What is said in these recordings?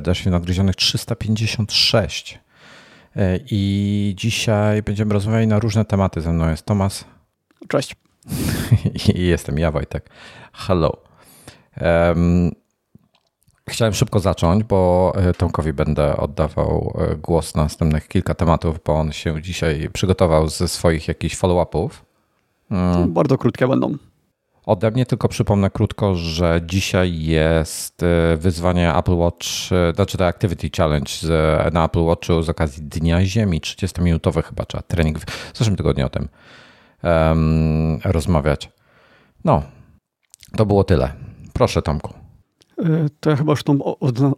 w Nadgryzionych 356. E, I dzisiaj będziemy rozmawiali na różne tematy. Ze mną jest Tomas. Cześć. I jestem ja, Wojtek. Hello. Um, chciałem szybko zacząć, bo e, Tomkowi będę oddawał e, głos na następnych kilka tematów, bo on się dzisiaj przygotował ze swoich jakichś follow-upów. Um, Bardzo krótkie będą. Ode mnie tylko przypomnę krótko, że dzisiaj jest e, wyzwanie Apple Watch, znaczy to Activity Challenge na Apple Watchu z okazji Dnia Ziemi, 30-minutowy chyba trzeba trening w zeszłym tygodniu o tym um, rozmawiać. No, to było tyle. Proszę Tomku. E, to ja chyba już tą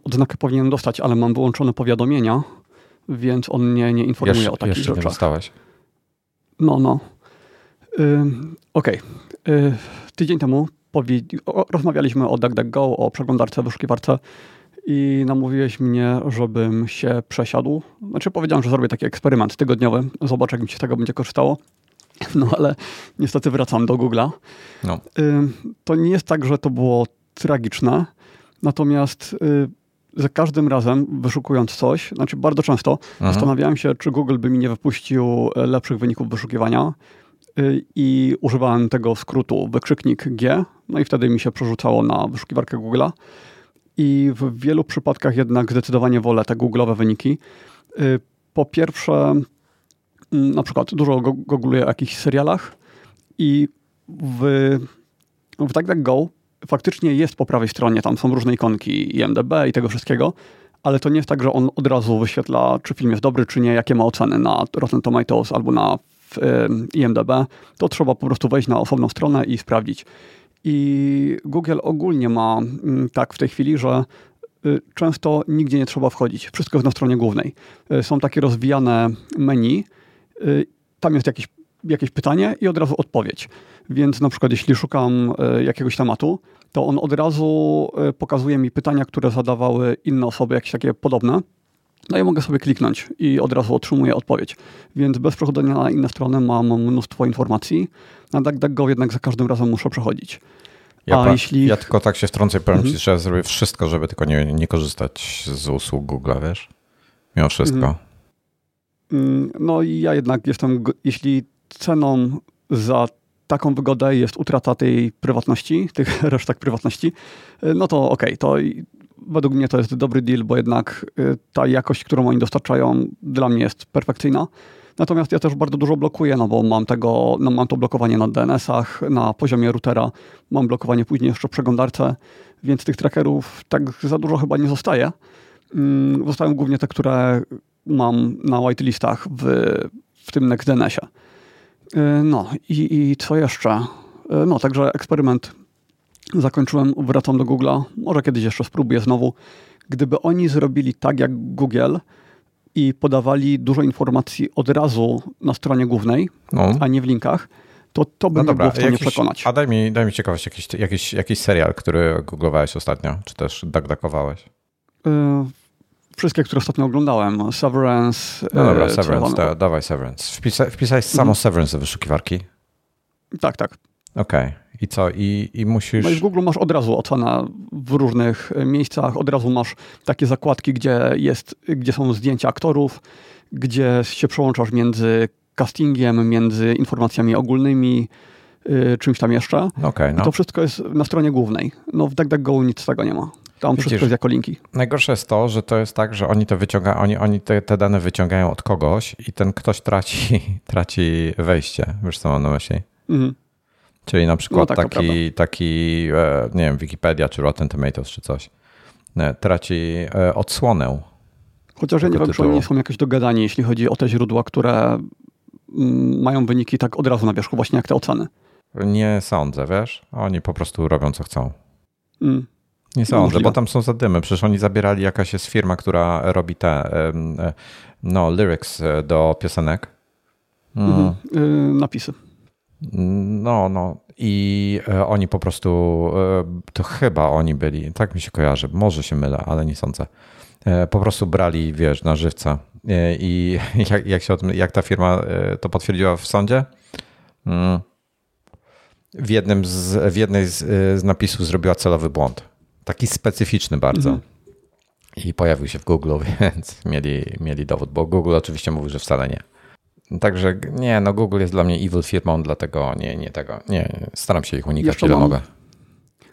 odznakę powinienem dostać, ale mam wyłączone powiadomienia, więc on mnie nie informuje jeszcze, o takich jeszcze rzeczach. Nie dostałeś. No, no. Okej. Okay. Tydzień temu rozmawialiśmy o DuckDuckGo, o przeglądarce, wyszukiwarce i namówiłeś mnie, żebym się przesiadł. Znaczy powiedziałem, że zrobię taki eksperyment tygodniowy. Zobaczę, jak mi się z tego będzie korzystało. No ale niestety wracam do Google'a. No. To nie jest tak, że to było tragiczne. Natomiast za każdym razem wyszukując coś, znaczy bardzo często mhm. zastanawiałem się, czy Google by mi nie wypuścił e, lepszych wyników wyszukiwania y, i używałem tego skrótu wykrzyknik G, no i wtedy mi się przerzucało na wyszukiwarkę Google'a. I w wielu przypadkach jednak zdecydowanie wolę te Google'owe wyniki. Y, po pierwsze, mm, na przykład dużo googluję o jakichś serialach i w, w DuckDuckGo faktycznie jest po prawej stronie, tam są różne ikonki IMDB i tego wszystkiego, ale to nie jest tak, że on od razu wyświetla, czy film jest dobry, czy nie, jakie ma oceny na Rotten Tomatoes albo na IMDB. To trzeba po prostu wejść na osobną stronę i sprawdzić. I Google ogólnie ma mm, tak w tej chwili, że y, często nigdzie nie trzeba wchodzić. Wszystko jest na stronie głównej. Y, są takie rozwijane menu. Y, tam jest jakiś jakieś pytanie i od razu odpowiedź. Więc na przykład jeśli szukam jakiegoś tematu, to on od razu pokazuje mi pytania, które zadawały inne osoby, jakieś takie podobne. No i mogę sobie kliknąć i od razu otrzymuję odpowiedź. Więc bez przechodzenia na inne strony mam mnóstwo informacji. Na DuckDuckGo jednak za każdym razem muszę przechodzić. Ja, A jeśli... ja tylko tak się wtrącę, powiem mhm. ci, że zrobię wszystko, żeby tylko nie, nie korzystać z usług Google, wiesz? Mimo wszystko. Mhm. Mm, no i ja jednak jestem, jeśli ceną za taką wygodę jest utrata tej prywatności, tych resztek prywatności, no to okej, okay, to według mnie to jest dobry deal, bo jednak y, ta jakość, którą oni dostarczają, dla mnie jest perfekcyjna. Natomiast ja też bardzo dużo blokuję, no bo mam tego, no mam to blokowanie na DNS-ach, na poziomie routera, mam blokowanie później jeszcze w przeglądarce, więc tych trackerów tak za dużo chyba nie zostaje. Mm, zostają głównie te, które mam na whitelistach w, w tym NextDNS-ie. E, no i, i co jeszcze? E, no, także eksperyment zakończyłem, wracam do Google'a. Może kiedyś jeszcze spróbuję znowu. Gdyby oni zrobili tak jak Google i podawali dużo informacji od razu na stronie głównej, no. a nie w linkach, to to by no dobra, było w stanie jakiś, przekonać. A daj mi, daj mi ciekawość, jakiś, jakiś, jakiś serial, który googlowałeś ostatnio, czy też duckduckowałeś? Yy, wszystkie, które ostatnio oglądałem. Severance. No dobra, e, Severance, da, dawaj Severance. Wpisa, wpisałeś samo mhm. Severance do wyszukiwarki? Tak, tak. Okej. Okay. I co? I, I musisz. No i w Google masz od razu ocenę w różnych e, miejscach. Od razu masz takie zakładki, gdzie, jest, gdzie są zdjęcia aktorów, gdzie się przełączasz między castingiem, między informacjami ogólnymi, yy, czymś tam jeszcze. Okay, no. I to wszystko jest na stronie głównej. No w DuckDuckGo nic z tego nie ma. Tam Widzisz, wszystko jest jako linki. Najgorsze jest to, że to jest tak, że oni to wyciągają, oni, oni te, te dane wyciągają od kogoś i ten ktoś traci, traci wejście. Wiesz co mam na myśli? Mhm. Czyli na przykład no, tak, taki, taki, e, nie wiem, Wikipedia czy Rotten Tomatoes czy coś, e, traci e, odsłonę. Chociaż ja nie wiem, czy oni są jakoś dogadani, jeśli chodzi o te źródła, które mm, mają wyniki tak od razu na wierzchu, właśnie jak te oceny. Nie sądzę, wiesz? Oni po prostu robią co chcą. Mm. Nie sądzę, Możliwe. bo tam są zadymy. Przecież oni zabierali, jakaś jest firma, która robi te no, lyrics do piosenek. Mhm. Yy, napisy. No, no. I e, oni po prostu, e, to chyba oni byli, tak mi się kojarzy, może się mylę, ale nie sądzę. Po prostu brali, wiesz, na żywca. I jak, jak, się tym, jak ta firma to potwierdziła w sądzie? Mm. W jednym z, w jednej z, z napisów zrobiła celowy błąd. Taki specyficzny bardzo. Mhm. I pojawił się w Google, więc mieli, mieli dowód, bo Google oczywiście mówił, że wcale nie. Także nie, no Google jest dla mnie evil firmą, dlatego nie, nie tego, nie, staram się ich unikać, ile mogę.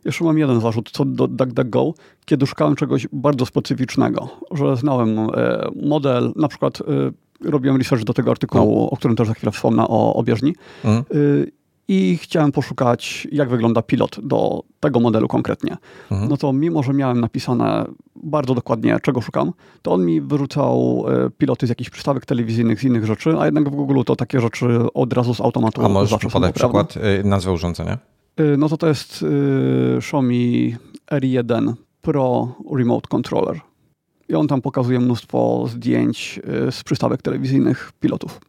Jeszcze mam jeden zarzut co do DuckDuckGo, kiedy szukałem czegoś bardzo specyficznego, że znałem e, model, na przykład e, robiłem research do tego artykułu, no. o którym też za chwilę wspomnę, o obieżni. Mhm. I chciałem poszukać, jak wygląda pilot do tego modelu konkretnie. Mhm. No to mimo, że miałem napisane bardzo dokładnie, czego szukam, to on mi wyrzucał piloty z jakichś przystawek telewizyjnych, z innych rzeczy, a jednak w Google to takie rzeczy od razu z automatu A możesz podać przykład, nazwę urządzenia? Y, no to to jest y, Xiaomi R1 Pro Remote Controller. I on tam pokazuje mnóstwo zdjęć y, z przystawek telewizyjnych pilotów.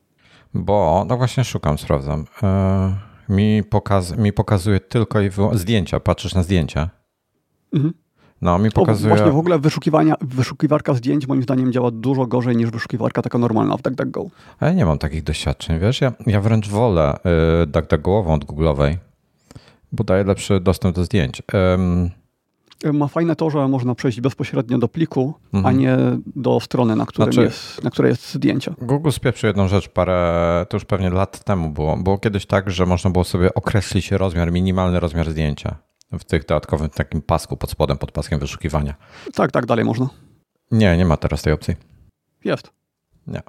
Bo, no właśnie szukam, sprawdzam. Mi, pokaz, mi pokazuje tylko i zdjęcia. Patrzysz na zdjęcia. Mhm. No, mi pokazuje. O, właśnie w ogóle wyszukiwania, wyszukiwarka zdjęć moim zdaniem działa dużo gorzej niż wyszukiwarka taka normalna w DuckDuckGo. A ja nie mam takich doświadczeń, wiesz? Ja, ja wręcz wolę y, DuckDuckGo'ową od Google'owej bo daje lepszy dostęp do zdjęć. Um, ma fajne to, że można przejść bezpośrednio do pliku, mhm. a nie do strony, na, którym znaczy, jest, na której jest zdjęcie. Google spieprzył jedną rzecz parę, to już pewnie lat temu było. Było kiedyś tak, że można było sobie określić rozmiar, minimalny rozmiar zdjęcia w tych dodatkowym takim pasku pod spodem, pod paskiem wyszukiwania. Tak, tak, dalej można. Nie, nie ma teraz tej opcji. Jest. Nie.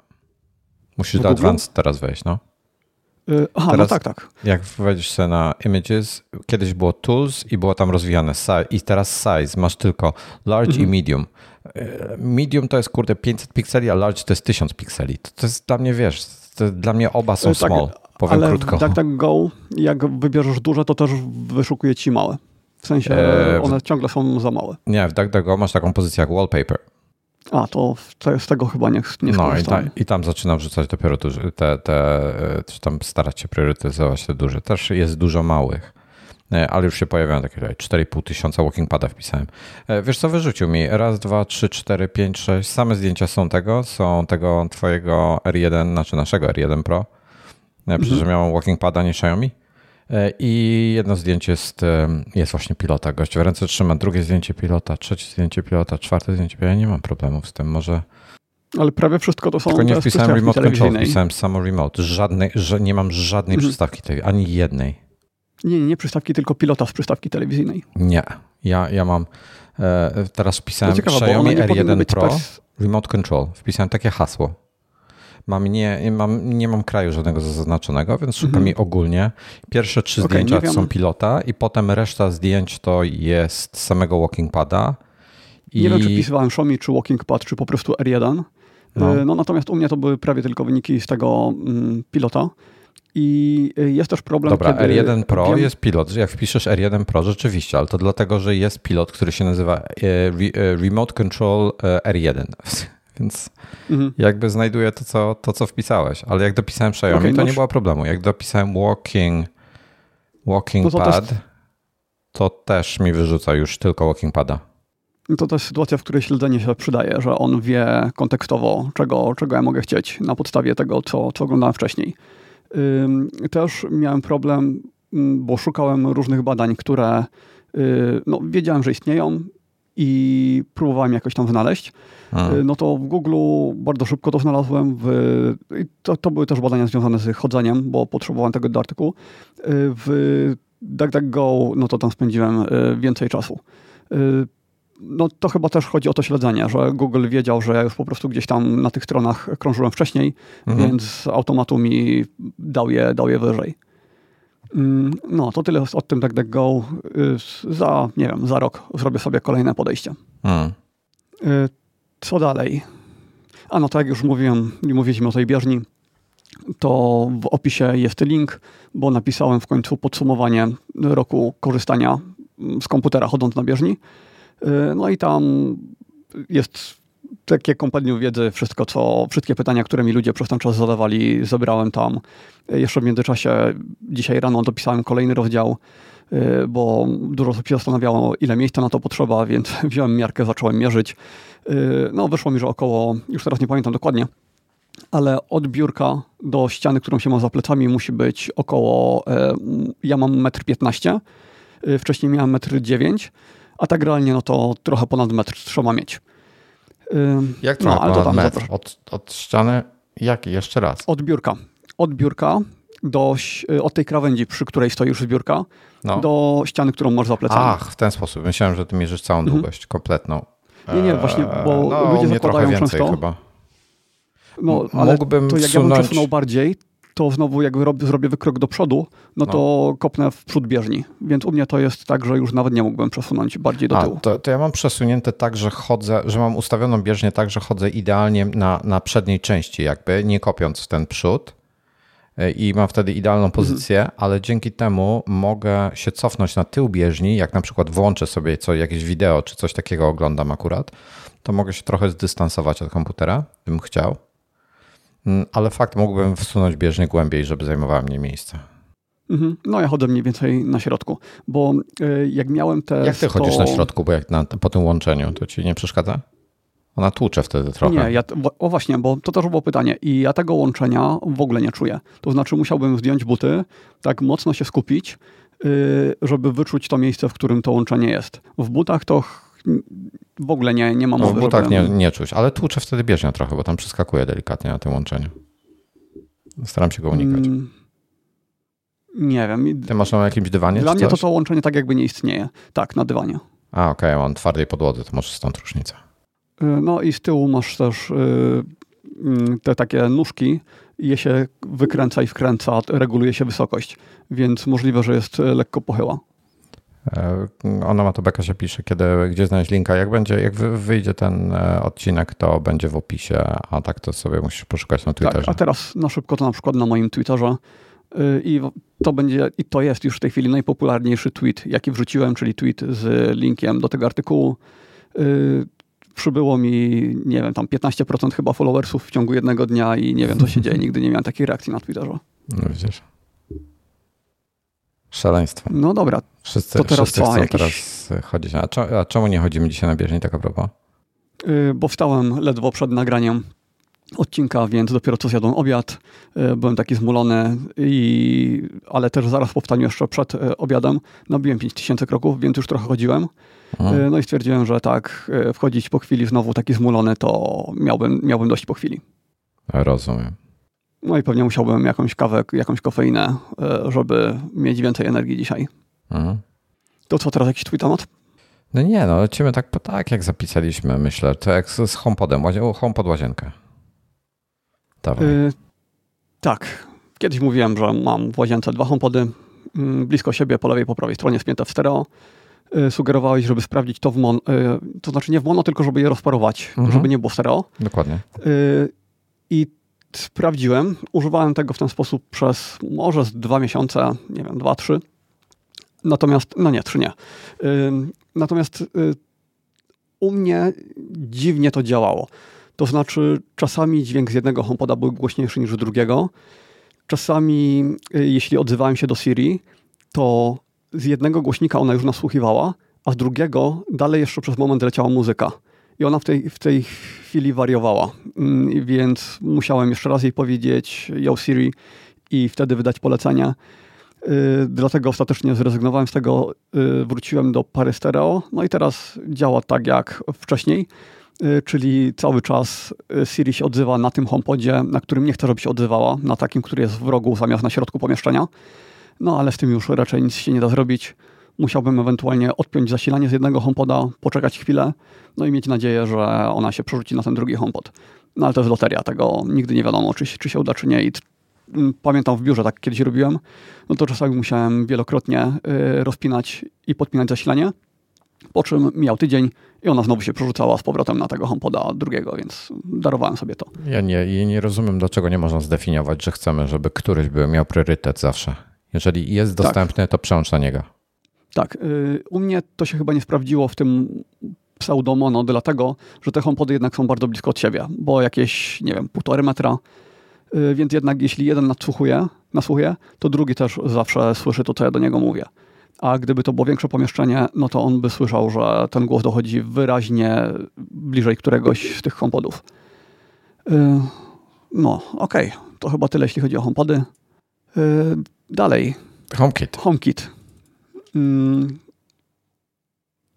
Musisz do? Advanced teraz wejść, no. Y, aha, no Teraz, no tak, tak. Jak wejdziesz sobie na Images, kiedyś było Tools i było tam rozwijane size, i teraz Size, masz tylko Large mhm. i Medium. Y, medium to jest kurde 500 pikseli, a Large to jest 1000 pikseli. To, to jest dla mnie, wiesz, dla mnie oba są tak, small, powiem ale krótko. Tak, tak, go, jak wybierzesz duże, to też wyszukuje ci małe. W sensie e, one ciągle są za małe. Nie, w DuckDuckGo masz taką pozycję jak wallpaper. A, to z tego chyba nie, nie No i, ta, i tam zaczynam wrzucać dopiero duże, te, te, czy tam starać się priorytetyzować te duże. Też jest dużo małych, e, ale już się pojawiają takie 4,5 tysiąca walking pada wpisałem. E, wiesz co, wyrzucił mi? Raz, dwa, trzy, cztery, pięć, sześć. Same zdjęcia są tego, są tego twojego R1, znaczy naszego R1 Pro. Mhm. Przecież miałem walking pada, nie Xiaomi. E, I jedno zdjęcie jest, jest właśnie pilota. Gość w ręce trzyma, drugie zdjęcie pilota, trzecie zdjęcie pilota, czwarte zdjęcie pilota. Ja nie mam problemów z tym. Może. Ale prawie wszystko to są. Tylko nie wpisałem remote control, wpisałem samo remote. Żadnej, że nie mam żadnej mhm. przystawki tej, ani jednej. Nie, nie, nie przystawki, tylko pilota z przystawki telewizyjnej. Nie. Ja, ja mam. E, teraz wpisałem ciekawe, Xiaomi R1 Pro Remote Control. Wpisałem takie hasło Mam nie, mam, nie mam kraju żadnego zaznaczonego, więc szukam mhm. ogólnie. Pierwsze trzy okay, zdjęcia są pilota i potem reszta zdjęć to jest samego walking pada. I... Nie wiem, czy wpisywałem Xiaomi, czy walking pad, czy po prostu R1. No. E, no. natomiast u mnie to były prawie tylko wyniki z tego mm, pilota. I e, jest też problem. Dobra, R1 Pro wiem... jest pilot. Jak wpiszesz R1 Pro, rzeczywiście, ale to dlatego, że jest pilot, który się nazywa e, Remote Control R1. Więc mhm. jakby znajduję to co, to, co wpisałeś. Ale jak dopisałem Xiaomi, okay, to no nie było problemu. Jak dopisałem walking, walking no to pad, też... to też mi wyrzuca już tylko walking pada. To też sytuacja, w której śledzenie się przydaje, że on wie kontekstowo, czego, czego ja mogę chcieć na podstawie tego, co, co oglądałem wcześniej. Też miałem problem, bo szukałem różnych badań, które y, no, wiedziałem, że istnieją i próbowałem jakoś tam znaleźć. Y, no to w Google bardzo szybko to znalazłem. W, to, to były też badania związane z chodzeniem, bo potrzebowałem tego do artykułu. Y, w DuckDuckGo, no to tam spędziłem y, więcej czasu. No to chyba też chodzi o to śledzenie, że Google wiedział, że ja już po prostu gdzieś tam na tych stronach krążyłem wcześniej, mhm. więc automatu mi dał je, dał je wyżej. Mm, no, to tyle o tym DuckDuckGo. Za, nie wiem, za rok zrobię sobie kolejne podejście. Mhm. Co dalej? A no tak jak już mówiłem, mówiliśmy o tej bieżni, to w opisie jest link, bo napisałem w końcu podsumowanie roku korzystania z komputera chodząc na bieżni. Y, no i tam jest takie kompendium wiedzy, wszystko co, wszystkie pytania, które mi ludzie przez ten czas zadawali, zebrałem tam. Jeszcze w międzyczasie dzisiaj rano dopisałem kolejny rozdział, y, bo dużo osób się zastanawiało, ile miejsca na to potrzeba, więc wziąłem miarkę, zacząłem mierzyć. Y, no wyszło mi, że około, już teraz nie pamiętam dokładnie, ale od biurka do ściany, którą się ma za plecami musi być około, y, ja mam 1,15 m, wcześniej miałem 1,9 m, a tak realnie no to trochę ponad metr trzeba mieć. Jak trochę no, ale to tam metr od, od ściany? Jaki? Jeszcze raz. Od biurka. Od biurka do, od tej krawędzi, przy której stoi już zbiórka, no. do ściany, którą masz za plecami. Ach, w ten sposób. Myślałem, że ty mierzysz całą mhm. długość, kompletną. Nie, nie, właśnie, bo eee, no, ludzie zakładają więcej często... chyba. No, ale Mógłbym to jak wsunąć... ja bym przesunął bardziej, to znowu jak rob, zrobię wykrok do przodu, no, no, to kopnę w przód bieżni. Więc u mnie to jest tak, że już nawet nie mógłbym przesunąć bardziej do A, tyłu. To, to ja mam przesunięte tak, że chodzę, że mam ustawioną bieżnię tak, że chodzę idealnie na, na przedniej części jakby, nie kopiąc w ten przód i mam wtedy idealną mhm. pozycję, mhm. ale dzięki temu mogę się cofnąć na tył bieżni, jak na przykład włączę sobie co, jakieś wideo czy coś takiego oglądam akurat, to mogę się trochę zdystansować od komputera, bym chciał ale fakt mógłbym wsunąć bieżnie głębiej, żeby zajmowała mnie miejsce. Mhm. No ja chodzę mniej więcej na środku, bo y, jak miałem te. Jak ty chodzisz na środku, bo jak na, po tym łączeniu, to ci nie przeszkadza? Ona tłucze wtedy trochę. Nie, ja, o właśnie, bo to też było pytanie. I ja tego łączenia w ogóle nie czuję. To znaczy musiałbym zdjąć buty, tak mocno się skupić, y, żeby wyczuć to miejsce, w którym to łączenie jest. W butach to w ogóle nie, nie mam no, mowy. No, tak nie, nie czuć, ale tłuczę wtedy bieżnia trochę, bo tam przeskakuje delikatnie na tym łączeniu. Staram się go unikać. Mm, nie wiem. Ty masz na jakimś dywanie? Dla mnie to to łączenie tak jakby nie istnieje. Tak, na dywanie. A, okej, okay, mam twardej podłodze, to może stąd różnica. Y, no i z tyłu masz też y, mm, te takie nóżki, je się wykręca i wkręca, reguluje się wysokość, więc możliwe, że jest lekko pochyła. Ona ma to beka się pisze, kiedy, gdzie znaleźć linka. Jak będzie, jak wyjdzie ten e, odcinek, to będzie w opisie, a tak to sobie musisz poszukać na Twitterze. Tak, a teraz na szybko to na przykład na moim Twitterze y, i to będzie, i to jest już w tej chwili najpopularniejszy tweet, jaki wrzuciłem, czyli tweet z linkiem do tego artykułu. Y, przybyło mi, nie wiem, tam 15% chyba followersów w ciągu jednego dnia i nie wiem, co się dzieje. Nigdy nie miałem takiej reakcji na Twitterze. No widzisz. Szaleństwo. No dobra. Wszyscy, to teraz wszyscy chcą jakiś... teraz chodzić. A, czemu nie chodzimy dzisiaj na bieżni, tak a propos? Yy, bo wstałem ledwo przed nagraniem odcinka, więc dopiero co zjadłem obiad. Yy, byłem taki zmulony, i, ale też zaraz po wstaniu jeszcze przed yy, obiadem nabiłem 5000 kroków, więc już trochę chodziłem. Mhm. No i stwierdziłem, że tak, wchodzić po chwili znowu taki zmulony, to miałbym, miałbym dość po chwili. Rozumiem. No i pewnie musiałbym jakąś kawę, jakąś kofeinę, e, żeby mieć więcej energii dzisiaj. Mhm. To co, teraz jakiś twój temat? No nie, no lecimy tak, tak jak zapisaliśmy, myślę. To jak z, HomePodem, HomePod łazienkę. Yy, tak. Kiedyś mówiłem, że mam w łazience dwa HomePody mm, blisko siebie, po lewej, po prawej stronie, spięte w stereo. Yy, sugerowałeś, żeby sprawdzić to w mono, yy, to znaczy nie w mono, tylko żeby je rozparować, mhm. żeby nie było stereo. Dokładnie. I sprawdziłem. Używałem tego w ten sposób przez może z dwa miesiące, nie wiem, dwa, trzy. Natomiast, no nie, trzy nie. Natomiast y, u mnie dziwnie to działało. To znaczy, czasami dźwięk z jednego HomePoda był głośniejszy niż drugiego. Czasami, y, jeśli odzywałem się do Siri, to z jednego głośnika ona już nasłuchiwała, a z drugiego dalej jeszcze przez moment leciała muzyka. I ona w tej, w tej chwili wariowała, mm, więc musiałem jeszcze raz jej powiedzieć Yo Siri i wtedy wydać polecenie. Y, dlatego ostatecznie zrezygnowałem z tego, y, wróciłem do pary stereo, no i teraz działa tak jak wcześniej, y, czyli cały czas Siri się odzywa na tym HomePodzie, na którym nie chcę, żeby się odzywała, na takim, który jest w rogu zamiast na środku pomieszczenia. No ale z tym już raczej nic się nie da zrobić musiałbym ewentualnie odpiąć zasilanie z jednego HomePoda, poczekać chwilę, no i mieć nadzieję, że ona się przerzuci na ten drugi HomePod. No ale to jest loteria, tego nigdy nie wiadomo, czy, czy się uda, czy nie. I pamiętam w biurze, tak kiedyś robiłem, no to czasami musiałem wielokrotnie y, rozpinać i podpinać zasilanie, po czym miał tydzień i ona znowu się przerzucała z powrotem na tego HomePoda drugiego, więc darowałem sobie to. Ja nie, nie rozumiem, dlaczego nie można zdefiniować, że chcemy, żeby któryś był, miał priorytet zawsze. Jeżeli jest tak. dostępny, tak. to przełącz na niego. Tak, y, u mnie to się chyba nie sprawdziło w tym pseudomono, dlatego, że te HomePody jednak są bardzo blisko od siebie, bo jakieś, nie wiem, półtorej metra, więc jednak jeśli jeden nadsłuchuje, nasłuchuje, to drugi też zawsze słyszy to, co ja do niego mówię. A gdyby to było większe pomieszczenie, no to on by słyszał, że ten głos dochodzi wyraźnie bliżej któregoś z tych HomePodów. Y, no, okej, okay. to chyba tyle, jeśli chodzi o HomePody. Dalej. HomeKit. HomeKit. Mm,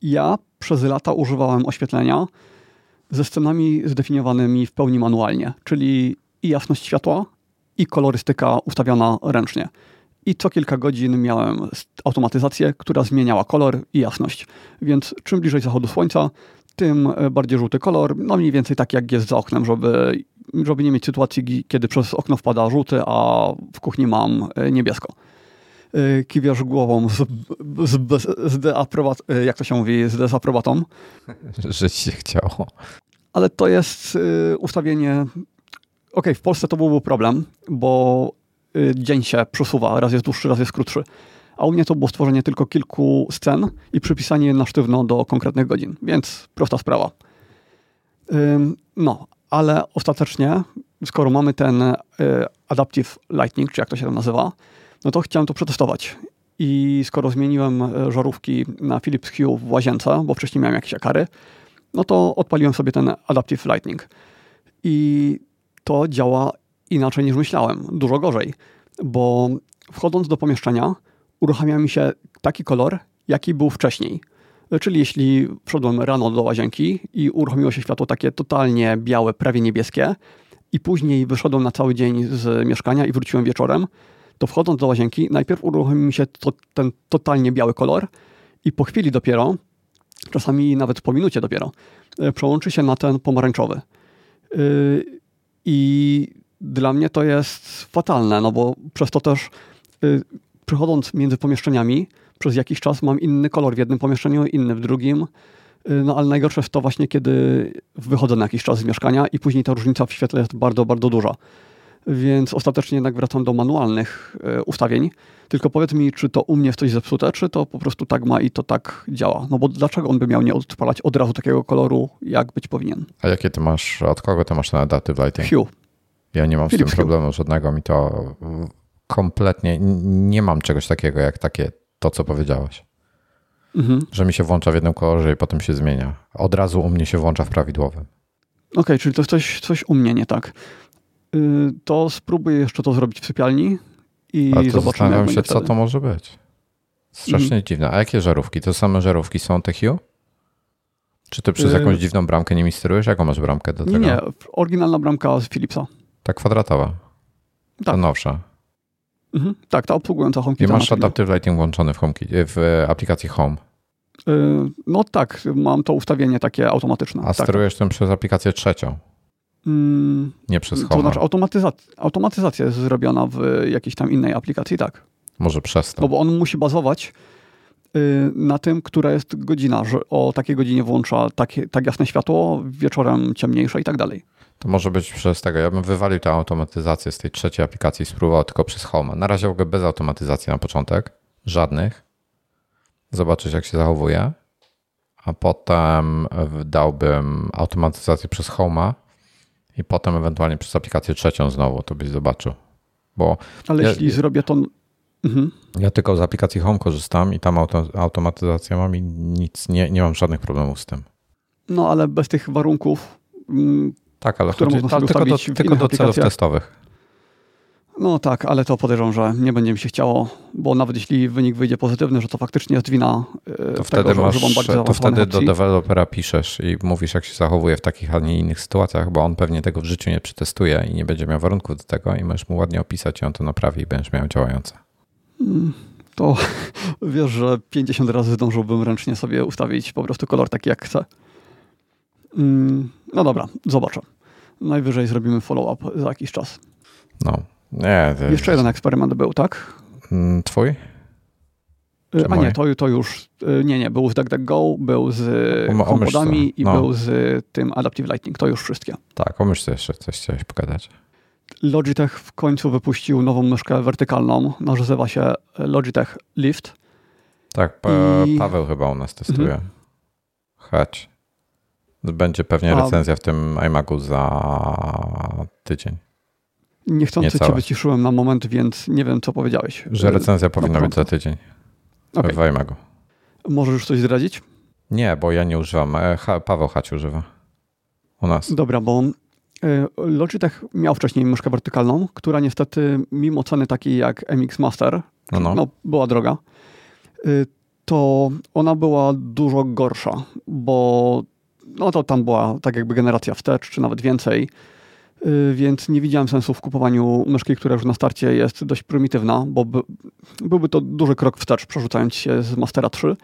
ja przez lata używałem oświetlenia ze scenami zdefiniowanymi w pełni manualnie, czyli i jasność światła, i kolorystyka ustawiona ręcznie. I co kilka godzin miałem automatyzację, która zmieniała kolor i jasność. Więc czym bliżej zachodu słońca, tym e, bardziej żółty kolor, no mniej więcej tak jak jest za oknem, żeby, żeby nie mieć sytuacji, kiedy przez okno wpada żółty, a w kuchni mam e, niebiesko. E, kiwiasz głową z, z, z deaprobat, jak to się mówi, z dezaprobatą. Że się chciało. Ale to jest ustawienie... Ok, w Polsce to byłby problem, bo dzień się przesuwa, raz jest dłuższy, raz jest krótszy a u mnie to było stworzenie tylko kilku scen i przypisanie je na sztywno do konkretnych godzin, więc prosta sprawa. No, ale ostatecznie, skoro mamy ten y, Adaptive Lighting, czy jak to się tam nazywa, no to chciałem to przetestować. I skoro zmieniłem e, żarówki na Philips Hue w łazience, bo wcześniej miałem jakieś akary, no to odpaliłem sobie ten Adaptive Lighting. I to działa inaczej niż myślałem, dużo gorzej, bo wchodząc do pomieszczenia, uruchamia mi się taki kolor, jaki był wcześniej. Czyli jeśli wszedłem rano do łazienki i uruchomiło się światło takie totalnie białe, prawie niebieskie, i później wyszedłem na cały dzień z mieszkania i wróciłem wieczorem, to wchodząc do łazienki, najpierw uruchomi mi się to, ten totalnie biały kolor i po chwili dopiero, czasami nawet po minucie dopiero, e, przełączy się na ten pomarańczowy. Yy, I dla mnie to jest fatalne, no bo przez to też yy, przechodząc między pomieszczeniami, przez jakiś czas mam inny kolor w jednym pomieszczeniu, inny w drugim. Y, no ale najgorsze jest to właśnie, kiedy wychodzę na jakiś czas z mieszkania i później ta różnica w świetle jest bardzo, bardzo duża. Więc ostatecznie jednak wracam do manualnych y, ustawień. Tylko powiedz mi, czy to u mnie jest coś zepsute, czy to po prostu tak ma i to tak działa? No bo dlaczego on by miał nie odpalać od razu takiego koloru, jak być powinien? A jakie ty masz, od kogo ty masz ten adaptive lighting? Hue. Ja nie mam Philips z tym problemu Hue. żadnego, mi to kompletnie nie mam czegoś takiego jak takie to, co powiedziałeś. Mhm. Że mi się włącza w jednym kolorze i potem się zmienia. Od razu u mnie się włącza w prawidłowym. Okej, okay, czyli to jest coś, coś u mnie nie tak. Yy, to spróbuję jeszcze to zrobić w sypialni i Ale to. Zastanawiam się, co to może być. Strasznie mhm. dziwne. A jakie żarówki? To same żarówki są te Hue? Czy ty przez yy... jakąś dziwną bramkę nimi sterujesz? Jaką masz bramkę do tego? Nie, oryginalna bramka z Philipsa. Ta kwadratowa? Tak. To nowsza. Mhm, tak, ta obsługująca HomeKit. I masz Adaptive Lighting włączony w, HomeKit, w aplikacji Home. No tak, mam to ustawienie takie automatyczne. A tak. sterujesz tym przez aplikację trzecią? Mm, nie przez Home. To znaczy automatyzacja, automatyzacja jest zrobiona w jakiejś tam innej aplikacji, tak. Może przez to. No bo on musi bazować yy, na tym, która jest godzina, że o takiej godzinie włącza takie, tak jasne światło, wieczorem ciemniejsze i tak dalej. To może być przez tego. Ja bym wywalił tę automatyzację z tej trzeciej aplikacji i spróbował tylko przez Home. Na razie w ogóle bez automatyzacji na początek. Żadnych. Zobaczyć, jak się zachowuje. A potem dałbym automatyzację przez Home i potem ewentualnie przez aplikację trzecią znowu, to byś zobaczył. Bo Ale ja, jeśli zrobię to. Mhm. Ja tylko z aplikacji Home korzystam i tam auto, automatyzacja mam i nic, nie, nie mam żadnych problemów z tym. No ale bez tych warunków mm, tak, ale chodzi, ta, tylko do, tylko do celów testowych. No tak, ale to podejrzewam, że nie będzie mi się chciało, bo nawet jeśli wynik wyjdzie pozytywny, że to faktycznie jest wina e, to wtedy tego, masz, To wtedy do dewelopera piszesz i mówisz, jak się zachowuje w takich, a nie innych sytuacjach, bo on pewnie tego w życiu nie przetestuje i nie będzie miał warunków do tego i możesz mu ładnie opisać i on to naprawi i będziesz miał działające. Mm, to wiesz, że 50 razy zdążyłbym ręcznie sobie ustawić po prostu kolor taki, jak chcę. Mm, no dobra, zobaczę. Najwyżej zrobimy follow-up za jakiś czas. No, nie. To... Jeszcze jeden eksperyment był, tak? Mm, twój? Y, Czy A nie, to, to już, y, nie, nie, był z DuckDuckGo, był z HomePodami i no. był z tym Adaptive Lighting, to już wszystkie. Tak, omyśl sobie jeszcze coś chciałeś pokazać. Logitech w końcu wypuścił nową myszkę wertykalną, nazywa się Logitech Lift. Tak, pa I... Paweł chyba u nas testuje. Mhm. Chodź. Będzie pewnie recenzja w tym iMacu za tydzień. Niechcący cię wyciszyłem na moment, więc nie wiem, co powiedziałeś. Że recenzja powinna być za tydzień okay. w iMacu. Możesz już coś zdradzić? Nie, bo ja nie używam. E, Paweł Hać używa u nas. Dobra, bo e, Logitech miał wcześniej myszkę wertykalną, która niestety mimo ceny takiej jak MX Master, no, no. no była droga, e, to ona była dużo gorsza, bo no to tam była tak jakby generacja wstecz, czy nawet więcej, więc nie widziałem sensu w kupowaniu myszki, która już na starcie jest dość prymitywna, bo by, byłby to duży krok wstecz, przerzucając się z Mastera 3.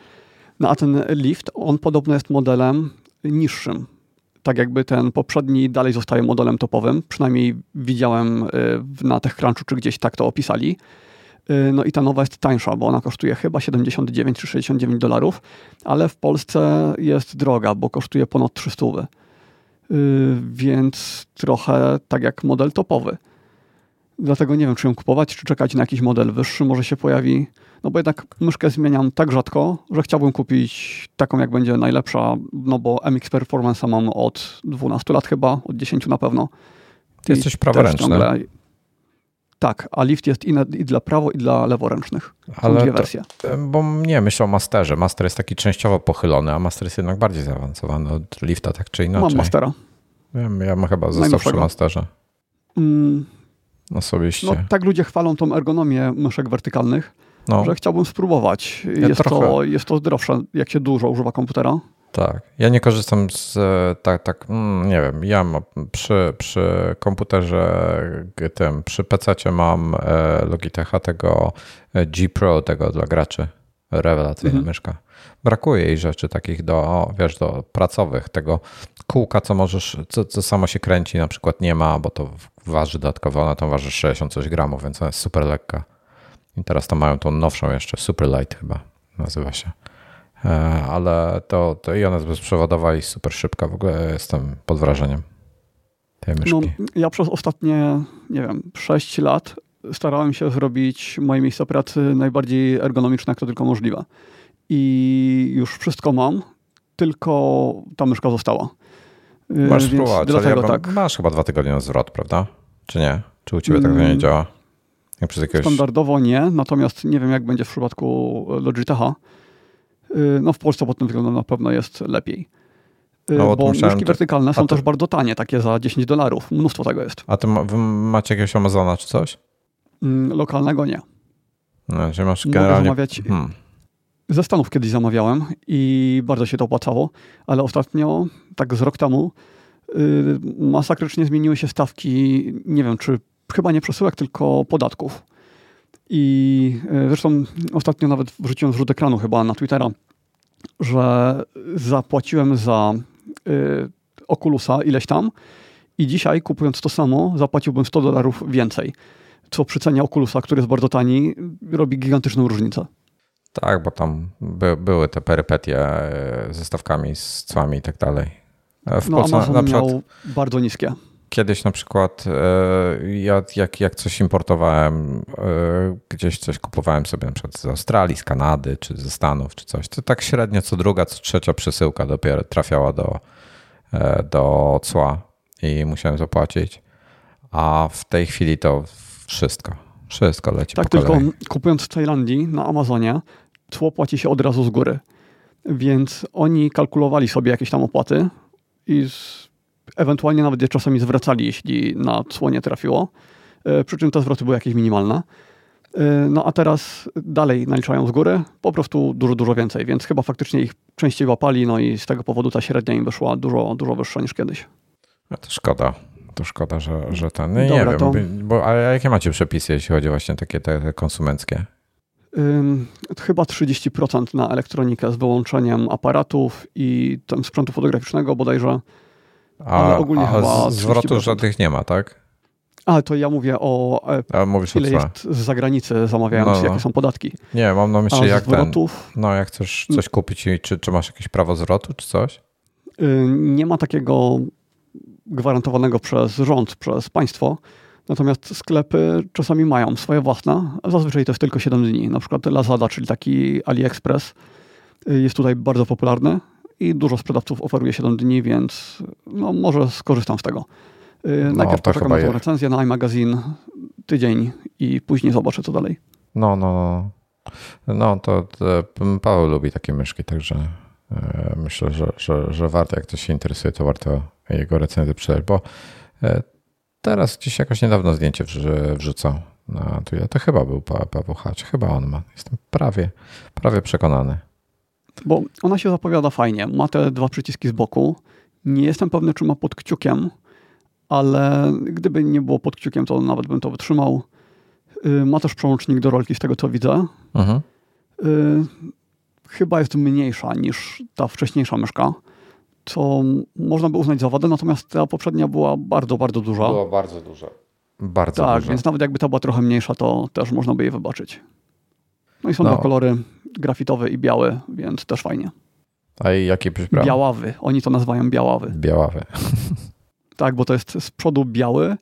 No a ten Lift, on podobno jest modelem niższym. Tak jakby ten poprzedni dalej zostaje modelem topowym, przynajmniej widziałem y, na TechCrunchu, czy gdzieś tak to opisali. Y, no i ta nowa jest tańsza, bo ona kosztuje chyba 79 czy 69 dolarów, ale w Polsce jest droga, bo kosztuje ponad 300. Y, więc trochę tak jak model topowy. Dlatego nie wiem, czy ją kupować, czy czekać na jakiś model wyższy, może się pojawi. No bo jednak myszkę zmieniam tak rzadko, że chciałbym kupić taką, jak będzie najlepsza, no bo MX Performance mam od 12 lat chyba, od 10 na pewno. Ty jesteś praworęczny. Tak, a lift jest i, na, i, dla prawo, i dla leworęcznych. Są Ale dwie to, wersje. Bo nie, myślę o masterze. Master jest taki częściowo pochylony, a master jest jednak bardziej zaawansowany od lifta, tak czy inaczej. Mam mastera. Ja, ja mam chyba został przy masterze. Mm, Osobiście. No, tak ludzie chwalą tą ergonomię myszek wertykalnych, no. że chciałbym spróbować. Jest, to, jest to zdrowsze, jak się dużo używa komputera. Tak. Ja nie korzystam z tak, tak mm, nie wiem, ja mam przy, przy komputerze tym, przy PC mam e, Logitecha tego e, G Pro, tego dla graczy. Rewelacyjna mhm. myszka. Brakuje jej rzeczy takich do, wiesz, do pracowych, tego kółka, co możesz, co, co samo się kręci, na przykład nie ma, bo to waży dodatkowo, ona tam waży 60 coś gramów, więc ona jest super lekka. I teraz tam mają tą nowszą jeszcze, Super Light chyba nazywa się. E, ale to, to i ona jest bezprzewodowa i super szybka. W ogóle jestem pod wrażeniem tej myszki. No, ja przez ostatnie, nie wiem, 6 lat starałem się zrobić moje miejsce pracy najbardziej ergonomiczne, jak to tylko możliwe. I już wszystko mam, tylko ta myszka została. Masz Więc spróbować, dlatego ja tak. masz chyba dwa tygodnie na zwrot, prawda? Czy nie? Czy u ciebie tak to nie mm. działa? Jakiegoś... Standardowo nie, natomiast nie wiem jak będzie w przypadku Logitecha. Y, no w Polsce pod tym względem na pewno jest lepiej. Y, bo myszki wertykalne są też bardzo tanie, takie za 10 dolarów. Mnóstwo tego jest. A ty wy macie jakiegoś Amazona czy coś? Mm, lokalnego nie. No, że masz generalnie... Mogę zamawiać... Hmm. Ze Stanów kiedyś zamawiałem i bardzo się to opłacało, ale ostatnio, tak z rok temu, yy, masakrycznie zmieniły się stawki, nie wiem, czy chyba nie przesyłek, tylko podatków. I e, zresztą ostatnio nawet wrzuciłem zrzut ekranu chyba na Twittera, że zapłaciłem za y, Oculusa ileś tam i dzisiaj kupując to samo zapłaciłbym 100 dolarów więcej. Co przy cenie Oculusa, który jest bardzo tani, robi gigantyczną różnicę. Tak, bo tam by, były te perypetie e, ze stawkami, z cłami i tak dalej. W no, Polsce Amazon na przykład... miał bardzo niskie. Kiedyś na przykład e, ja jak, jak coś importowałem, e, gdzieś coś kupowałem sobie na przykład z Australii, z Kanady, czy ze Stanów, czy coś, to tak średnio co druga, co trzecia przesyłka dopiero trafiała do, e, do cła i musiałem zapłacić. A w tej chwili to wszystko, wszystko leci Tak, tylko kupując w Tajlandii na Amazonie, cło płaci się od razu z góry. Więc oni kalkulowali sobie jakieś tam opłaty i z ewentualnie nawet je czasami zwracali, jeśli na cło nie trafiło, e, przy czym te zwroty były jakieś minimalne. E, no a teraz dalej naliczają z góry, po prostu dużo, dużo więcej, więc chyba faktycznie ich częściej łapali, no i z tego powodu ta średnia im wyszła dużo, dużo wyższa niż kiedyś. No to szkoda. To szkoda, że, że ten. No Dobra, nie wiem, to... bo, a jakie macie przepisy, jeśli chodzi właśnie takie te konsumenckie? Ym, chyba 30% na elektronikę z wyłączeniem aparatów i tam sprzętu fotograficznego bodajże a, ale ogólnie a chyba zwrotów żadnych nie ma, tak? Ale to ja mówię o e, a mówisz ile jest z zagranicy zamawiając, no, no. jakie są podatki. Nie, mam na myśli a jak zwrotów, ten, no jak chcesz coś kupić i czy, czy masz jakieś prawo zwrotu, czy coś? Y, nie ma takiego gwarantowanego przez rząd, przez państwo. Natomiast sklepy czasami mają swoje własne, zazwyczaj to jest tylko 7 dni. Na przykład Lazada, czyli taki AliExpress y, jest tutaj bardzo popularny i dużo sprzedawców oferuje 7 dni, więc no, może skorzystam z tego. Y, no, Najpierw poczekam na tą recenzję na iMagazine tydzień i później zobaczę, co dalej. No, no, no. No, to, to Paweł lubi takie myszki, także e, myślę, że, że, że warto, jak ktoś się interesuje, to warto jego recenzję przeczytać, bo e, teraz gdzieś jakoś niedawno zdjęcie wrzucał na Twitter. To chyba był Paweł Hacz, chyba on ma. Jestem prawie, prawie przekonany. Bo ona się zapowiada fajnie. Ma te dwa przyciski z boku. Nie jestem pewny, czy ma pod kciukiem, ale gdyby nie było pod kciukiem, to nawet bym to wytrzymał. Y, ma też przełącznik do rolki, z tego co widzę. Mhm. Y, chyba jest mniejsza niż ta wcześniejsza myszka, co można by uznać za wadę, natomiast ta poprzednia była bardzo, bardzo duża. Było bardzo duże. Bardzo tak, duże. więc nawet jakby ta była trochę mniejsza, to też można by je wybaczyć. No i są No. dwa kolory, grafitowy i biały, więc też fajnie. A i jakie przyprawy? Białawy, oni to nazywają białawy. Białawy. Tak, bo to jest z przodu biały,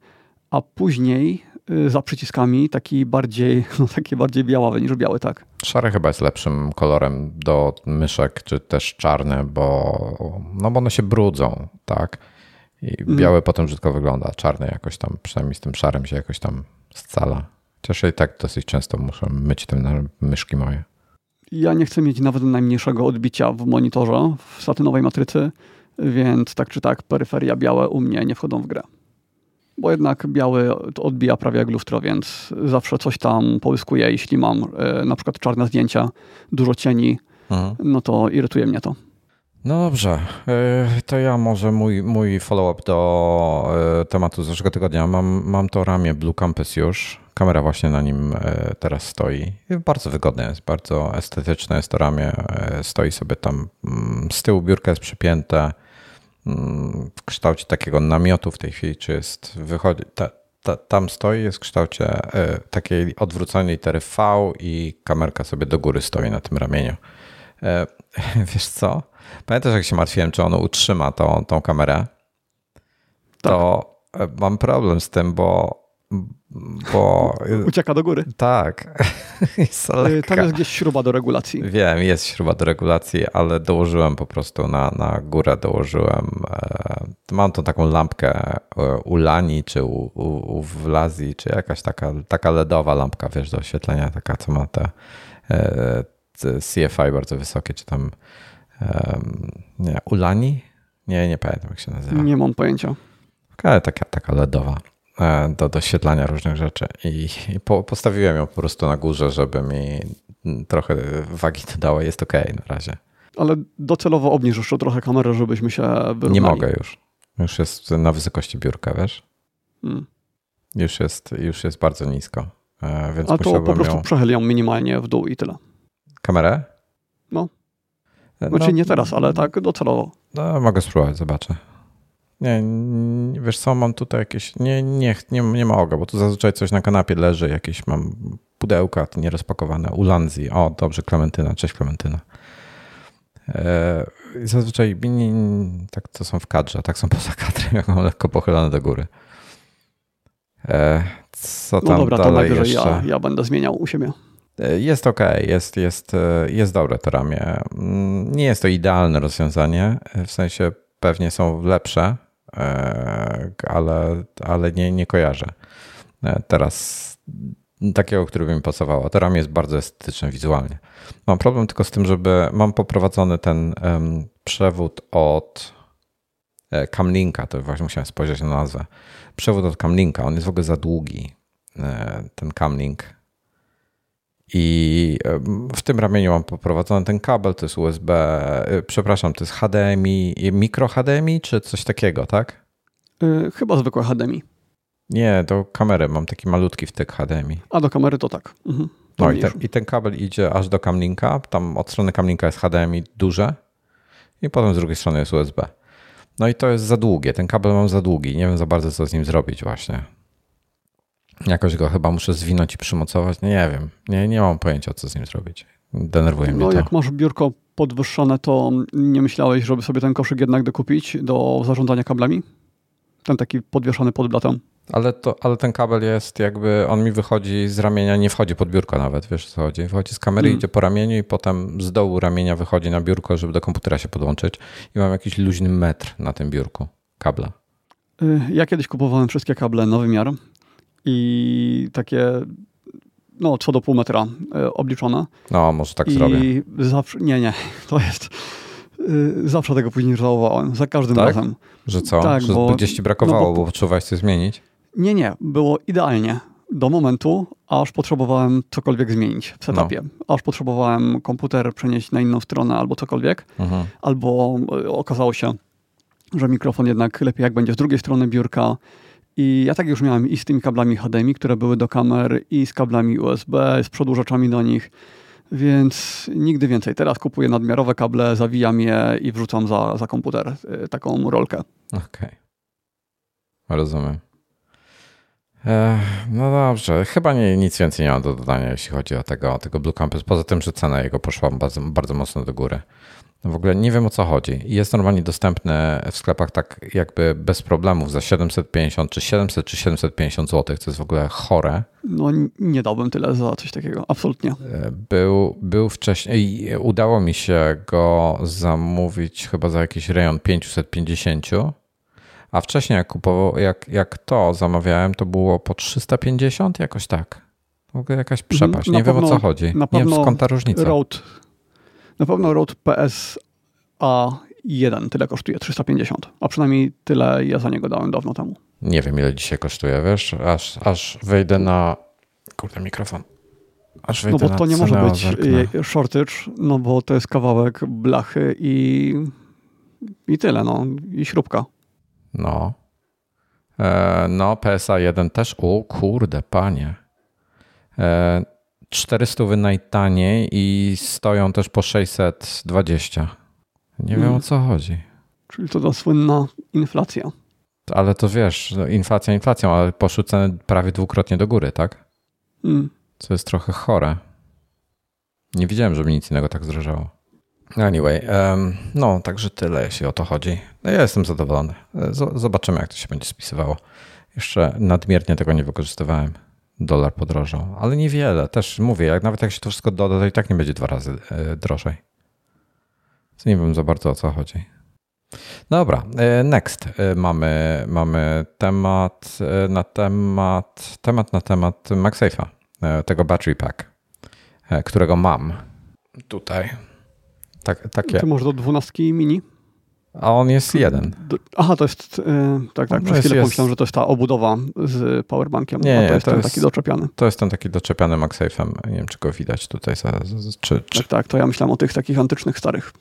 a później y, za przyciskami taki bardziej, no takie bardziej białawy niż biały, tak. Szary chyba jest lepszym kolorem do myszek, czy też czarny, bo, no bo one się brudzą, tak? I biały potem brzydko wygląda, czarny jakoś tam, przynajmniej z tym szarym się jakoś tam scala. Ja i tak dosyć często muszę myć te myszki moje. Ja nie chcę mieć nawet najmniejszego odbicia w monitorze w satynowej matrycy, więc tak czy tak peryferia białe u mnie nie wchodzą w grę. Bo jednak biały odbija prawie jak lustro, więc zawsze coś tam połyskuje. Jeśli mam e, na przykład czarne zdjęcia, dużo cieni, Mhm. no to irytuje mnie to. No dobrze, yy, to ja może mój, mój follow-up do yy, tematu z zeszłego tygodnia. Mam, mam to ramię Blue Campus już. Kamera właśnie na nim yy, teraz stoi. Bardzo wygodne jest, bardzo estetyczne jest to ramię. Yy, Stoi sobie tam mm, z tyłu, biurko jest przypięte mm, w kształcie takiego namiotu w tej chwili, czy jest, wychodzi, ta, ta, tam stoi, jest w kształcie yy, takiej odwróconej litery V i kamerka sobie do góry stoi na tym ramieniu. E, Wiesz co? Pamiętasz, jak się martwiłem, czy ono utrzyma tą, tą kamerę? To e, mam problem z tym, bo, bo Ucieka do góry. tak, lekka. Tam jest gdzieś śruba do regulacji. Wiem, jest śruba do regulacji, ale dołożyłem po prostu na, na górę, dołożyłem, e, mam tą taką lampkę e, u Lani, czy u, u, u Wlazji, czy jakaś taka, taka LEDowa lampka, wiesz, do oświetlenia, taka, co ma te, e, te CFI bardzo wysokie, czy tam, nie, Ulani? Nie, nie pamiętam jak się nazywa. Nie mam pojęcia. Ale taka, taka LEDowa do doświetlania różnych rzeczy. I, i po, postawiłem ją po prostu na górze, żeby mi trochę wagi dodała. Jest ok na razie. Ale docelowo obniż jeszcze trochę kamerę, żebyśmy się wyrównali. Nie mogę już. Już jest na wysokości biurka, wiesz? Mm. Już jest, już jest bardzo nisko. E, Więc A to po prostu ją... przechyl ją minimalnie w dół i tyle. Kamerę? No. E, Znaczy nie teraz, ale tak docelowo. No, mogę spróbować, zobaczę. Nie, nie, wiesz co, mam tutaj jakieś, nie, nie, nie, nie mogę, bo tu zazwyczaj coś na kanapie leży, jakieś mam pudełka nierozpakowane, ulanzi, o dobrze, Klementyna, cześć Klementyna. E, zazwyczaj nie, nie, tak to są w kadrze, tak są poza kadrem, jak mam lekko pochylone do góry. E, co tam No dobra, to dalej najwyżej jeszcze? ja, ja będę zmieniał u siebie. E, Jest ok, jest, jest, jest dobre to ramię. Mm, Nie jest to idealne rozwiązanie, w sensie pewnie są lepsze, ale, ale nie, nie kojarzę e, teraz takiego, który by mi pasowało. To ramię jest bardzo estetyczne wizualnie. Mam problem tylko z tym, żeby mam poprowadzony ten przewód od e, Camlinka, to właśnie musiałem spojrzeć na nazwę. Przewód od Camlinka, on jest w ogóle za długi, e, ten Camlink. I w tym ramieniu mam poprowadzony ten kabel, to jest USB, e, przepraszam, to jest HDMI, mikro HDMI czy coś takiego, tak? Yy, chyba zwykłe HDMI. Nie, do kamery mam taki malutki wtyk HDMI. A do kamery to tak. Mhm. No i ten, mniejszy. i ten kabel idzie aż do Camlinka. Tam od strony Camlinka jest HDMI duże i potem z drugiej strony jest USB. No i to jest za długie. Ten kabel mam za długi. Nie wiem za bardzo, co z nim zrobić właśnie. Jakoś go chyba muszę zwinąć i przymocować. Nie wiem. Nie, nie mam pojęcia, co z nim zrobić. Denerwuje mnie No to. jak masz biurko podwyższone, to nie myślałeś, żeby sobie ten koszyk jednak dokupić do zarządzania kablami? Ten taki podwieszany pod blatą. Ale, to, ale ten kabel jest jakby, on mi wychodzi z ramienia, nie wchodzi pod biurko nawet, wiesz co chodzi. Wychodzi z kamery, Mm. idzie po ramieniu i potem z dołu ramienia wychodzi na biurko, żeby do komputera się podłączyć. I mam jakiś luźny metr na tym biurku kabla. Y, Ja kiedyś kupowałem wszystkie kable na wymiar i takie no co do pół metra y, obliczone. No, może tak I zrobię. zawsze, nie, nie, to jest, y, zawsze tego później żałowałem, za każdym Tak? razem. Że co? tak, że bo- gdzieś ci brakowało, no bo- bo potrzebowałeś coś zmienić? Nie, nie, było idealnie. do momentu, aż potrzebowałem cokolwiek zmienić w setupie. No. Aż potrzebowałem komputer przenieść na inną stronę albo cokolwiek. Mhm. Albo e, okazało się, że mikrofon jednak lepiej jak będzie z drugiej strony biurka. I ja tak już miałem i z tymi kablami HDMI, które były do kamer, i z kablami USB, z przedłużaczami do nich. Więc nigdy więcej. Teraz kupuję nadmiarowe kable, zawijam je i wrzucam za, za komputer e, taką rolkę. Okej. Okay. Rozumiem. No dobrze, chyba nie, nic więcej nie mam do dodania, jeśli chodzi o tego, o tego Blue Campus. Poza tym, że cena jego poszła bardzo, bardzo mocno do góry. No w ogóle nie wiem o co chodzi. Jest normalnie dostępny w sklepach tak jakby bez problemów za 750 czy 700 czy 750 zł, co jest w ogóle chore. No nie dałbym tyle za coś takiego, absolutnie. E, był, był wcześniej, udało mi się go zamówić chyba za jakiś rejon 550 a wcześniej jak, kupował, jak, jak to zamawiałem, to było po 350 jakoś tak. W ogóle jakaś mhm. przepaść. Na nie pewno, wiem o co chodzi. Nie wiem skąd ta różnica. Road, na pewno Road PSA 1 tyle kosztuje, 350. A przynajmniej tyle ja za niego dałem dawno temu. Nie wiem ile dzisiaj kosztuje, wiesz? Aż, aż wejdę na... Kurde, mikrofon. Aż no bo to nie może być zerknę. shortage, no bo to jest kawałek blachy i, i tyle, no. I śrubka. No. E, no, PSA 1 też. O kurde, panie. E, 400 najtaniej i stoją też po 620. Nie wiem o co chodzi. Czyli to ta słynna inflacja. Ale to wiesz, no, inflacja inflacją, ale poszły ceny prawie dwukrotnie do góry, tak? Hmm. Co jest trochę chore. Nie widziałem, żeby nic innego tak zdrożało. Anyway, um, no także tyle, jeśli o to chodzi. No, ja jestem zadowolony. Zobaczymy, jak to się będzie spisywało. Jeszcze nadmiernie tego nie wykorzystywałem. Dolar podrożał, ale niewiele. Też mówię, jak nawet jak się to wszystko doda, to i tak nie będzie dwa razy e, drożej. Więc nie wiem za bardzo o co chodzi. Dobra, e, next. E, mamy, mamy temat na temat, temat na temat MagSafe'a, tego battery pack, którego mam tutaj. Tak, takie. Czy może do 12 mini? A on jest jeden. Aha, to jest. Yy, tak, tak. Przez chwilę jest... pomyślałem, że to jest ta obudowa z powerbankiem. Nie, to jest to ten jest, taki doczepiany. To jest ten taki doczepiany MagSafe'em. Nie wiem, czy go widać tutaj. Za, czy, czy... Tak, tak. To ja myślałem o tych takich antycznych, starych.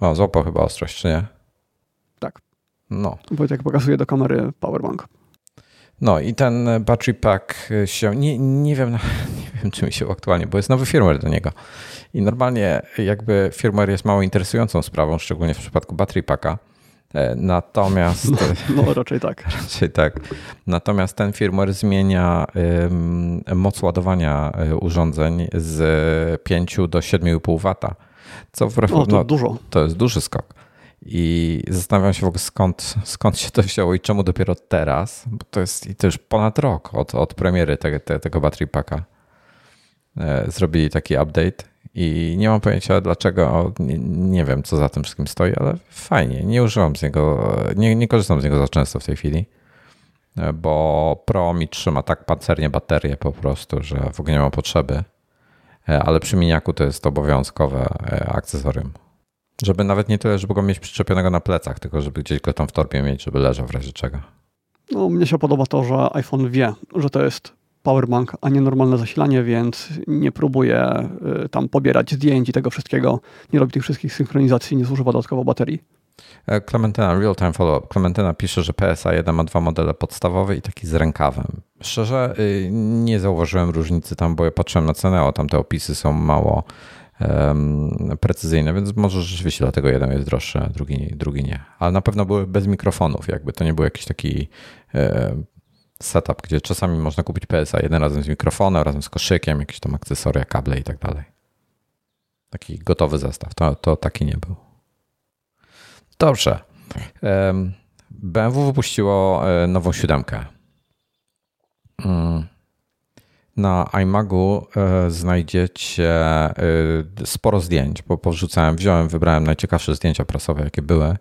O, złapał chyba ostrość, czy nie? Tak. No. Bo tak pokazuje do kamery powerbank. No i ten battery pack się. Nie, nie wiem, nie wiem, czy mi się aktualnie, bo jest nowy firmware do niego. I normalnie jakby firmware jest mało interesującą sprawą, szczególnie w przypadku battery packa. E, natomiast. No, no, raczej tak. Raczej tak. Natomiast ten firmware zmienia moc ładowania e, urządzeń z 5 do 7,5 W. Co wbrew o, to no, dużo. To jest duży skok. I zastanawiam się w ogóle skąd, skąd się to wzięło i czemu dopiero teraz, bo to jest to już ponad rok od, od premiery te, te, tego battery packa. E, zrobili taki update i nie mam pojęcia dlaczego, nie, wiem co za tym wszystkim stoi, ale fajnie. Nie używam z niego, nie, nie korzystam z niego za często w tej chwili, e, bo Pro mi trzyma tak pancernie baterię po prostu, że w ogóle nie ma potrzeby. E, ale przy miniaku to jest obowiązkowe akcesorium. Żeby nawet nie tyle, żeby go mieć przyczepionego na plecach, tylko żeby gdzieś go tam w torbie mieć, żeby leżał w razie czego. No, mnie się podoba to, że iPhone wie, że to jest powerbank, a nie normalne zasilanie, więc nie próbuje y, tam pobierać zdjęć i tego wszystkiego, nie robi tych wszystkich synchronizacji, nie zużywa dodatkowo baterii. Clementina, Real Time Follow-up. Clementina pisze, że PSA 1 ma dwa modele podstawowe i taki z rękawem. Szczerze y, nie zauważyłem różnicy tam, bo ja patrzyłem na cenę, a tam te opisy są mało um, precyzyjne, więc może rzeczywiście dlatego jeden jest droższy, a drugi, drugi nie. Ale na pewno były bez mikrofonów, jakby to nie był jakiś taki setup, gdzie czasami można kupić PSA jeden razem z mikrofonem, razem z koszykiem, jakieś tam akcesoria, kable i tak dalej. Taki gotowy zestaw. To, to taki nie był. Dobrze. BMW wypuściło e, nową siódemkę. Mm. Na iMagu e, znajdziecie e, sporo zdjęć, bo powrzucałem, wziąłem, wybrałem najciekawsze zdjęcia prasowe, jakie były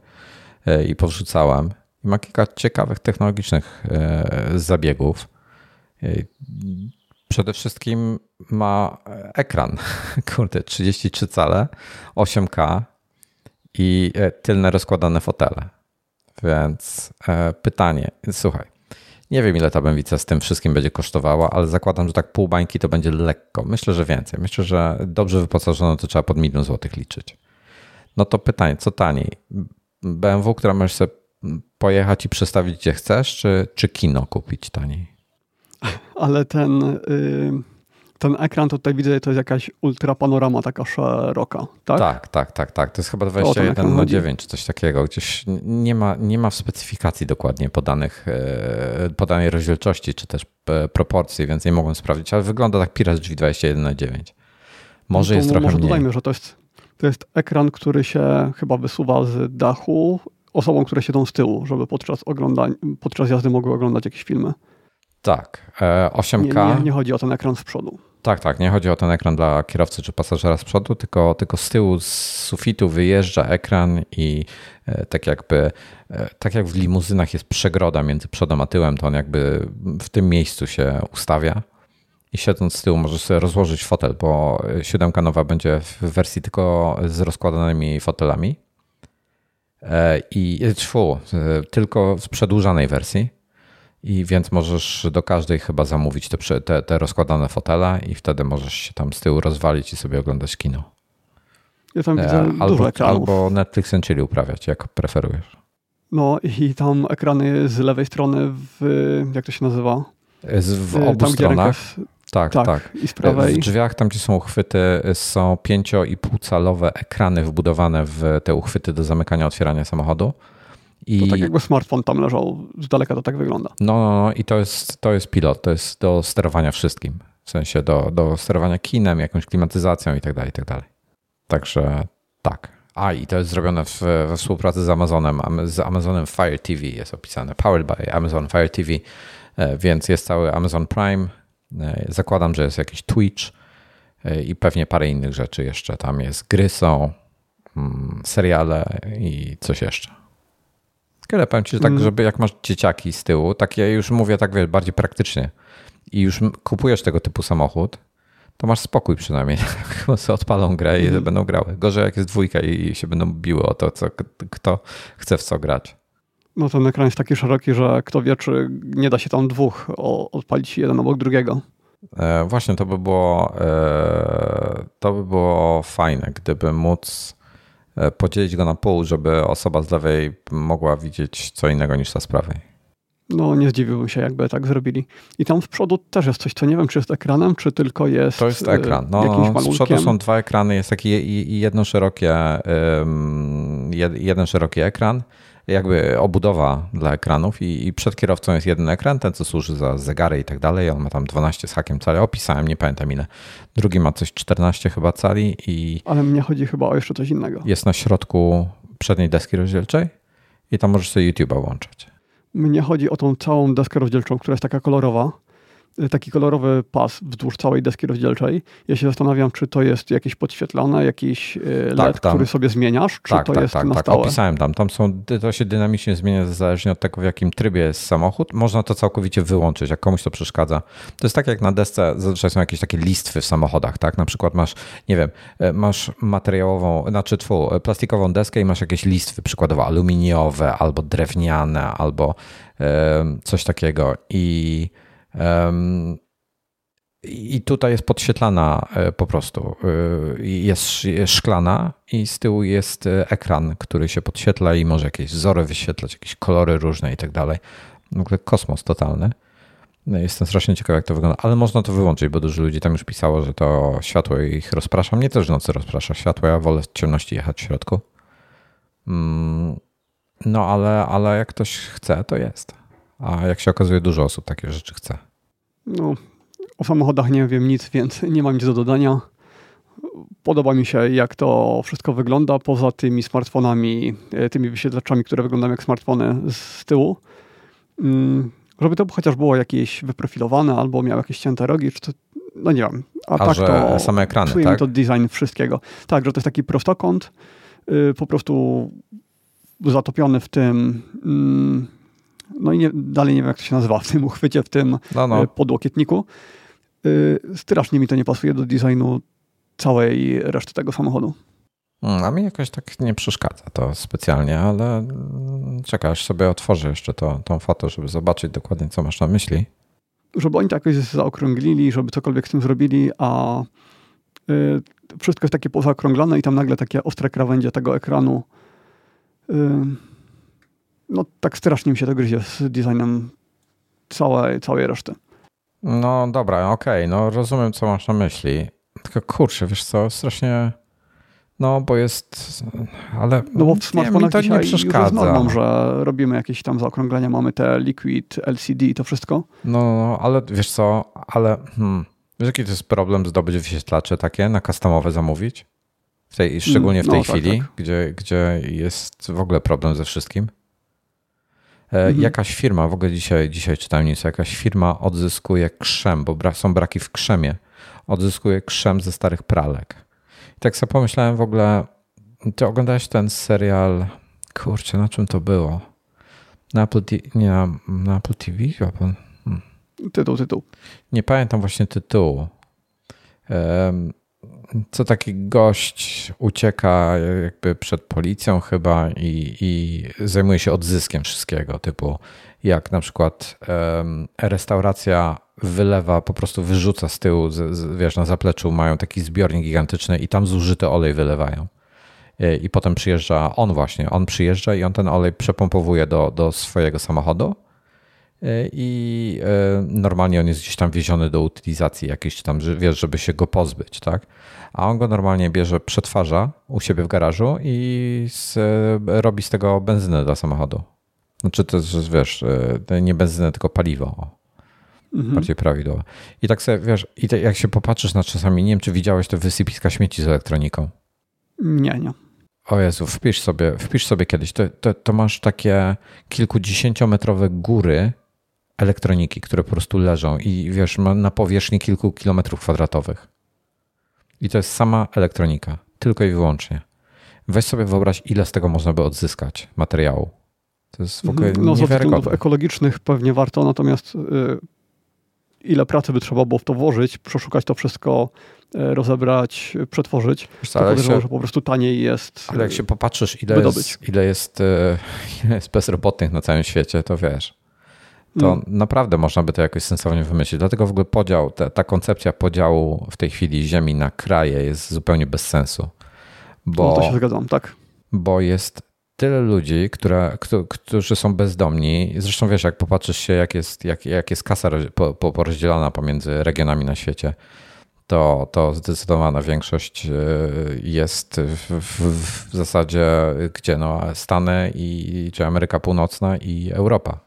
i powrzucałem ma kilka ciekawych technologicznych e, zabiegów. E, przede wszystkim ma ekran, kurde, 33 cale, 8K i e, tylne rozkładane fotele. Więc pytanie, słuchaj, Nie wiem, ile ta bębica z tym wszystkim będzie kosztowała, ale zakładam, że tak pół bańki to będzie lekko. Myślę, że więcej. Myślę, że dobrze wyposażone to trzeba pod milion złotych liczyć. No to pytanie, co taniej? BMW, która możesz sobie pojechać i przestawić gdzie chcesz, czy, czy kino kupić taniej? Ale ten, y, ten ekran tutaj widzę, to jest jakaś ultra panorama taka szeroka, tak? Tak, tak, tak, tak. To jest chyba 21 na 9 czy coś takiego. Gdzieś nie ma, nie ma w specyfikacji dokładnie podanych, e, podanej rozdzielczości, czy też e, proporcji, więc nie mogłem sprawdzić, ale wygląda tak Piras drzwi 21 na 9 Może no jest trochę może mniej. dodajmy, że to jest, to jest ekran, który się chyba wysuwa z dachu osobom, które siedzą z tyłu, żeby podczas, oglądań, podczas jazdy mogły oglądać jakieś filmy. Tak, 8K. E, nie, nie, nie, chodzi o ten ekran z przodu. Tak, tak, nie chodzi o ten ekran dla kierowcy czy pasażera z przodu, tylko, tylko z tyłu, z sufitu wyjeżdża ekran i e, tak jakby, e, tak jak w limuzynach jest przegroda między przodem a tyłem, to on jakby w tym miejscu się ustawia i siedząc z tyłu możesz sobie rozłożyć fotel, bo siódemka nowa będzie w wersji tylko z rozkładanymi fotelami i tfu, tylko w przedłużanej wersji i więc możesz do każdej chyba zamówić te, te, te rozkładane fotele i wtedy możesz się tam z tyłu rozwalić i sobie oglądać kino. Ja tam widzę e, albo, albo Netflix and Chill uprawiać, jak preferujesz. No i tam ekrany z lewej strony w, jak to się nazywa? Z, w obu tam, stronach. Tak, tak, tak. I z prawej. W drzwiach, tam gdzie są uchwyty, są 5,5 calowe ekrany wbudowane w te uchwyty do zamykania, otwierania samochodu. I... To tak jakby smartfon tam leżał, z daleka to tak wygląda. No, no, no i to jest, to jest pilot, to jest do sterowania wszystkim. W sensie do, do sterowania kinem, jakąś klimatyzacją i tak dalej, i tak dalej. Także tak. A i to jest zrobione w, we współpracy z Amazonem, z Amazonem Fire TV jest opisane, powered by Amazon Fire TV, e, więc jest cały Amazon Prime. E, zakładam, że jest jakiś Twitch e, i pewnie parę innych rzeczy jeszcze. Tam jest gry są, mm, seriale i coś jeszcze. Ale powiem ci, że tak, mm. żeby jak masz dzieciaki z tyłu, tak ja już mówię tak wiesz, bardziej praktycznie i już kupujesz tego typu samochód, to masz spokój przynajmniej. Chyba sobie odpalą grę i mm. będą grały. Gorzej jak jest dwójka i się będą biły o to, co, kto chce w co grać. No ten ekran jest taki szeroki, że kto wie, czy nie da się tam dwóch odpalić jeden obok drugiego. E, właśnie to by było e, to by było fajne, gdyby móc E, podzielić go na pół, żeby osoba z lewej mogła widzieć co innego niż ta z prawej. No, nie zdziwiłbym się, jakby tak zrobili. I tam z przodu też jest coś, co nie wiem, czy jest ekranem, czy tylko jest. To jest ekran. No, z przodu są dwa ekrany, jest taki jedno szerokie, jeden szeroki ekran jakby obudowa dla ekranów i, i, przed kierowcą jest jeden ekran, ten co służy za zegary i tak dalej. On ma tam 12 z hakiem cali. Opisałem, nie pamiętam ile. Drugi ma coś 14 chyba cali i... Ale mnie chodzi chyba o jeszcze coś innego. Jest na środku przedniej deski rozdzielczej i tam możesz sobie YouTube'a włączać. Mnie chodzi o tą całą deskę rozdzielczą, która jest taka kolorowa taki kolorowy pas wzdłuż całej deski rozdzielczej. Ja się zastanawiam, czy to jest jakieś podświetlone, jakiś e, LED, tak, który sobie zmieniasz, czy tak, to tak, jest tak, na tak. stałe? Opisałem tam. tam są, to się dynamicznie zmienia zależnie od tego, w jakim trybie jest samochód. Można to całkowicie wyłączyć, jak komuś to przeszkadza. To jest tak jak na desce, zazwyczaj są jakieś takie listwy w samochodach, tak? Na przykład masz, nie wiem, e, masz materiałową, znaczy tfu, e, plastikową deskę i masz jakieś listwy, przykładowo aluminiowe, albo drewniane, albo coś takiego i i tutaj jest podświetlana e, po prostu. E, jest, szklana i z tyłu jest e, ekran, który się podświetla i może jakieś wzory wyświetlać, jakieś kolory różne i tak dalej. W ogóle kosmos totalny. No, jestem strasznie ciekaw, jak to wygląda, ale można to wyłączyć, bo dużo ludzi tam już pisało, że to światło ich rozprasza. Mnie też w nocy rozprasza światło, ja wolę w ciemności jechać w środku. Mm, no ale, ale jak ktoś chce, to jest. A jak się okazuje, dużo osób takie rzeczy chce. No, o samochodach nie wiem nic, więc nie mam nic do dodania. Podoba mi się, jak to wszystko wygląda, poza tymi smartfonami, e, tymi wyświetlaczami, które wyglądają jak smartfony z tyłu. Mm, żeby to chociaż było jakieś wyprofilowane, albo miało jakieś cięte rogi, czy to, no nie wiem. A, A tak to same ekrany, tak? to design wszystkiego. Tak, że to jest taki prostokąt, yy, po prostu zatopiony w tym, yy, no i nie, dalej nie wiem jak to się nazywa, w tym uchwycie, w tym no, no. E, podłokietniku. Y, strasznie mi to nie pasuje do designu całej reszty tego samochodu. Hmm, a mi jakoś tak nie przeszkadza to specjalnie, ale mm, czekaj, aż sobie otworzę jeszcze to, tą fotę, żeby zobaczyć dokładnie, co masz na myśli. Żeby oni to jakoś zaokrąglili, żeby cokolwiek z tym zrobili, a y, wszystko jest takie pozaokrąglone i tam nagle takie ostre krawędzie tego ekranu. No tak strasznie mi się to gryzie z designem całej, całej reszty. No dobra, okej, okay, no rozumiem, co masz na myśli. Tylko kurczę, wiesz co, strasznie no, bo jest, ale no bo w smartfonach to nie przeszkadza. Już normą, że robimy jakieś tam zaokrąglenia, mamy te Liquid, LCD i to wszystko. No, no, ale wiesz co, ale hmm, wiesz jaki to jest problem zdobyć wyświetlacze takie na customowe zamówić? W tej, szczególnie w tej no, chwili, tak, tak. Gdzie, gdzie jest w ogóle problem ze wszystkim. E, mhm. Jakaś firma, w ogóle dzisiaj, dzisiaj czytałem nic, jakaś firma odzyskuje krzem, bo są braki w krzemie, odzyskuje krzem ze starych pralek tak sobie pomyślałem w ogóle, ty oglądałeś ten serial, kurczę, na czym to było? Na Apple, nie, na, na Apple TV? Hmm. Tytuł, tytuł. Nie pamiętam właśnie tytułu. Co taki gość ucieka jakby przed policją chyba i, i zajmuje się odzyskiem wszystkiego, typu jak na przykład um, restauracja wylewa, po prostu wyrzuca z tyłu, z, z, wiesz, na zapleczu mają taki zbiornik gigantyczny i tam zużyty olej wylewają. I, I potem przyjeżdża on właśnie, on przyjeżdża i on ten olej przepompowuje do, do swojego samochodu i e, normalnie on jest gdzieś tam wieziony do utylizacji jakiejś tam, wiesz, żeby się go pozbyć, tak? A on go normalnie bierze, przetwarza u siebie w garażu i z, robi z tego benzynę dla samochodu. Znaczy to jest, wiesz, e, nie benzynę, tylko paliwo. Mhm. Bardziej prawidłowo. I tak sobie, wiesz, i te, jak się popatrzysz na czasami, nie wiem, czy widziałeś te wysypiska śmieci z elektroniką. Nie, nie. O Jezu, wpisz sobie, wpisz sobie kiedyś. To, to, to masz takie kilkudziesięciometrowe góry elektroniki, które po prostu leżą i wiesz, ma na powierzchni kilku kilometrów kwadratowych. I to jest sama elektronika, tylko i wyłącznie. Weź sobie wyobraź, ile z tego można by odzyskać materiału. To jest w ogóle no, niewiarygodne. Z ekologicznych pewnie warto, natomiast y, ile pracy by trzeba było w to włożyć, przeszukać to wszystko, y, rozebrać, przetworzyć, Wiesz, to podejrzewam, że po prostu taniej jest Ale jak się popatrzysz, ile jest, ile, jest, y, ile jest bezrobotnych na całym świecie, to wiesz to mm. naprawdę można by to jakoś sensownie wymyślić. Dlatego w ogóle podział, ta, ta, koncepcja podziału w tej chwili Ziemi na kraje jest zupełnie bez sensu. Bo, no to się zgadzam, tak. Bo jest tyle ludzi, które, którzy są bezdomni. Zresztą wiesz, jak popatrzysz się, jak jest, jak, jak jest kasa porozdzielana pomiędzy regionami na świecie, to, to zdecydowana większość e, jest w, w, w zasadzie gdzie? No, Stany i czy Ameryka Północna i Europa.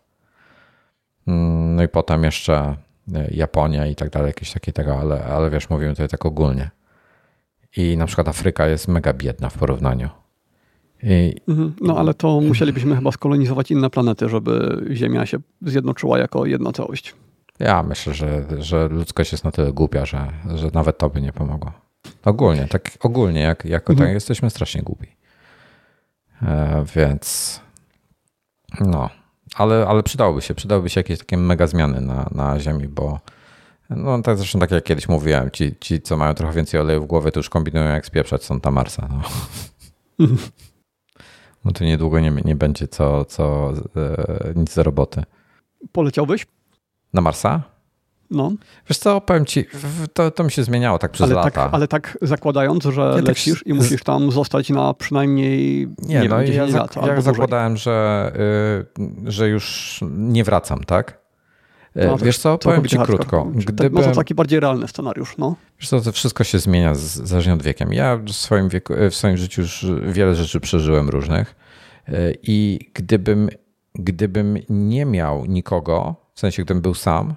Mm, no i potem jeszcze e, Japonia i tak dalej, jakieś takie tego, ale, ale wiesz, mówimy tutaj tak ogólnie. I na przykład Afryka jest mega biedna w porównaniu. I... Mhm. No ale to musielibyśmy chyba skolonizować inne planety, żeby Ziemia się zjednoczyła jako jedna całość. Ja myślę, że, że ludzkość jest na tyle głupia, że, że nawet to by nie pomogło. Ogólnie, tak ogólnie, jak, jako mhm. tak jesteśmy strasznie głupi. E, więc no, ale, ale przydałoby się, przydałyby się jakieś takie mega zmiany na, na Ziemi, bo no tak zresztą tak jak kiedyś mówiłem, ci, ci co mają trochę więcej oleju w głowie, to już kombinują jak spieprzać na Marsa. No. Bo to niedługo nie, nie będzie co, co e, nic za roboty. Poleciałbyś? Na Marsa? No. Wiesz co, powiem ci, to, to mi się zmieniało tak przez ale lata. Tak, ale tak zakładając, że tak lecisz tak... i musisz tam zostać na przynajmniej nie, nie no, wiem, ja, lat, ja zakładałem, że, y, że już nie wracam, tak? Y, no, wiesz co, powiem ci krótko. Gdyby, no to taki bardziej realny scenariusz, no. Wiesz co, to wszystko się zmienia z, zależnie od wiekiem. Ja w swoim, wieku, w swoim życiu już wiele rzeczy przeżyłem różnych y, i gdybym, gdybym nie miał nikogo, w sensie gdybym był sam,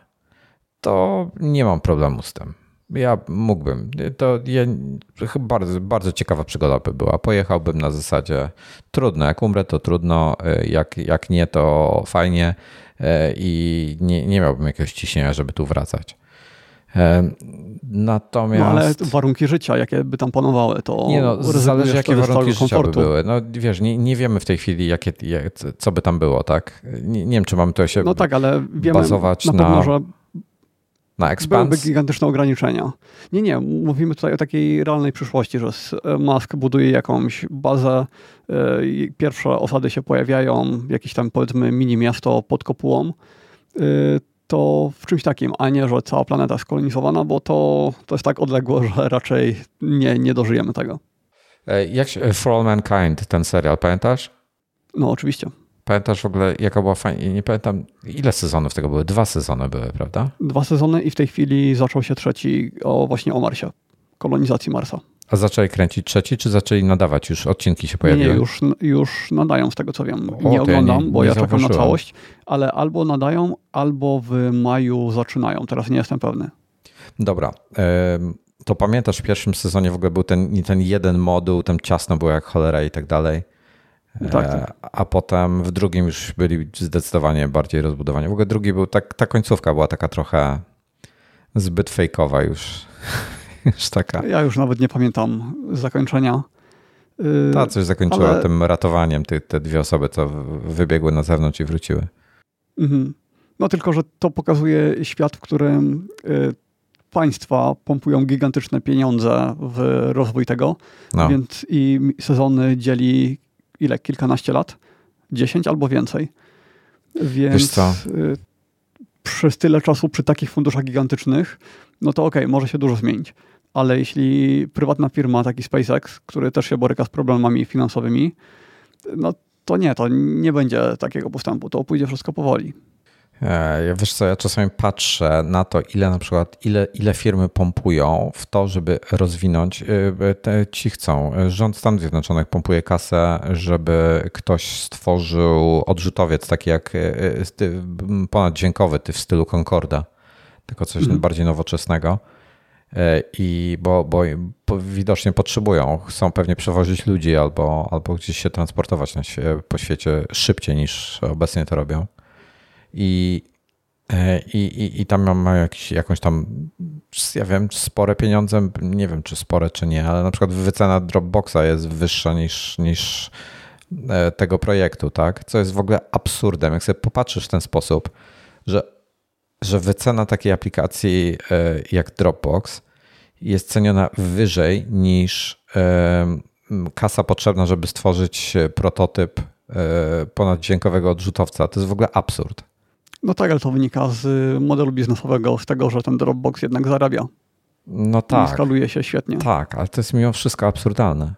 to nie mam problemu z tym. Ja mógłbym. To ja, bardzo, bardzo ciekawa przygoda by była. Pojechałbym na zasadzie trudno, jak umrę to trudno, jak, jak nie to fajnie i nie, nie miałbym jakiegoś ciśnienia, żeby tu wracać. Natomiast. No ale warunki życia, jakie by tam panowały, to. Nie no, zależy jakie warunki życia by były. No wiesz, nie, nie wiemy w tej chwili, jakie, co by tam było, tak? Nie, nie wiem, czy mamy to się. No tak, ale wiemy bazować na, pewno, na... że Na Expanse? Byłyby gigantyczne ograniczenia. Nie, nie, mówimy tutaj o takiej realnej przyszłości, że Musk buduje jakąś bazę, pierwsze osady się pojawiają, jakieś tam powiedzmy mini miasto pod kopułą, to w czymś takim, a nie, że cała planeta jest kolonizowana, bo to, to jest tak odległo, że raczej nie, nie dożyjemy tego. Jak się, For All Mankind, ten serial, pamiętasz? No, oczywiście. Pamiętasz w ogóle, jaka była fajna? Nie pamiętam, ile sezonów tego były? Dwa sezony były, prawda? Dwa sezony i w tej chwili zaczął się trzeci o, właśnie o Marsie, kolonizacji Marsa. A zaczęli kręcić trzeci, czy zaczęli nadawać? Już odcinki się pojawiły? Nie, już, już nadają z tego co wiem. O, nie oglądam, ja nie, bo nie ja czekam na całość, ale albo nadają, albo w maju zaczynają. Teraz nie jestem pewny. Dobra. To pamiętasz, w pierwszym sezonie w ogóle był ten, ten jeden moduł, tam ciasno było jak cholera i tak dalej. Tak, tak. A potem w drugim już byli zdecydowanie bardziej rozbudowani. W ogóle drugi był, tak, ta końcówka była taka trochę zbyt fejkowa już. już taka. Ja już nawet nie pamiętam zakończenia. Ta coś zakończyła ale... tym ratowaniem te, te dwie osoby, co wybiegły na zewnątrz i wróciły. Mhm. No tylko, że to pokazuje świat, w którym y, państwa pompują gigantyczne pieniądze w rozwój tego, no. więc i sezony dzieli ile? Kilkanaście lat? Dziesięć albo więcej. Więc y, przez tyle czasu przy takich funduszach gigantycznych, no to okej, okay, może się dużo zmienić. Ale jeśli prywatna firma, taki SpaceX, który też się boryka z problemami finansowymi, no to nie, to nie będzie takiego postępu. To pójdzie wszystko powoli. Ja wiesz co, ja czasami patrzę na to, ile na przykład, ile, ile firmy pompują w to, żeby rozwinąć, y, te, ci chcą. Rząd Stanów Zjednoczonych pompuje kasę, żeby ktoś stworzył odrzutowiec taki jak ponaddźwiękowy, ty w stylu Concorda, tylko coś mm. bardziej nowoczesnego. I bo, bo, bo, widocznie potrzebują, chcą pewnie przewozić ludzi albo, albo gdzieś się transportować na, po świecie szybciej niż obecnie to robią. I, e, i, i, i tam mam jakiś, jakąś tam, ja wiem, spore pieniądze, nie wiem czy spore czy nie, ale na przykład wycena Dropboxa jest wyższa niż, niż e, tego projektu, tak? Co jest w ogóle absurdem. Jak sobie popatrzysz w ten sposób, że, że wycena takiej aplikacji e, jak Dropbox jest ceniona wyżej niż kasa potrzebna, żeby stworzyć prototyp ponaddźwiękowego odrzutowca. To jest w ogóle absurd. No tak, ale to wynika z modelu biznesowego, z tego, że ten Dropbox jednak zarabia. No tak. I skaluje się świetnie. Tak, ale to jest mimo wszystko absurdalne.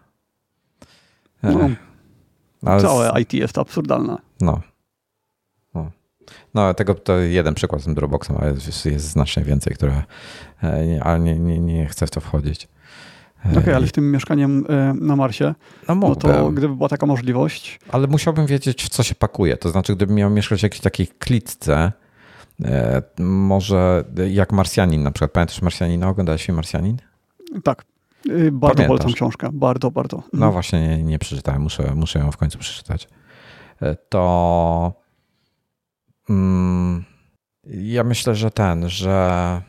No, ale całe IT jest absurdalne. No. No, no tego to jeden przykład z tym Dropboxem, ale jest, znacznie więcej, które, ale nie, nie, nie chcę w to wchodzić. Okej, okay, ale w tym mieszkaniem e, na Marsie, no, no, to gdyby była taka możliwość... Ale musiałbym wiedzieć, w co się pakuje. To znaczy, gdybym miał mieszkać w jakiejś takiej klitce, e, może jak Marsjanin na przykład. Pamiętasz Marsjanina? Oglądałeś film Marsjanin? Tak. Y, bardzo Pamiętasz? polecam książkę. Bardzo, bardzo. No mhm. właśnie, nie, nie przeczytałem. Muszę, muszę ją w końcu przeczytać. E, to... Mm, ja myślę, że ten, że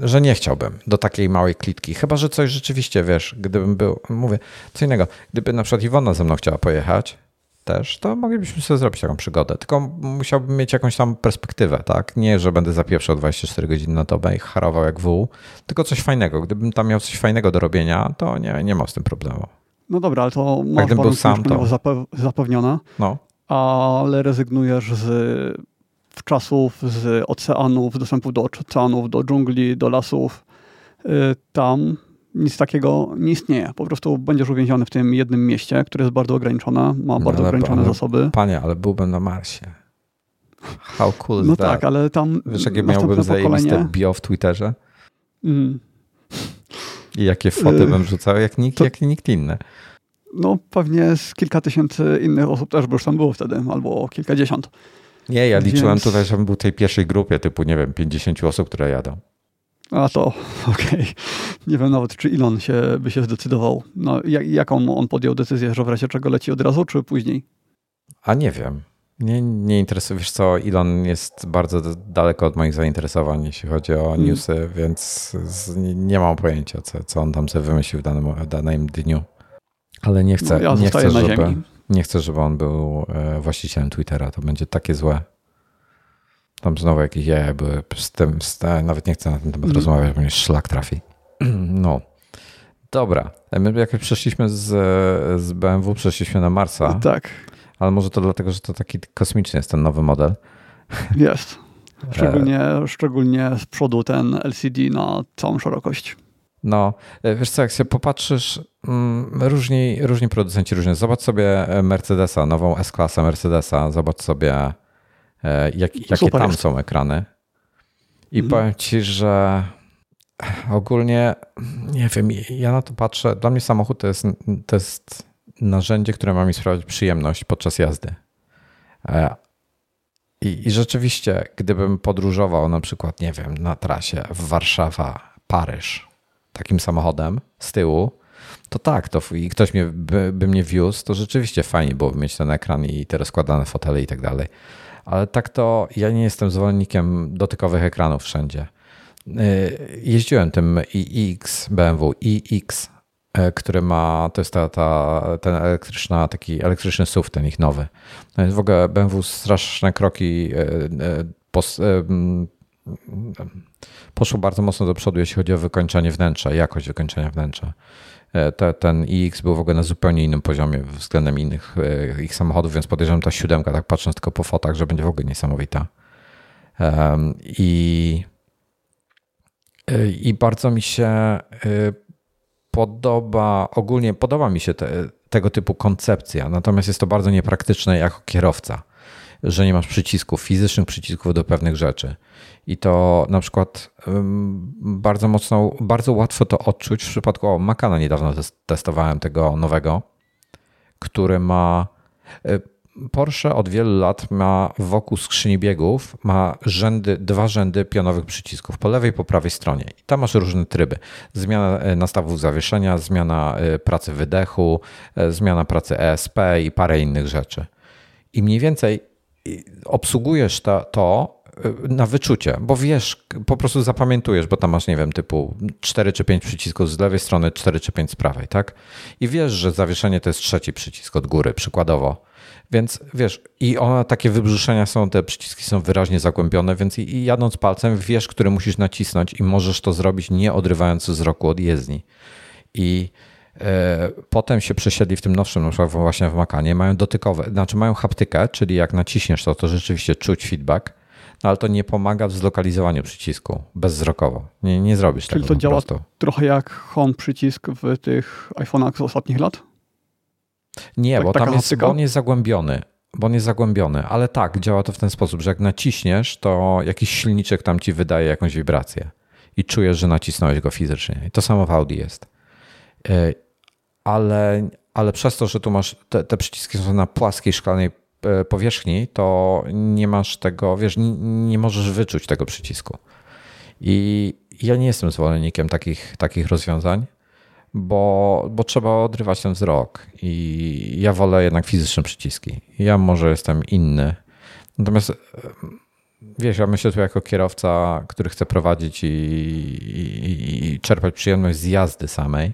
że nie chciałbym do takiej małej klitki. Chyba, że coś rzeczywiście, wiesz, gdybym był, mówię, co innego. Gdyby na przykład Iwona ze mną chciała pojechać też, to moglibyśmy sobie zrobić taką przygodę. Tylko musiałbym mieć jakąś tam perspektywę, tak? Nie, że będę zapieprzał 24 godziny na dobę i harował jak wół, tylko coś fajnego. Gdybym tam miał coś fajnego do robienia, to nie, nie mam z tym problemu. No dobra, ale to masz był sam, to... zapewniona, no. ale rezygnujesz z czasów, z oceanów, z dostępu do oceanów, do dżungli, do lasów. Y, tam nic takiego nie istnieje. Po prostu będziesz uwięziony w tym jednym mieście, które jest bardzo ograniczone, ma no bardzo ograniczone ale, zasoby. Panie, ale byłbym na Marsie. How cool is No that? tak, ale tam Wiesz, jakie miałbym zajebiste bio w Twitterze? Mm. I jakie foty bym rzucał, jak nikt, to... jak nikt inny. No pewnie z kilka tysięcy innych osób też by już tam było wtedy, albo kilkadziesiąt. Nie, ja liczyłem Więc... tutaj, żebym był w tej pierwszej grupie, typu, nie wiem, 50 osób, które jadą. A to okej. Okay. Nie wiem nawet, czy Elon się, by się zdecydował. No, jak, jaką on podjął decyzję, że w razie czego leci od razu, czy później? A nie wiem. Nie, nie interesuje. Wiesz co, Elon jest bardzo daleko od moich zainteresowań, jeśli chodzi o hmm. newsy, więc nie mam pojęcia, co, co on tam sobie wymyślił w danym, w danym dniu. Ale nie chcę, no, ja nie chcę, żeby, ziemi. Nie chcę, żeby on był e, właścicielem Twittera. To będzie takie złe. Tam znowu jakieś jaja były z tym, z, nawet nie chcę na ten temat mm. rozmawiać, bo mnie szlak trafi. No. Dobra. My jak przeszliśmy z, z BMW, przeszliśmy na Marsa. Tak. Ale może to dlatego, że to taki kosmiczny jest ten nowy model. Jest. Szczególnie, szczególnie z przodu ten LCD na całą szerokość. No, e, wiesz co, jak się popatrzysz, mm, różni, różni producenci różnie. Zobacz sobie e, Mercedesa, nową S-klasę Mercedesa, zobacz sobie e, jak, jakie tam jest. są ekrany. I mhm. powiem ci, że ogólnie, nie wiem, ja na to patrzę, dla mnie samochód to jest, to jest narzędzie, które ma mi sprawiać przyjemność podczas jazdy. I, I rzeczywiście, gdybym podróżował na przykład, nie wiem, na trasie w Warszawa, Paryż, takim samochodem z tyłu, to tak, to i ktoś mnie, by, by mnie wiózł, to rzeczywiście fajnie byłoby mieć ten ekran i te rozkładane fotele i tak dalej. Ale tak to ja nie jestem zwolennikiem dotykowych ekranów wszędzie. Y, jeździłem tym iX BMW, iX, y, który ma, to jest ta, ta, ten elektryczna, taki elektryczny SUV, ten ich nowy. No w ogóle BMW straszne kroki y, pos, poszło bardzo mocno do przodu, jeśli chodzi o wykończenie wnętrza, jakość wykończenia wnętrza. E, te, ten iX był w ogóle na zupełnie innym poziomie względem innych e, ich samochodów, więc podejrzewam ta siódemka, tak patrząc tylko po fotach, że będzie w ogóle niesamowita. I, e, i bardzo mi się podoba, ogólnie podoba mi się te, tego typu koncepcja, natomiast jest to bardzo niepraktyczne jako kierowca, że nie masz przycisków, fizycznych przycisków do pewnych rzeczy. I to na przykład bardzo mocno, bardzo łatwo to odczuć w przypadku o, Macana niedawno testowałem tego nowego, który ma y, Porsche od wielu lat ma wokół skrzyni biegów ma rzędy, dwa rzędy pionowych przycisków po lewej i po prawej stronie. I tam masz różne tryby. Zmiana y, nastawów zawieszenia, zmiana y, pracy wydechu, zmiana pracy ESP i parę innych rzeczy. I mniej więcej obsługujesz to, to na wyczucie, bo wiesz, po prostu zapamiętujesz, bo tam masz, nie wiem, typu 4 czy 5 przycisków z lewej strony, 4 czy 5 z prawej, tak? I wiesz, że zawieszenie to jest trzeci przycisk od góry, przykładowo. Więc wiesz, i one takie wybrzuszenia są, te przyciski są wyraźnie zagłębione, więc i, i jadąc palcem wiesz, który musisz nacisnąć i możesz to zrobić nie odrywając wzroku od jezdni. I Potem się przesiedli w tym nowszym, na przykład właśnie w Makanie, mają dotykowe, znaczy mają haptykę, czyli jak naciśniesz to, to rzeczywiście czuć feedback, no ale to nie pomaga w zlokalizowaniu przycisku bezwzrokowo. Nie, nie zrobisz Czyli tego. Czyli to działa prostu. trochę jak home przycisk w tych iPhone'ach z ostatnich lat? Nie, tak, bo tam jest, bo on jest zagłębiony. Bo on jest zagłębiony, ale tak, działa to w ten sposób, że jak naciśniesz, to jakiś silniczek tam ci wydaje jakąś wibrację i czujesz, że nacisnąłeś go fizycznie. I to samo w Audi jest. E, ale, ale przez to, że tu masz te, te przyciski są na płaskiej szklanej E, powierzchni, to nie masz tego, wiesz, nie możesz wyczuć tego przycisku. I ja nie jestem zwolennikiem takich, takich rozwiązań, bo, bo trzeba odrywać ten wzrok. I ja wolę jednak fizyczne przyciski. Ja może jestem inny. Natomiast e, wiesz, ja myślę tu jako kierowca, który chce prowadzić i, i, i czerpać przyjemność z jazdy samej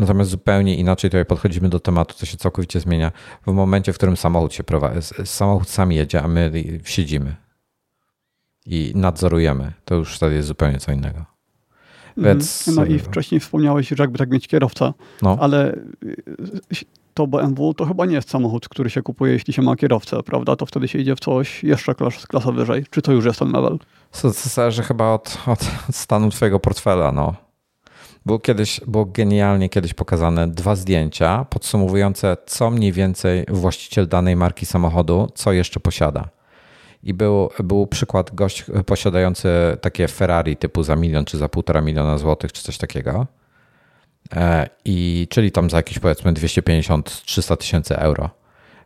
Natomiast zupełnie inaczej tutaj podchodzimy do tematu, co się całkowicie zmienia w momencie, w którym samochód się prowadzi. Samochód sam jedzie, a my siedzimy i nadzorujemy. To już wtedy jest zupełnie co innego. Mhm. Więc... No i wcześniej wspomniałeś, że jakby tak mieć kierowca, no. ale y, to BMW to chyba nie jest samochód, który się kupuje, jeśli się ma kierowcę, prawda? To wtedy się idzie w coś jeszcze klas, klasa wyżej. Czy to już jest ten level? To zależy chyba od, od stanu twojego portfela, no. Było kiedyś, było genialnie kiedyś pokazane dwa zdjęcia podsumowujące, co mniej więcej właściciel danej marki samochodu, co jeszcze posiada. I był, był przykład gość posiadający takie Ferrari typu za milion czy za półtora miliona złotych, czy coś takiego. E, I, czyli tam za jakieś powiedzmy 250-300 tysięcy euro.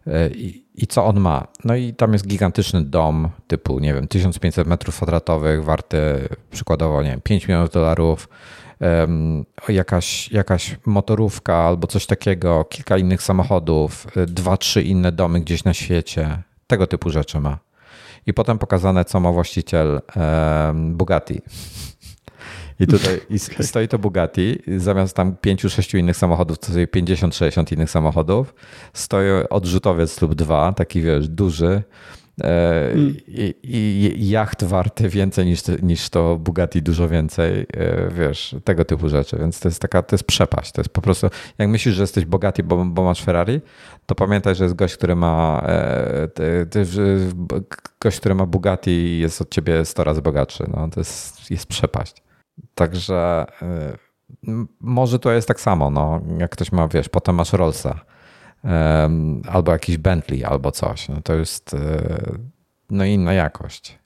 E, I, I, co on ma? No i tam jest gigantyczny dom typu, nie wiem, 1500 metrów kwadratowych, warty przykładowo, nie wiem, 5 milionów dolarów jakaś, jakaś motorówka albo coś takiego, kilka innych samochodów, y, dwa, trzy inne domy gdzieś na świecie. Tego typu rzeczy ma. I potem pokazane, co ma właściciel Bugatti. I tutaj i stoi to Bugatti, zamiast tam pięciu, sześciu innych samochodów, to sobie 50, 60 innych samochodów, stoi odrzutowiec lub dwa, taki wiesz, duży, Mm. I, I, jacht warty więcej niż, niż to Bugatti, dużo więcej, wiesz, tego typu rzeczy. Więc to jest taka, to jest przepaść. To jest po prostu, jak myślisz, że jesteś bogaty, bo, bo masz Ferrari, to pamiętaj, że jest gość, który ma ty, ty, gość, który ma Bugatti jest od ciebie 100 razy bogatszy. No, to jest, jest przepaść. Także może to jest tak samo, no, jak ktoś ma, wiesz, potem masz Rollsa albo jakiś Bentley albo coś. No to jest e, no inna jakość.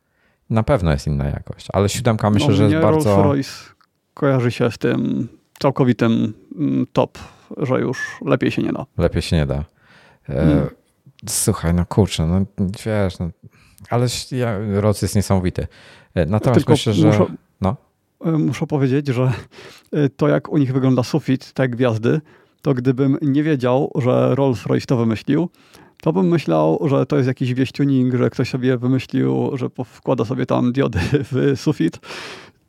Na pewno jest inna jakość, ale siódemka myślę, no, że jest bardzo... Rolls-Royce kojarzy się z tym całkowitym mm, top, że już lepiej się nie da. Lepiej się nie da. Hmm. Słuchaj, no kurczę, no wiesz, no, ale ja, Rolls jest niesamowity. E, natomiast Tylko myślę, że... Muszę, no. muszę powiedzieć, że to jak u nich wygląda sufit, te gwiazdy, to gdybym nie wiedział, że Rolls-Royce to wymyślił, to bym myślał, że to jest jakiś wieś-tuning, że ktoś sobie wymyślił, że wkłada sobie tam diody w sufit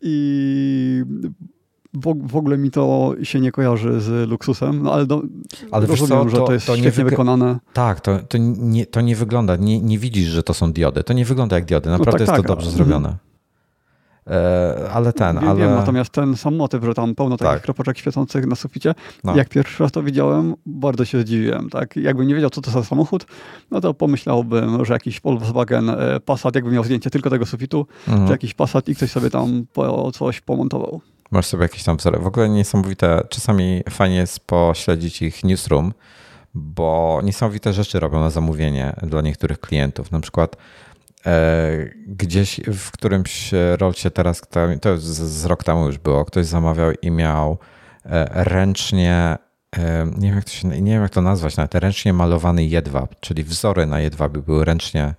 i w, ogóle mi to się nie kojarzy z luksusem, no ale, do, ale rozumiem, co, że to jest to świetnie wykonane. Tak, to, to, nie, to nie wygląda, nie, nie widzisz, że to są diody. To nie wygląda jak diody, naprawdę no tak, jest tak, to dobrze zrobione. E, ale ten, wiem, ale... Wiem, natomiast ten sam motyw, że tam pełno takich tak. kropeczek świecących na suficie, no. jak pierwszy raz to widziałem, bardzo się zdziwiłem. Tak? Jakbym nie wiedział, co to za samochód, no to pomyślałbym, że jakiś Volkswagen e, Passat, jakby miał zdjęcie tylko tego sufitu, mhm. czy jakiś Passat i ktoś sobie tam po, coś pomontował. Masz sobie jakieś tam wzory. W ogóle niesamowite, czasami fajnie jest pośledzić ich newsroom, bo niesamowite rzeczy robią na zamówienie dla niektórych klientów. Na przykład gdzieś w którymś rolcie teraz, to z rok temu już było, ktoś zamawiał i miał e, ręcznie, e, nie wiem jak to, się, nie wiem jak to nazwać, nawet ręcznie malowany jedwab, czyli wzory na jedwabie były ręcznie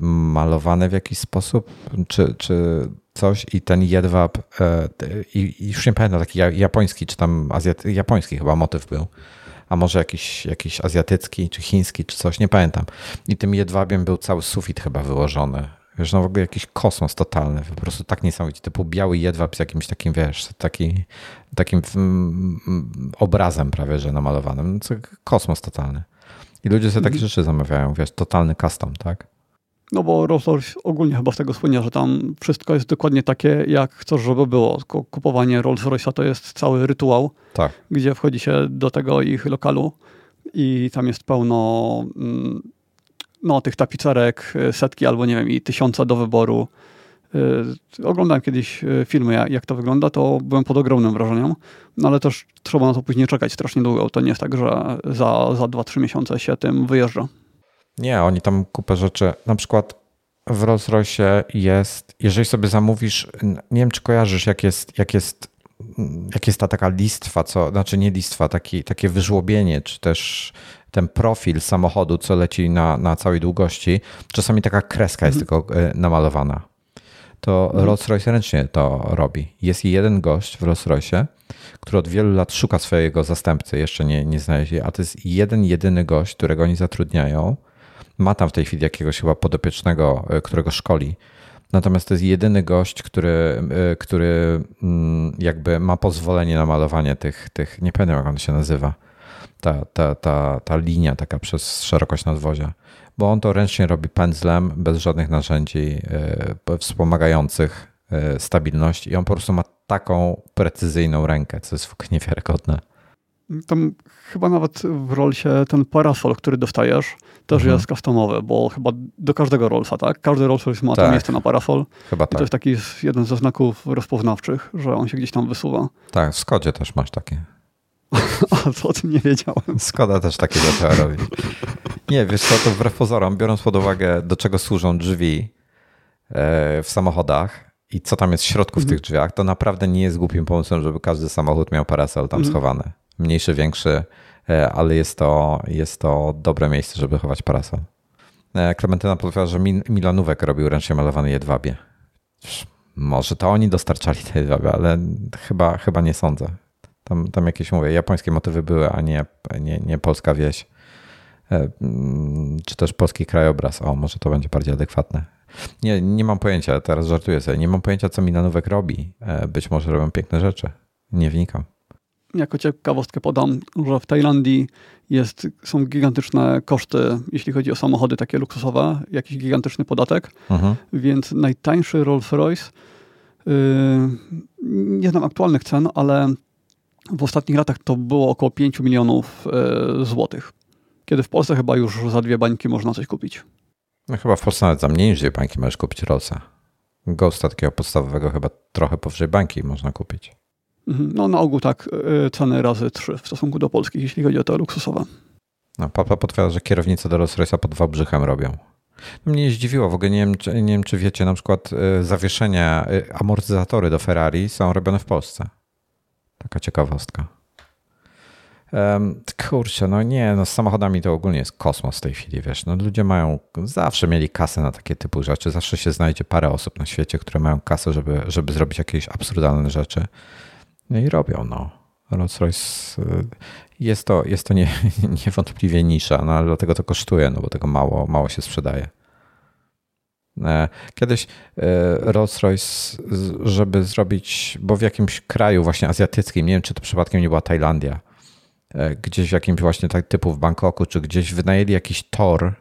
malowane w jakiś sposób, czy, czy coś i ten jedwab, i, już nie pamiętam, taki japoński, czy tam azjaty, japoński chyba motyw był a może jakiś, jakiś azjatycki, czy chiński, czy coś, nie pamiętam. I tym jedwabiem był cały sufit chyba wyłożony. Wiesz, no w ogóle jakiś kosmos totalny, po prostu tak niesamowity, typu biały jedwab z jakimś takim, wiesz, taki, takim obrazem prawie, że namalowanym. No, kosmos totalny. I ludzie sobie takie mhm. rzeczy zamawiają, wiesz, totalny custom, tak? No bo Rolls-Royce ogólnie chyba z tego słynie, że tam wszystko jest dokładnie takie, jak chcesz, żeby było. Kupowanie Rolls-Royce'a to jest cały rytuał, tak. gdzie wchodzi się do tego ich lokalu i tam jest pełno mm, no, tych tapicerek, setki albo nie wiem, i tysiące do wyboru. Y, oglądałem kiedyś y, filmy, jak to wygląda, to byłem pod ogromnym wrażeniem, no ale też trzeba na to później czekać strasznie długo. To nie jest tak, że za, za 2-3 miesiące się tym wyjeżdża. Nie, oni tam kupę rzeczy, na przykład w Rolls Royce jest, jeżeli sobie zamówisz, nie wiem czy kojarzysz, jak jest, jak jest, jak jest ta taka listwa, co, znaczy nie listwa, taki, takie wyżłobienie, czy też ten profil samochodu, co leci na, na całej długości, czasami taka kreska jest mhm. tylko e, namalowana. To mhm. Rolls-Royce ręcznie to robi. Jest jeden gość w Rolls-Royce, który od wielu lat szuka swojego zastępcy, jeszcze nie, nie znaleźli, a to jest jeden, jedyny gość, którego oni zatrudniają, ma tam w tej chwili jakiegoś chyba podopiecznego, e, którego szkoli. Natomiast to jest jedyny gość, który, e, który mm, jakby ma pozwolenie na malowanie tych, tych nie pamiętam jak on się nazywa, ta, ta, ta, ta linia taka przez szerokość nadwozia. Bo on to ręcznie robi pędzlem, bez żadnych narzędzi e, wspomagających stabilność i on po prostu ma taką precyzyjną rękę, co jest niewiarygodne. Tam chyba nawet w Rollsie ten parasol, który dostajesz, też mhm. jest customowy, bo chyba do każdego Rollsa, tak? Każdy Rolls ma tak. tam miejsce na parasol. Chyba I tak. to jest taki jeden ze znaków rozpoznawczych, że on się gdzieś tam wysuwa. Tak, w Skodzie też masz takie. A co o tym nie wiedziałem. Skoda też takie rzeczy robi. Nie, wiesz co, to wbrew pozorom, biorąc pod uwagę, do czego służą drzwi e, w samochodach i co tam jest w środku w mhm. tych drzwiach, to naprawdę nie jest głupim pomysłem, żeby każdy samochód miał parasol tam mhm. schowany mniejszy, większy, ale jest to, jest to dobre miejsce, żeby chować parasol. E, Klementyna powiedziała, że Milanówek robił ręcznie malowany jedwabie. Może to oni dostarczali te jedwabie, ale chyba, chyba nie sądzę. Tam, tam jakieś, mówię, japońskie motywy były, a nie, nie, nie polska wieś. E, mm, czy też polski krajobraz. O, może to będzie bardziej adekwatne. Nie, nie mam pojęcia, teraz żartuję sobie. Nie mam pojęcia, co Milanówek robi. Być może robią piękne rzeczy. Nie wnikam. Jako ciekawostkę podam, że w Tajlandii jest, są gigantyczne koszty, jeśli chodzi o samochody takie luksusowe, jakiś gigantyczny podatek, mhm. więc najtańszy Rolls-Royce, yy, nie znam aktualnych cen, ale w ostatnich latach to było około 5 milionów yy, złotych. Kiedy w Polsce chyba już za dwie bańki można coś kupić. No chyba w Polsce nawet za mniej niż dwie bańki możesz kupić Rollsa. Ghosta takiego podstawowego chyba trochę powyżej bańki można kupić. Mhm. No na ogół tak, y, ceny razy trzy w stosunku do polskich, jeśli chodzi o te luksusowe. No, papa potwierdza, że kierownice do Rolls Royce'a pod Wałbrzychem robią. Mnie zdziwiło, w ogóle nie wiem, czy, nie wiem, czy wiecie, na przykład y, zawieszenia, y, amortyzatory do Ferrari są robione w Polsce. Taka ciekawostka. Kurczę, no nie, no z samochodami to ogólnie jest kosmos w tej chwili, wiesz, no ludzie mają, zawsze mieli kasę na takie typu rzeczy, zawsze się znajdzie parę osób na świecie, które mają kasę, żeby, żeby zrobić jakieś absurdalne rzeczy. No i robią, no. Rolls-Royce y, jest to, jest to nie, niewątpliwie nisza, no ale dlatego to kosztuje, no bo tego mało, mało się sprzedaje. E, kiedyś e, Rolls-Royce, żeby zrobić, bo w jakimś kraju właśnie azjatyckim, nie wiem czy to przypadkiem nie była Tajlandia, e, gdzieś w jakimś właśnie tak typu w Bangkoku, czy gdzieś wynajęli jakiś tor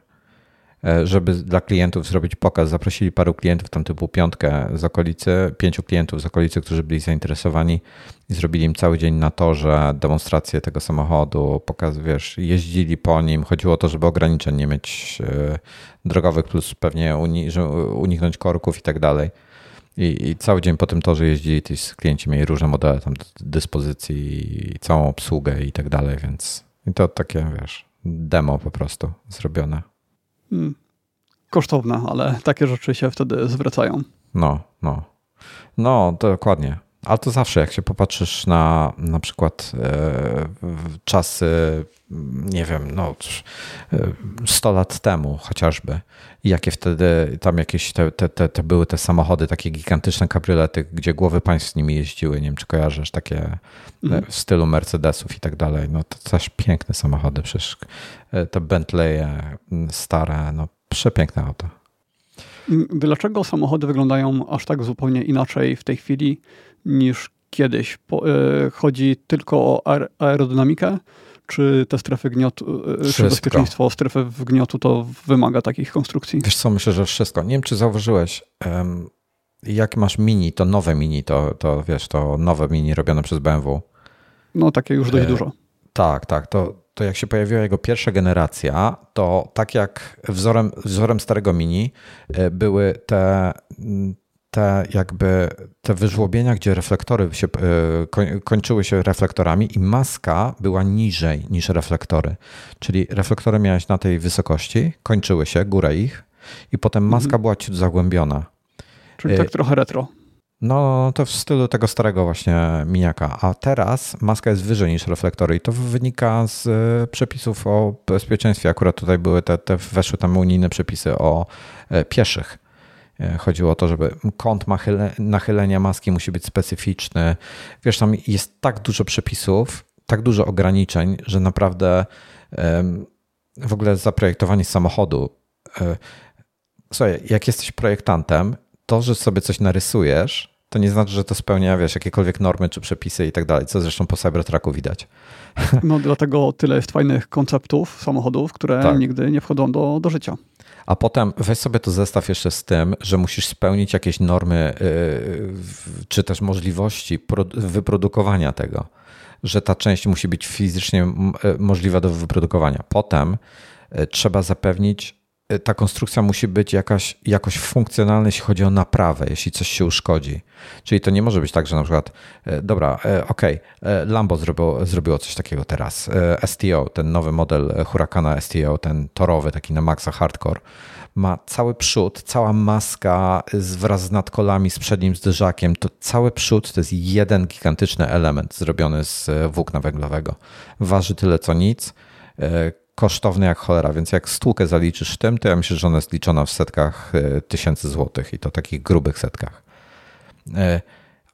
żeby dla klientów zrobić pokaz. Zaprosili paru klientów, tam typu piątkę z okolicy, pięciu klientów z okolicy, którzy byli zainteresowani i zrobili im cały dzień na torze demonstrację tego samochodu, pokaz, wiesz, jeździli po nim. Chodziło o to, żeby ograniczeń nie mieć e, drogowych, plus pewnie uni uniknąć korków i tak dalej. I, I, cały dzień po tym torze jeździli, ci klienci mieli różne modele tam dyspozycji, całą obsługę i tak dalej, więc i to takie, wiesz, demo po prostu zrobione. Hmm. kosztowne, ale takie rzeczy się wtedy zwracają. No, no. No, dokładnie. Ale to zawsze, jak się popatrzysz na na przykład e, czasy, nie wiem, no 100 e, lat temu chociażby, jakie wtedy tam jakieś te, te, te, te, były te samochody, takie gigantyczne kabriolety, gdzie głowy państw z nimi jeździły, nie wiem czy kojarzysz, takie e, mhm. w stylu Mercedesów i tak dalej. No to też piękne samochody, przecież te Bentleye stare, no przepiękne auto. Dlaczego samochody wyglądają aż tak zupełnie inaczej w tej chwili niż kiedyś? Chodzi tylko o aerodynamikę? czy te strefy gniotu, e, wszystko. czy bezpieczeństwo strefy gniotu to wymaga takich konstrukcji? Wiesz co, myślę, że wszystko. Nie wiem, czy zauważyłeś, jak masz mini, to nowe mini, to, to wiesz, to nowe mini robione przez BMW. No takie już dość e, dużo. Tak, tak. To, to jak się pojawiła jego pierwsza generacja, to tak jak wzorem, wzorem starego mini e, były te te jakby te wyżłobienia, gdzie reflektory się, e, kończyły się reflektorami i maska była niżej niż reflektory. Czyli reflektory miałeś na tej wysokości, kończyły się, górę ich i potem maska mhm. była ciut zagłębiona. Czyli tak e, trochę retro. No, to w stylu tego starego właśnie miniaka. A teraz maska jest wyżej niż reflektory i to wynika z e, przepisów o bezpieczeństwie. Akurat tutaj były te, te weszły tam unijne przepisy o pieszych chodziło o to, żeby kąt nachylenia maski musi być specyficzny. Wiesz, tam jest tak dużo przepisów, tak dużo ograniczeń, że naprawdę w ogóle zaprojektowanie samochodu. E, słuchaj, jak jesteś projektantem, to, że sobie coś narysujesz, to nie znaczy, że to spełnia, wiesz, jakiekolwiek normy czy przepisy i tak dalej, co zresztą po Cybertrucku widać. No dlatego tyle jest fajnych konceptów samochodów, które tak. nigdy nie wchodzą do, do życia a potem weź sobie to zestaw jeszcze z tym, że musisz spełnić jakieś normy, yy, czy też możliwości wyprodukowania tego, że ta część musi być fizycznie y, możliwa do wyprodukowania. Potem y, trzeba zapewnić Y, ta konstrukcja musi być jakaś, jakoś funkcjonalna, jeśli chodzi o naprawę, jeśli coś się uszkodzi. Czyli to nie może być tak, że na przykład, y, dobra, y, ok, Lambo zrobiło, zrobiło coś takiego teraz. STO, ten nowy model Huracana STO, ten torowy, taki na maksa hardcore, ma cały przód, cała maska wraz z nadkolami, z przednim zderzakiem, to cały przód to jest jeden gigantyczny element zrobiony z włókna węglowego. Waży tyle co nic kosztowny jak cholera, więc jak stłukę zaliczysz tym, to ja myślę, że ona jest liczona w setkach e, tysięcy złotych i to takich grubych setkach. E,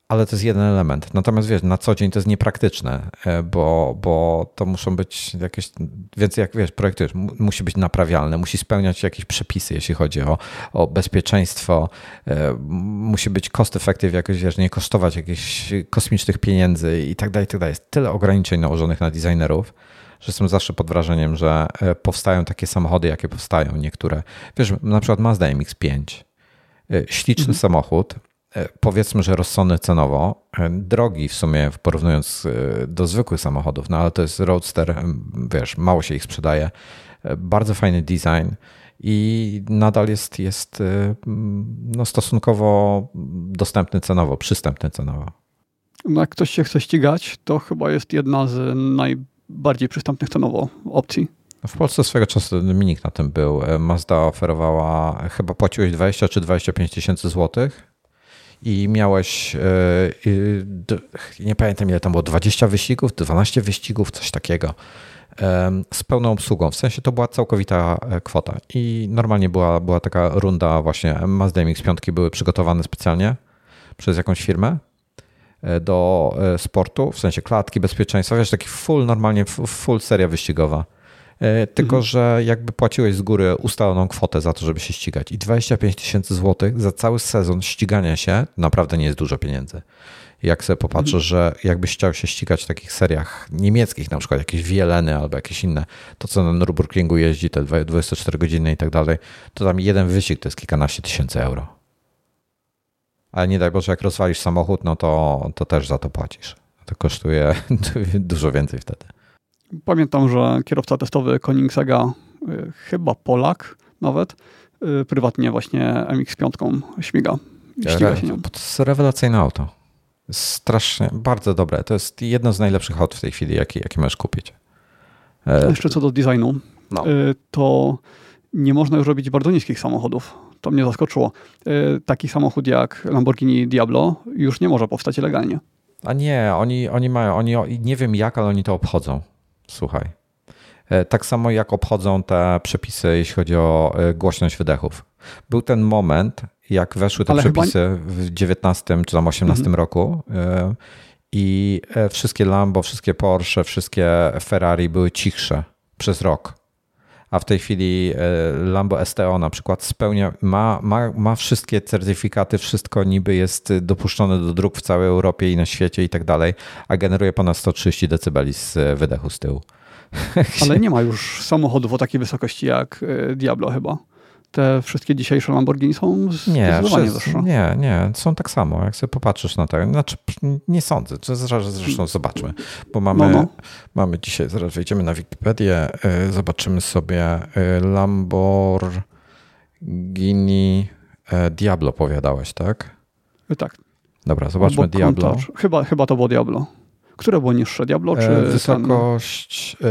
ale to jest jeden element. Natomiast wiesz, na co dzień to jest niepraktyczne, e, bo, bo to muszą być jakieś, więc jak wiesz, projektujesz, musi być naprawialne, musi spełniać jakieś przepisy, jeśli chodzi o, o bezpieczeństwo, musi być cost effective jakoś, wiesz, nie kosztować jakichś kosmicznych pieniędzy i tak dalej, i tak dalej. Jest tyle ograniczeń nałożonych na designerów, że jestem zawsze pod wrażeniem, że e, powstają takie samochody, jakie powstają niektóre. Wiesz, na przykład Mazda MX-5, śliczny mhm. samochód, E, powiedzmy, że rozsądny cenowo, e, drogi w sumie porównując e, do zwykłych samochodów, no ale to jest Roadster, wiesz, mało się ich sprzedaje, bardzo fajny design i nadal jest, jest no, stosunkowo dostępny cenowo, przystępny cenowo. No jak ktoś się chce ścigać, to chyba jest jedna z najbardziej przystępnych cenowo opcji. W Polsce swego czasu Minik na tym był. Mazda oferowała, chyba płaciłeś 20 czy 25 tysięcy złotych i miałeś, e, nie pamiętam ile tam było, 20 wyścigów, 12 wyścigów, coś takiego z pełną obsługą. W sensie to była całkowita e, kwota i normalnie była, była taka runda właśnie Mazda MX-5 były przygotowane specjalnie przez jakąś firmę e, do sportu, w sensie klatki, bezpieczeństwa, wiesz, taki full, normalnie full seria wyścigowa. E, tylko mhm. że jakby płaciłeś z góry ustaloną kwotę za to, żeby się ścigać. I 25 tysięcy złotych za cały sezon ścigania się naprawdę nie jest dużo pieniędzy. Jak sobie popatrzę, mhm. że jakbyś chciał się ścigać w takich seriach niemieckich, na przykład jakieś Wieleny albo jakieś inne, to co na Nürburgringu jeździ, te 24 godziny i tak dalej, to tam jeden wyścig to jest kilkanaście tysięcy euro. Ale nie daj Boże, jak rozwalisz samochód, no to, to też za to płacisz. To kosztuje dużo więcej wtedy. Pamiętam, że kierowca testowy Koningsega, y, chyba Polak nawet, y, prywatnie właśnie MX-5 śmiga. Ściga się To jest rewelacyjne auto. Strasznie, bardzo dobre. To jest jedno z najlepszych aut w tej chwili, jakie, jakie możesz kupić. E, jeszcze co do designu, no. Y, to nie można już robić bardzo niskich samochodów. To mnie zaskoczyło. Taki samochód jak Lamborghini Diablo już nie może powstać legalnie. A nie, oni, oni mają, oni nie wiem jak, ale oni to obchodzą. Słuchaj. E, tak samo jak obchodzą te przepisy, jeśli chodzi o e, głośność wydechów. Był ten moment, jak weszły te Ale przepisy chyba... w 19 czy tam 18 mhm. roku e, i wszystkie Lambo, wszystkie Porsche, wszystkie Ferrari były cichsze przez rok. A w tej chwili Lambo STO na przykład spełnia, ma, ma, ma wszystkie certyfikaty, wszystko niby jest dopuszczone do dróg w całej Europie i na świecie i tak dalej, a generuje ponad 130 dB z wydechu z tyłu. Ale nie ma już samochodów o takiej wysokości jak e, Diablo chyba. Te wszystkie dzisiejsze Lamborghini są nie, zdecydowanie wyższe. Nie, nie, są tak samo. Jak sobie popatrzysz na to, znaczy nie sądzę, zresztą zobaczmy, bo mamy, no, no. mamy dzisiaj, zaraz wejdziemy na Wikipedię, e, zobaczymy sobie e, Lamborghini Diablo powiadałeś, tak? Tak. Dobra, zobaczmy Albo Diablo. Chyba, chyba to było Diablo. Które było niższe, Diablo czy e, Wysokość, ten...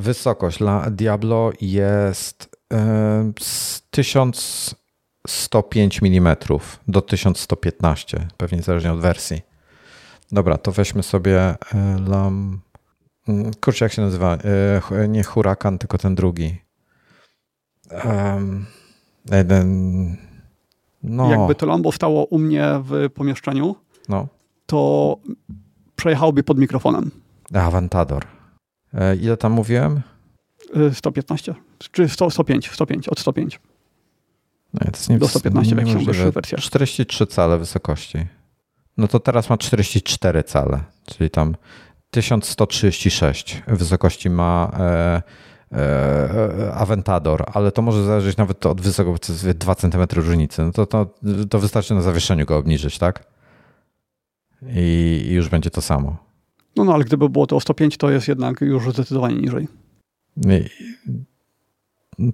wysokość Diablo jest 1105 mm do 1115, pewnie zależnie od wersji. Dobra, to weźmy sobie e, lam... Mm, kurczę, jak się nazywa? Nie Hurakan, tylko ten drugi. Um, jeden... No. Jakby to Lambo stało u mnie w pomieszczeniu, no. to przejechałby pod mikrofonem. Aventador. E, ile tam mówiłem? 115, e, czy 100, 105, 105, od 105. Nie, to jest nie, Do 115 w jakichś wersjach. 43 cale wysokości. No to teraz ma 44 cale, czyli tam 1136 wysokości ma e, e, Aventador, ale to może zależeć nawet od wysokości, 2 cm różnicy. No to, to, to wystarczy na zawieszeniu go obniżyć, tak? i już będzie to samo. No, no ale gdyby było to o 105, to jest jednak już zdecydowanie niżej.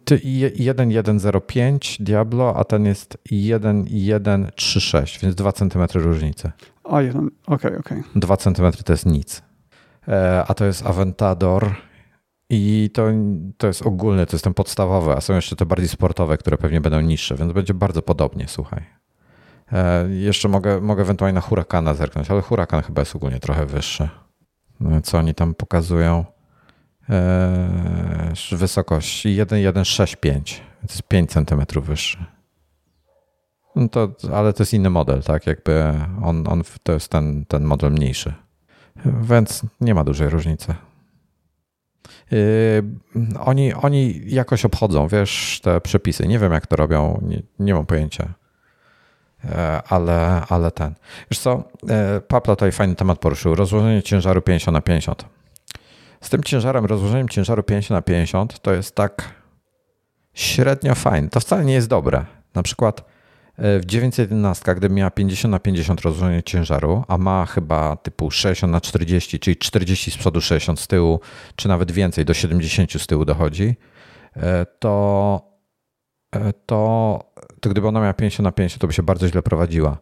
1105 Diablo, a ten jest 1136, więc 2 cm różnicy. A, jeden, okej, okej. Okay. 2 cm to jest nic. E, a to jest Aventador i to, to jest ogólny, to jest ten podstawowy, a są jeszcze te bardziej sportowe, które pewnie będą niższe, więc będzie bardzo podobnie, słuchaj. E, jeszcze mogę, mogę ewentualnie na Huracana zerknąć, ale Huracan chyba jest ogólnie trochę wyższy. No, co oni tam pokazują? Eee, wysokość 1,165, więc jest 5 cm wyższy. No to, ale to jest inny model, tak? Jakby on, on to jest ten, ten model mniejszy. Więc nie ma dużej różnicy. Yy, oni, oni jakoś obchodzą, wiesz, te przepisy. Nie wiem, jak to robią, nie, nie mam pojęcia. Yy, ale, ale ten. Wiesz co, yy, Papla tutaj fajny temat poruszył. Rozłożenie ciężaru 50 na 50. Z tym ciężarem, rozłożeniem ciężaru 50 na 50 to jest tak średnio fajne. To wcale nie jest dobre. Na przykład w 911, gdy miała 50 na 50 rozłożenie ciężaru, a ma chyba typu 60 na 40, czyli 40 z przodu, 60 z tyłu, czy nawet więcej, do 70 z tyłu dochodzi, e, to, e, to, to gdyby ona miała 50 na 50, to by się bardzo źle prowadziła.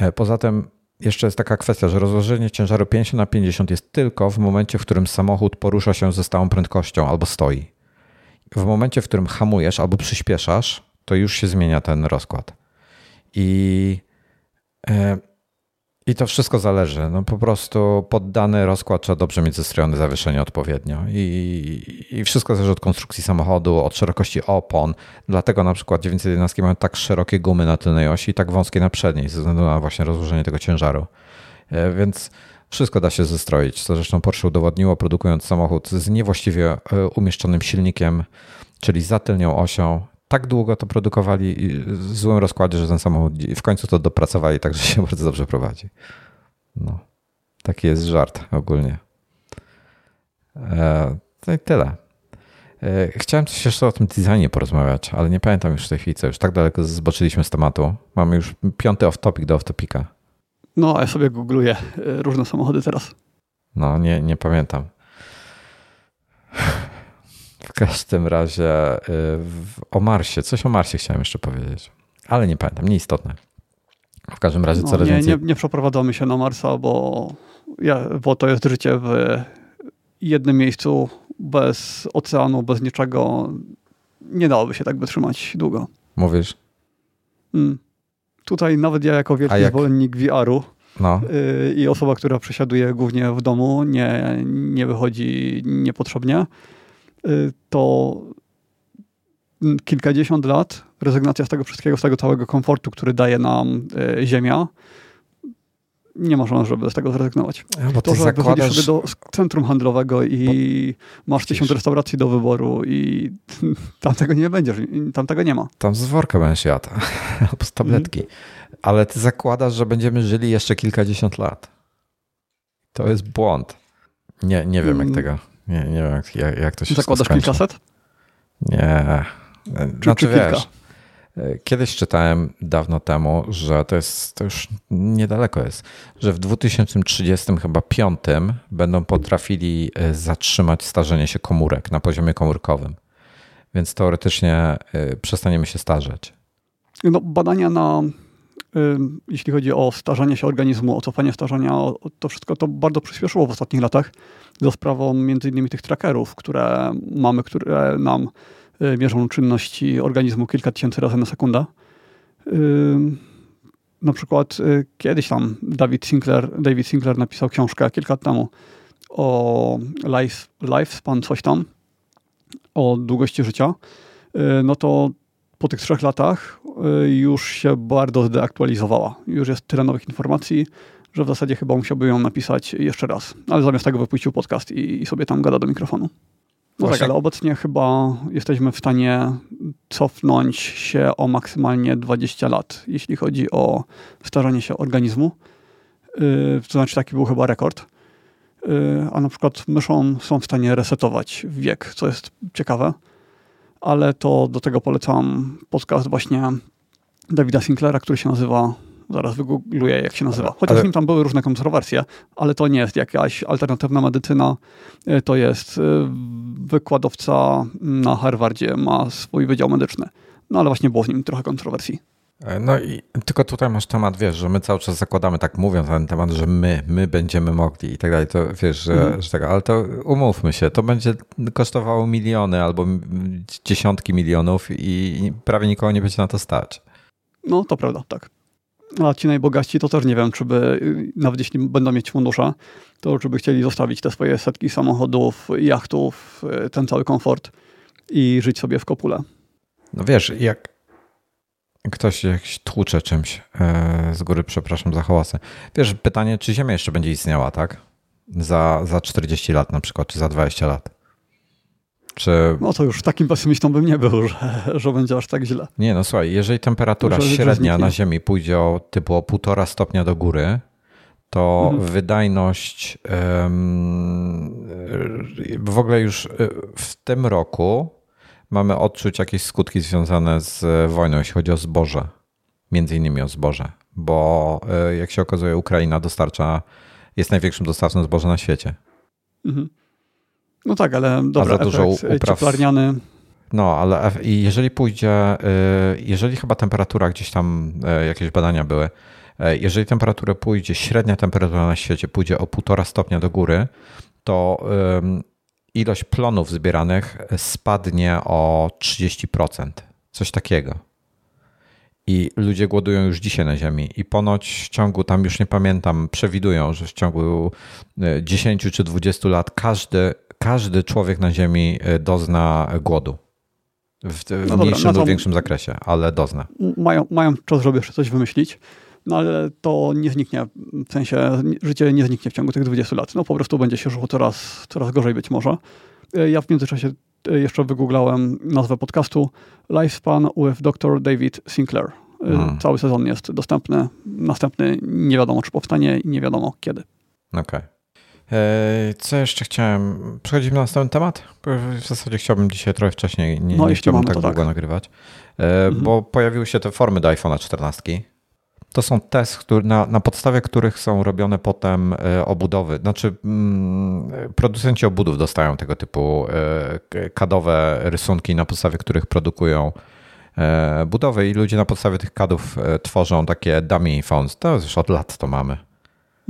E, poza tym jeszcze jest taka kwestia, że rozłożenie ciężaru 50 na 50 jest tylko w momencie, w którym samochód porusza się ze stałą prędkością albo stoi. W momencie, w którym hamujesz albo przyspieszasz, to już się zmienia ten rozkład. I, e, i to wszystko zależy. No po prostu poddany rozkład trzeba dobrze mieć zestrojone zawieszenie odpowiednio. I, I wszystko zależy od konstrukcji samochodu, od szerokości opon. Dlatego na przykład 911 mają tak szerokie gumy na tylnej osi i tak wąskie na przedniej, ze względu na właśnie rozłożenie tego ciężaru. E, więc wszystko da się zestroić. Co zresztą Porsche udowodniło, produkując samochód z niewłaściwie e, umieszczonym silnikiem, czyli za tylnią osią, tak długo to produkowali w złym rozkładzie, że ten samochód w końcu to dopracowali, także się bardzo dobrze prowadzi. No, taki jest żart ogólnie. E, to i tyle. E, chciałem coś jeszcze o tym designie porozmawiać, ale nie pamiętam już w tej chwili, co już tak daleko zboczyliśmy z tematu. Mamy już piąty off-topic do off-topika. No, ja sobie googluję e, różne samochody teraz. No, nie, nie pamiętam. W każdym razie y, o Marsie, coś o Marsie chciałem jeszcze powiedzieć, ale nie pamiętam, nieistotne. W każdym razie no, coraz nie, więcej... Nie, nie przeprowadzamy się na Marsa, bo, ja, bo to jest życie w jednym miejscu, bez oceanu, bez niczego. Nie dałoby się tak wytrzymać długo. Mówisz? Mm. Tutaj nawet ja jako wielki jak... zwolennik VR-u no. Yy, i osoba, która przesiaduje głównie w domu, nie, nie wychodzi niepotrzebnie, to kilkadziesiąt lat rezygnacja z tego wszystkiego, z tego całego komfortu, który daje nam y, Ziemia, nie ma szans, żeby z tego zrezygnować. Ja, bo to, że zakładasz... sobie do centrum handlowego i bo... masz tysiąc restauracji do wyboru i tam tego nie będziesz, tam tego nie ma. Tam z worka będziesz jadł, albo z tabletki. Mm. Ale ty zakładasz, że będziemy żyli jeszcze kilkadziesiąt lat. To jest błąd. Nie, nie wiem jak mm. tego nie, nie wiem, jak, jak to się Zakładasz kilkaset? Nie. Znaczy, wiesz, kiedyś czytałem dawno temu, że to jest, to już niedaleko jest, że w 2030 chyba piątym będą potrafili e, zatrzymać starzenie się komórek na poziomie komórkowym. Więc teoretycznie e, przestaniemy się starzeć. No, badania na jeśli chodzi o starzenie się organizmu, o cofanie starzenia, to wszystko to bardzo przyspieszyło w ostatnich latach za sprawą między innymi tych trackerów, które mamy, które nam y, mierzą czynności organizmu kilka tysięcy razy na sekundę. Na przykład y, kiedyś tam David Sinclair, David Sinclair napisał książkę kilka lat temu o life, lifespan, coś tam, o długości życia. Y, no to po tych trzech latach już się bardzo zdeaktualizowała. Już jest tyle nowych informacji, że w zasadzie chyba musiałby ją napisać jeszcze raz. Ale zamiast tego wypuścił podcast i, i sobie tam gada do mikrofonu. No tak, Właśnie. tak, ale obecnie chyba jesteśmy w stanie cofnąć się o maksymalnie 20 lat, jeśli chodzi o starzenie się organizmu. Yy, to znaczy taki był chyba rekord. Yy, a na przykład myszą są w stanie resetować wiek, co jest ciekawe. Ale to do tego polecam podcast właśnie Davida Sinclaira, który się nazywa Zaraz wygoogluję, jak się nazywa. Chociaż ale... nim tam były różne kontrowersje, ale to nie jest jakaś alternatywna medycyna. E, to jest e, wykładowca na Harvardzie, ma swój wydział medyczny. No ale właśnie było z nim trochę kontrowersji. E, no i tylko tutaj masz temat, wiesz, że my cały czas zakładamy, tak mówiąc na ten temat, że my, my będziemy mogli i tak dalej, to wiesz, że, mhm. że tak, ale to umówmy się, to będzie kosztowało miliony albo dziesiątki milionów i prawie nikogo nie będzie na to stać. No, to prawda, tak. A ci najbogaci to też nie wiem, czy by, nawet jeśli będą mieć fundusze, to czy by chcieli zostawić te swoje setki samochodów, jachtów, ten cały komfort i żyć sobie w kopule. No wiesz, jak Ktoś jakiś tłucze czymś e, z góry, przepraszam za hałasy. Wiesz, pytanie, czy Ziemia jeszcze będzie istniała, tak? Za, za 40 lat na przykład, czy za 20 lat? Czy... No to już takim pesymistą bym nie był, że, że będzie aż tak źle. Nie, no słuchaj, jeżeli temperatura średnia na Ziemi pójdzie o typu o 1,5 stopnia do góry, to mhm. wydajność w ogóle już e, w tym roku mamy odczuć jakieś skutki związane z wojną, jeśli chodzi o zboże. Między innymi o zboże, bo e, jak się okazuje, Ukraina dostarcza, jest największym dostawcą zboża na świecie. Mhm. No tak, ale dobra, za dużo efekt upraw... cieplarniany. No, ale jeżeli pójdzie, jeżeli chyba temperatura gdzieś tam, jakieś badania były, jeżeli temperatura pójdzie, średnia temperatura na świecie pójdzie o 1,5 stopnia do góry, to ilość plonów zbieranych spadnie o 30%. Coś takiego. I ludzie głodują już dzisiaj na Ziemi. I ponoć w ciągu, tam już nie pamiętam, przewidują, że w ciągu 10 czy 20 lat każdy każdy człowiek na Ziemi e, dozna głodu. W, w no mniejszym dobra, no lub większym zakresie, ale dozna. Mają, mają czas, żeby jeszcze coś wymyślić, no ale to nie zniknie, w sensie życie nie zniknie w ciągu tych 20 lat. No po prostu będzie się żyło coraz, coraz gorzej być może. E, ja w międzyczasie e, jeszcze wygooglałem nazwę podcastu Lifespan with Dr. David Sinclair. Hmm. Cały sezon jest dostępny. Następny nie wiadomo, czy powstanie i nie wiadomo kiedy. Okej. Okay. E, co jeszcze chciałem? Przechodzimy na następny temat? W zasadzie chciałbym dzisiaj trochę wcześniej, nie, no, nie chciałbym tak długo tak. nagrywać, e, mhm. bo pojawiły się te formy do iPhone'a 14. To są testy, na, na podstawie których są robione potem e, obudowy. Znaczy, mm, producenci obudów dostają tego typu kadowe rysunki, na podstawie których produkują budowy i ludzie na podstawie tych kadów tworzą takie dummy phones. To już od lat to mamy.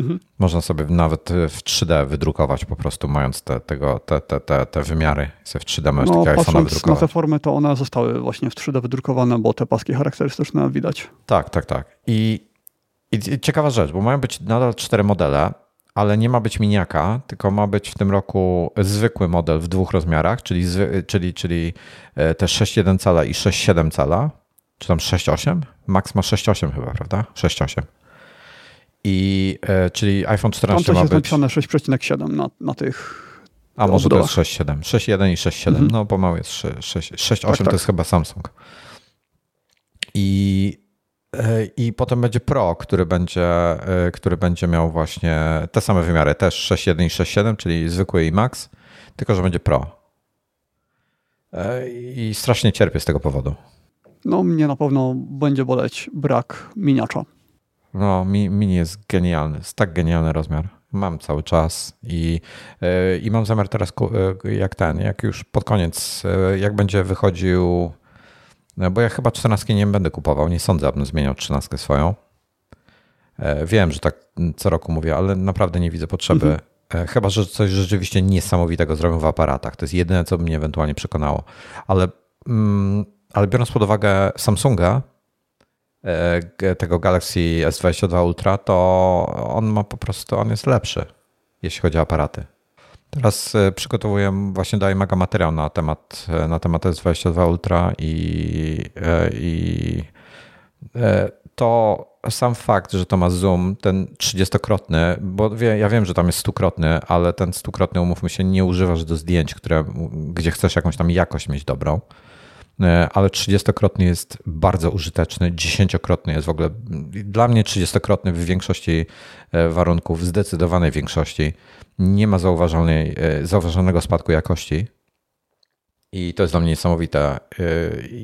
Mhm. Można sobie nawet w 3D wydrukować po prostu, mając te, tego, te, te, te, te wymiary. Sobie w 3D możesz no, takiego iPhone'a wydrukować. na te formy, to one zostały właśnie w 3D wydrukowane, bo te paski charakterystyczne widać. Tak, tak, tak. I, i ciekawa rzecz, bo mają być nadal cztery modele, ale nie ma być miniaka, tylko ma być w tym roku zwykły model w dwóch rozmiarach, czyli, czyli, czyli e, te 6,1 cala i 6,7 cala, czy tam 6,8? Max ma 6,8 chyba, prawda? 6,8. I, e, czyli iPhone 14 Tam ma jest napisane 6,7 na, na tych A może to jest 6,7. 6,1 i 6,7. Mhm. No bo mały jest 6,8 tak, tak. to jest chyba Samsung. I, e, I potem będzie Pro, który będzie, e, który będzie miał właśnie te same wymiary, też 6,1 i 6,7, czyli zwykły i Max, tylko że będzie Pro. I strasznie cierpię z tego powodu. No mnie na pewno będzie boleć brak miniacza. No, mini jest genialny, jest tak genialny rozmiar. Mam cały czas i, e, i mam zamiar teraz, e, jak ten, jak już pod koniec, e, jak będzie wychodził, bo ja chyba 14 nie będę kupował, nie sądzę, abym zmieniał 13 swoją. Wiem, że tak co roku mówię, ale naprawdę nie widzę potrzeby. Mhm. Chyba, że coś rzeczywiście niesamowitego zrobią w aparatach. To jest jedyne, co by mnie ewentualnie przekonało. Ale, mm, ale biorąc pod uwagę Samsunga, tego Galaxy S22 Ultra, to on ma po prostu, on jest lepszy, jeśli chodzi o aparaty. Teraz e, przygotowuję właśnie do iMaga materiał na temat, e, na temat S22 Ultra i, i to sam fakt, że to ma zoom, ten 30-krotny, bo wie, ja wiem, że tam jest stukrotny, ale ten stukrotny, umówmy się, nie używasz do zdjęć, które, gdzie chcesz jakąś tam jakość mieć dobrą. E, ale 30-krotny jest bardzo użyteczny, 10-krotny jest w ogóle dla mnie 30-krotny w większości e, warunków, w zdecydowanej większości. Nie ma zauważalnej, e, zauważalnego spadku jakości. I to jest dla mnie niesamowite,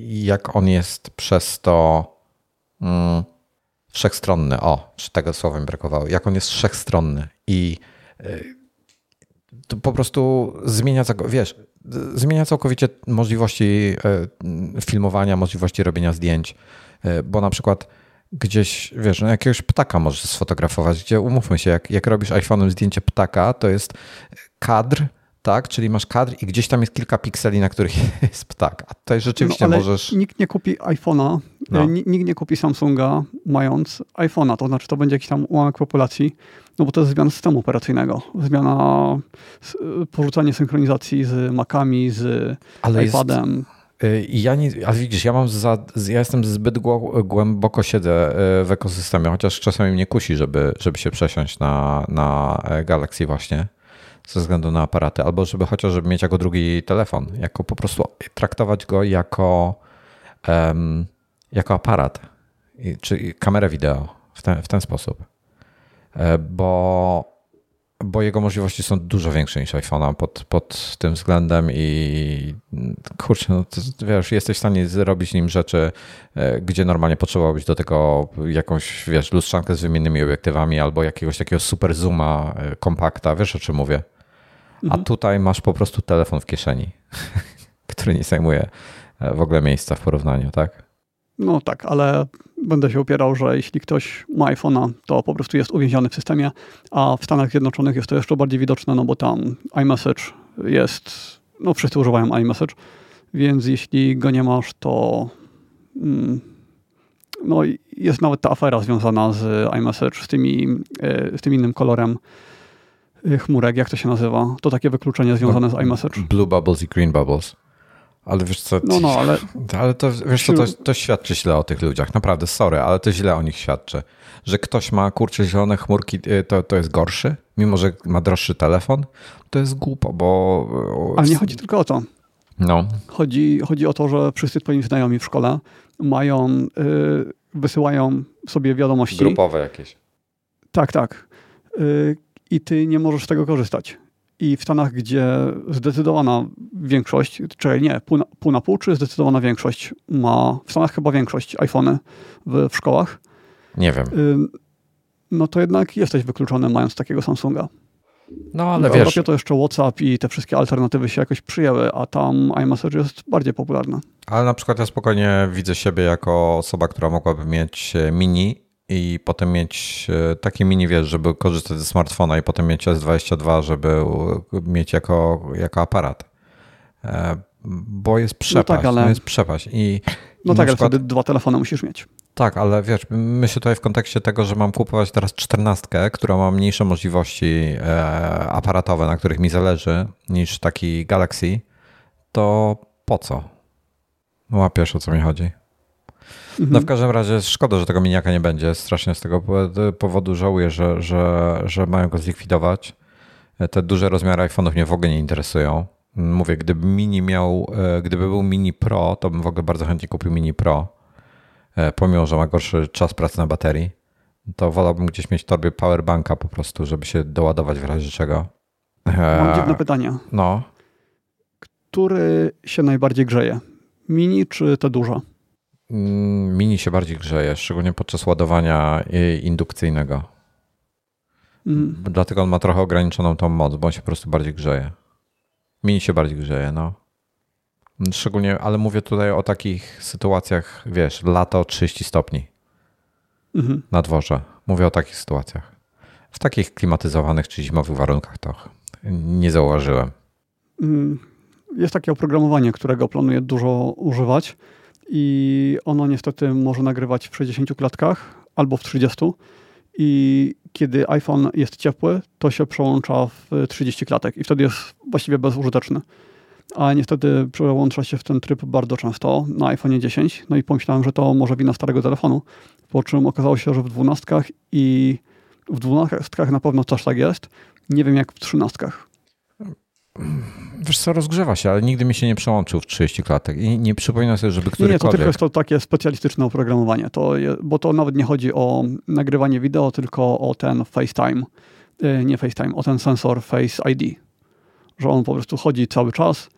jak on jest przez to mm, wszechstronny. O, tego słowa mi brakowało. Jak on jest wszechstronny i to po prostu zmienia, wiesz, zmienia całkowicie możliwości e, filmowania, możliwości robienia zdjęć, e, bo na przykład gdzieś, wiesz, no jakiegoś ptaka możesz sfotografować, gdzie umówmy się, jak, jak robisz iPhone'em zdjęcie ptaka, to jest kadr, tak? Czyli masz kadr i gdzieś tam jest kilka pikseli, na których jest ptak. A tutaj rzeczywiście no, możesz. Nikt nie kupi iPhone'a, no. Nikt nie kupi Samsunga mając iPhone'a, to znaczy to będzie jakiś tam ułamek populacji, no bo to jest zmiana systemu operacyjnego. Zmiana, porzucanie synchronizacji z Macami, z ale iPadem. Jest, Y, ja nie, a widzisz, ja mam za, ja jestem zbyt głęboko siedzę y, w ekosystemie, chociaż czasami mnie kusi, żeby, żeby się przesiąść na, na e, Galaxy właśnie ze względu na aparaty, albo żeby chociaż żeby mieć jako drugi telefon, jako po prostu traktować go jako, um, jako aparat, czy kamerę wideo w ten, w ten sposób. E, bo bo jego możliwości są dużo większe niż iPhone'a pod, pod tym względem i kurczę, no to, wiesz, jesteś w stanie zrobić nim rzeczy, e, gdzie normalnie potrzebowałbyś do tego jakąś, wiesz, lustrzankę z wymiennymi obiektywami albo jakiegoś takiego super zooma, e, kompakta, wiesz o czym mówię. A mhm. tutaj masz po prostu telefon w kieszeni, który nie zajmuje e, w ogóle miejsca w porównaniu, tak? No tak, ale będę się upierał, że jeśli ktoś ma iPhone'a, to po prostu jest uwięziony w systemie, a w Stanach Zjednoczonych jest to jeszcze bardziej widoczne, no bo tam iMessage jest, no wszyscy używają iMessage, więc jeśli go nie masz, to mm, no jest nawet ta afera związana z iMessage, z, tymi, e, z tym innym kolorem chmurek, jak to się nazywa? To takie wykluczenie związane z iMessage. Blue Bubbles i Green Bubbles. Ale wiesz co, no, no, ale, ale to, wiesz co, to, to świadczy źle o tych ludziach. Naprawdę, sorry, ale to źle o nich świadczy. Że ktoś ma, kurczę, zielone chmurki, y, to, to jest gorszy, mimo że ma droższy telefon. To jest głupo, bo... Ale nie chodzi tylko o to. No. Chodzi, chodzi o to, że wszyscy twoi znajomi w szkole mają, yy, wysyłają sobie wiadomości. Grupowe jakieś. Tak, tak. Yy, I ty nie możesz z tego korzystać. I w Stanach, gdzie zdecydowana większość, czyli nie, pół na, pół na pół, czy zdecydowana większość ma, w Stanach chyba większość iPhony w, w szkołach. Nie wiem. no to jednak jesteś wykluczony mając takiego Samsunga. No ale w wiesz... Europie to jeszcze WhatsApp i te wszystkie alternatywy się jakoś przyjęły, a tam iMessage jest bardziej popularny. Ale na przykład ja spokojnie widzę siebie jako osoba, która mogłaby mieć mini i potem mieć e, taki mini, wiesz, żeby korzystać ze smartfona i potem mieć S22, żeby mieć jako, jako aparat. E, bo jest przepaść. No tak, ale... no jest przepaść. I, no tak, przykład... ale wtedy dwa telefony musisz mieć. Tak, ale wiesz, myślę tutaj w kontekście tego, że mam kupować teraz czternastkę, która ma mniejsze możliwości e, aparatowe, na których mi zależy, niż taki Galaxy, to po co? Łapiesz o co mi chodzi. Mhm. No w każdym razie szkoda, że tego miniaka nie będzie. Strasznie z tego powodu żałuję, że, że, że mają go zlikwidować. Te duże rozmiary iPhone'ów mnie w ogóle nie interesują. Mówię, gdyby mini miał, e, gdyby był mini Pro, to bym w ogóle bardzo chętnie kupił mini Pro. E, pomimo, że ma gorszy czas pracy na baterii, to wolałbym gdzieś mieć w torbie powerbanka po prostu, żeby się doładować w razie czego. Mam jedno pytanie. No. Który się najbardziej grzeje? Mini czy te duże? Mm, mini się bardziej grzeje, szczególnie podczas ładowania indukcyjnego. Mm. Dlatego on ma trochę ograniczoną tą moc, bo on się po prostu bardziej grzeje. Mini się bardziej grzeje, no. Szczególnie, ale mówię tutaj o takich sytuacjach, wiesz, lato 30 stopni mhm. na dworze. Mówię o takich sytuacjach. W takich klimatyzowanych czy zimowych warunkach to nie zauważyłem. Mm. Jest takie oprogramowanie, którego planuję dużo używać i ono niestety może nagrywać w 60 klatkach albo w 30 i kiedy iPhone jest ciepły, to się przełącza w 30 klatek i wtedy jest właściwie bezużyteczny. A niestety przełącza się w ten tryb bardzo często na iPhone 10. No i pomyślałem, że to może wina starego telefonu, po czym okazało się, że w 12 i w 12 na pewno też tak jest. Nie wiem jak w 13. Wiesz co, rozgrzewa się, ale nigdy mi się nie przełączył w 30 klatek i nie przypominam sobie, żeby którykolwiek... Nie, to tylko jest to takie specjalistyczne oprogramowanie, to je, bo to nawet nie chodzi o nagrywanie wideo, tylko o ten FaceTime, y, nie FaceTime, o ten sensor Face ID, że on po prostu chodzi cały czas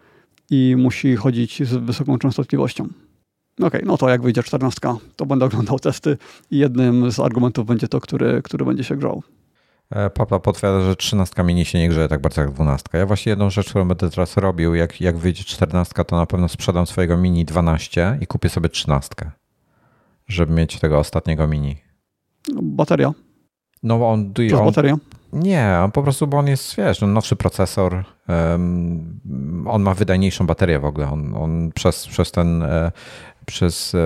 i musi chodzić z wysoką częstotliwością. Okej, okay, no to jak wyjdzie 14, to będę oglądał testy i jednym z argumentów będzie to, który, który będzie się grzał. E, Papa potwierdza, że 13 mini się nie grzeje tak bardzo jak 12. Ja właśnie jedną rzecz, którą będę teraz robił, jak, jak wyjdzie 14, to na pewno sprzedam swojego mini 12 i kupię sobie 13, żeby mieć tego ostatniego mini. Bateria. No on... on bateria? Nie, on po prostu, bo on jest, wiesz, no, nowszy procesor, um, on ma wydajniejszą baterię w ogóle. On, on przez, przez ten e, przez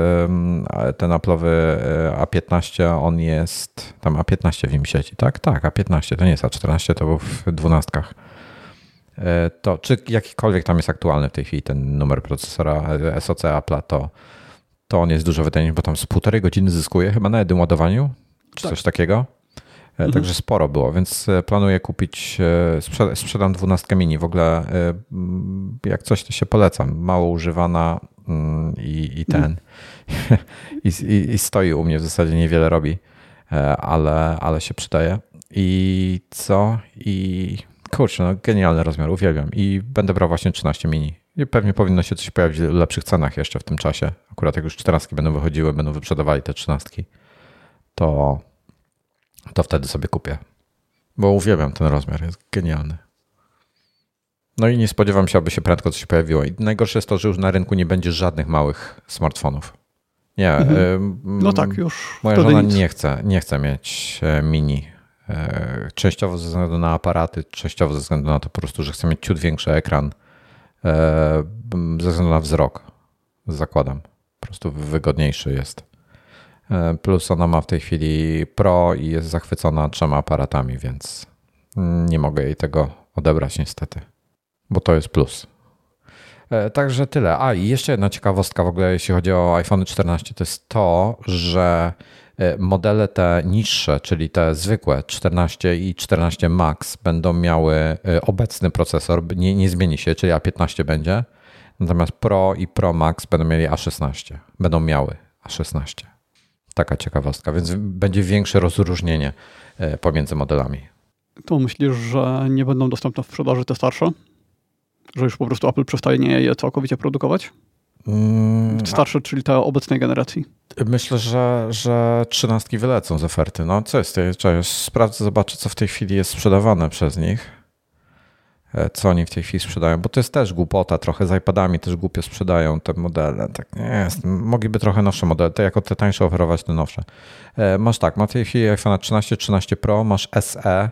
ten Apple'owy e, A15 on jest, tam A15 w nim sieci, tak? Tak, A15, to nie jest A14, to był w dwunastkach. to czy jakikolwiek tam jest aktualny w tej chwili ten numer procesora SoC Apple, to, to on jest dużo wydajniejszy, bo tam z półtorej godziny zyskuje chyba na jednym ładowaniu, czy tak. coś takiego. Mhm. Także sporo było, więc planuję kupić, sprzedam 12 mini. W ogóle jak coś to się polecam. Mało używana mm, i, i ten. I, i, I stoi u mnie, w zasadzie niewiele robi, ale, ale się przydaje. I co? I kurczę, no genialny rozmiar, uwielbiam. I będę brał właśnie 13 mini. I pewnie powinno się coś pojawić w lepszych cenach jeszcze w tym czasie. Akurat jak już 14 będą wychodziły, będą wyprzedawali te 13, to, to wtedy sobie kupię. Bo uwielbiam ten rozmiar, jest genialny. No i nie spodziewam się, aby się prędko coś pojawiło. I najgorsze jest to, że już na rynku nie będzie żadnych małych smartfonów. Nie. Mhm. No tak, już. Moja żona nic. nie chce, nie chce mieć e, mini E, częściowo ze względu na aparaty, częściowo ze względu na to po prostu, że chcę mieć ciut większy ekran, e, ze względu na wzrok, zakładam. Po prostu wygodniejszy jest. E, plus ona ma w tej chwili Pro i jest zachwycona trzema aparatami, więc nie mogę jej tego odebrać niestety, bo to jest plus. Także tyle. A i jeszcze jedna ciekawostka w ogóle, jeśli chodzi o iPhone 14, to jest to, że E, modele te niższe, czyli te zwykłe 14 i 14 Max będą miały e, obecny procesor, nie, nie zmieni się, czyli A15 będzie. Natomiast Pro i Pro Max będą mieli A16. Będą miały A16. Taka ciekawostka, więc będzie większe rozróżnienie e, pomiędzy modelami. To myślisz, że nie będą dostępne w sprzedaży te starsze? Że już po prostu Apple przestaje je całkowicie produkować? Mm, starsze, czyli te obecnej generacji. Myślę, że, że trzynastki wylecą z oferty. No co jest? Czekaj, sprawdzę, zobaczę, co w tej chwili jest sprzedawane przez nich. E, co oni w tej chwili sprzedają, bo to jest też głupota, trochę z iPadami też głupio sprzedają te modele. Tak nie jest. Mogliby trochę nowsze modele, to jako te tańsze oferować te nowsze. E, masz tak, ma w tej chwili iPhone 13, 13 Pro, masz SE.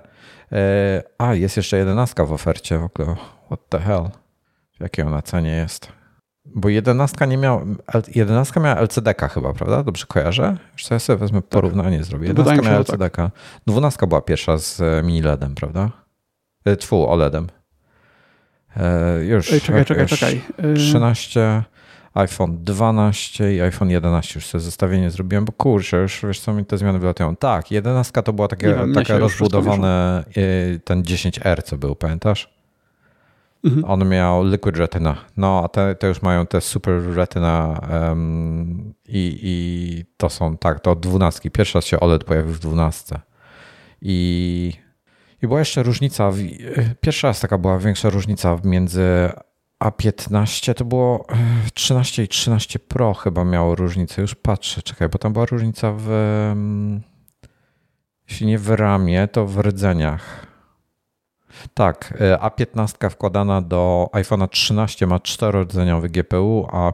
E, a, jest jeszcze 11 w ofercie w ogóle. What the hell? W jakiej ona cenie jest? Bo jedenastka nie miała, jedenastka miała LCD-ka chyba, prawda? Dobrze kojarzę? Już ja sobie wezmę tak. porównanie tak. zrobię. Jedenastka miała LCD-ka. Tak. Dwunastka była pierwsza z mini LEDem, prawda? Tfu, OLEDem. E, już. Ej, czekaj, czekaj, czekaj. 13, iPhone 12 i iPhone 11 już sobie zestawienie zrobiłem, bo kurczę, już wiesz co mi te zmiany wylatują. Tak, 11 to była takie, takie rozbudowane ten 10R, co był, pamiętasz? Mhm. On miał Liquid Retina. No, a te, te już mają te Super Retina um, i, i to są, tak, to od 12. Pierwszy raz się OLED pojawił w 12. I, i była jeszcze różnica, pierwszy raz taka była większa różnica między A15, to było 13 i 13 Pro chyba miało różnicę. Już patrzę, czekaj, bo tam była różnica w, jeśli nie w ramie, to w rdzeniach. Tak, e, A15 wkładana do iPhone'a 13 ma 4-rdzeniowy GPU, a e,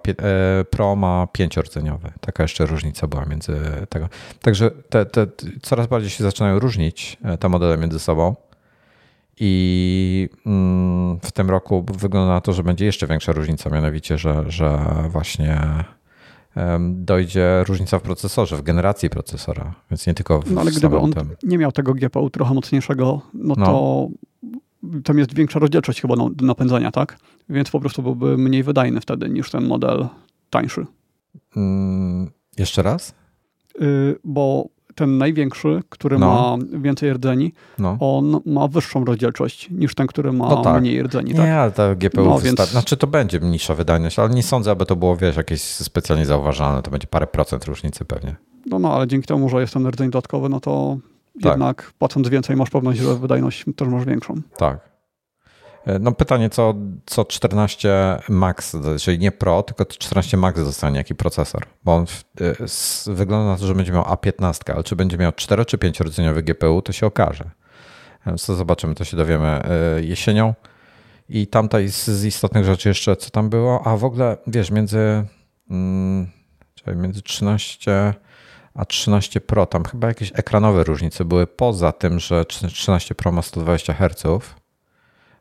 Pro ma 5-rdzeniowy. Taka jeszcze różnica była między tego. Także te, te, coraz bardziej się zaczynają różnić e, te modele między sobą. I mm, w tym roku wygląda na to, że będzie jeszcze większa różnica, mianowicie, że, że właśnie dojdzie różnica w procesorze, w generacji procesora, więc nie tylko w No ale gdyby on nie miał tego GPU trochę mocniejszego, no, no. to tam jest większa rozdzielczość chyba do napędzania, tak? Więc po prostu byłby mniej wydajny wtedy niż ten model tańszy. Mm, jeszcze raz? Y, bo ten największy, który no. ma więcej rdzeni, no. on ma wyższą rozdzielczość niż ten, który ma no tak. mniej rdzeni. Tak? Nie, ale to GPU no, więc... Znaczy to będzie mniejsza wydajność, ale nie sądzę, aby to było, wiesz, jakieś specjalnie zauważalne. To będzie parę procent różnicy pewnie. No, no, ale dzięki temu, że jest ten rdzeń dodatkowy, no to tak. jednak płacąc więcej masz pewność, że wydajność też masz większą. Tak. E, no pytanie, co, co 14 Max, czyli nie Pro, tylko 14 Max dostanie, jaki procesor? Bo on w, e, wygląda na to, że będzie miał A15, ale czy będzie miał 4 czy 5 rdzeniowy GPU, to się okaże. Więc to zobaczymy, to się dowiemy e, jesienią. I tamta z istotnych rzeczy jeszcze, co tam było? A w ogóle, wiesz, między, hmm, między 13 a 13 Pro, tam chyba jakieś ekranowe różnice były, poza tym, że 13 Pro ma 120 Hz.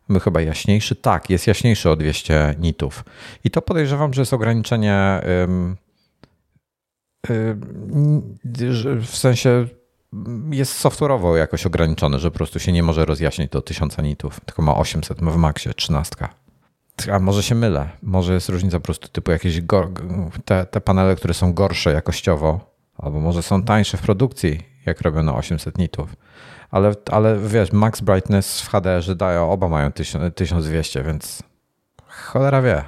My chyba jaśniejszy? Tak, jest jaśniejszy o 200 nitów. I to podejrzewam, że jest ograniczenie w sensie jest software'owo jakoś ograniczony, że po prostu się nie może rozjaśnić do 1000 nitów, tylko ma 800 w Maxie, 13. A może się mylę, może jest różnica po prostu typu jakieś te, te panele, które są gorsze jakościowo, albo może są tańsze w produkcji, jak robią na 800 nitów. Ale, ale wiesz, max brightness w HDR-ze dają, oba mają 1200, więc cholera wie.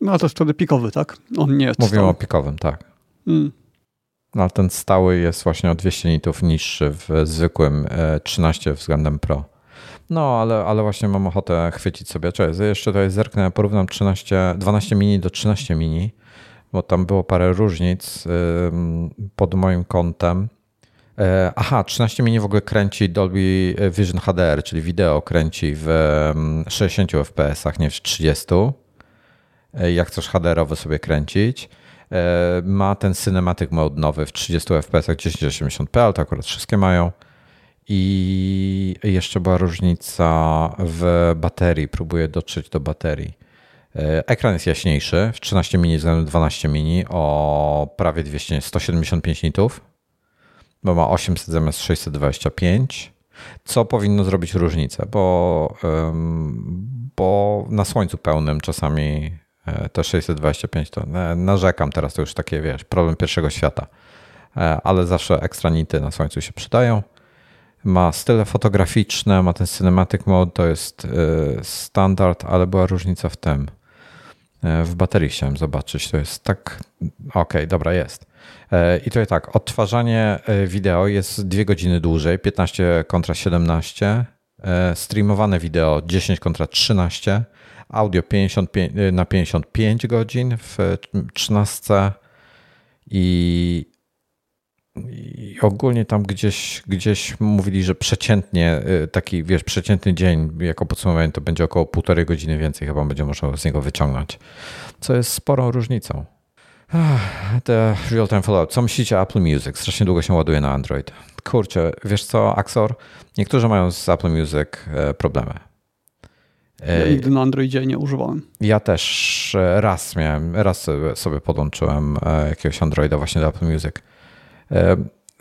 No to jest wtedy pikowy, tak? On nie jest Mówimy stały. o pikowym, tak. Mm. No, ale ten stały jest właśnie o 200 nitów niższy w zwykłym 13 e, względem Pro. No, ale, ale właśnie mam ochotę chwycić sobie. Cześć, jeszcze tutaj zerknę, porównam 13, 12 mini do 13 mini, bo tam było parę różnic pod moim kątem. E, aha, 13 mini w ogóle kręci Dolby Vision HDR, czyli wideo kręci w 60 fps, nie w 30. E, jak chcesz HDR-owy sobie kręcić. E, ma ten cinematic mode nowy w 30 fps 1080p, ale to akurat wszystkie mają. I jeszcze była różnica w baterii. Próbuję dotrzeć do baterii. E, ekran jest jaśniejszy w 13 mini względem 12 mini o prawie 200, 175 nitów, bo ma 800 zamiast 625. Co powinno zrobić różnicę, bo, bo na słońcu pełnym czasami E, te 625 to narzekam teraz, to już takie, wiesz, problem pierwszego świata. E, ale zawsze ekstra nity na słońcu się przydają. Ma style fotograficzne, ma ten cinematic mode, to jest standard, ale była różnica w tym. W baterii chciałem zobaczyć, to jest tak. Okej, okay, dobra, jest. I tutaj tak, odtwarzanie wideo jest 2 godziny dłużej, 15 kontra 17. Streamowane wideo 10 kontra 13 audio 55, y, na 55 godzin w 13 i, i ogólnie tam gdzieś, gdzieś mówili, że przeciętnie y, taki, wiesz, przeciętny dzień jako podsumowanie to będzie około półtorej godziny więcej chyba będzie można z niego wyciągnąć, co jest sporą różnicą. The real-time follow-up. Co myślicie o Apple Music? Strasznie długo się ładuje na Android. Kurczę, wiesz co, Axor? Niektórzy mają z Apple Music e, problemy. Ja nigdy na Androidzie nie używałem. Ja też e, raz miałem, raz sobie podłączyłem e, jakiegoś Androida właśnie do Apple Music. E,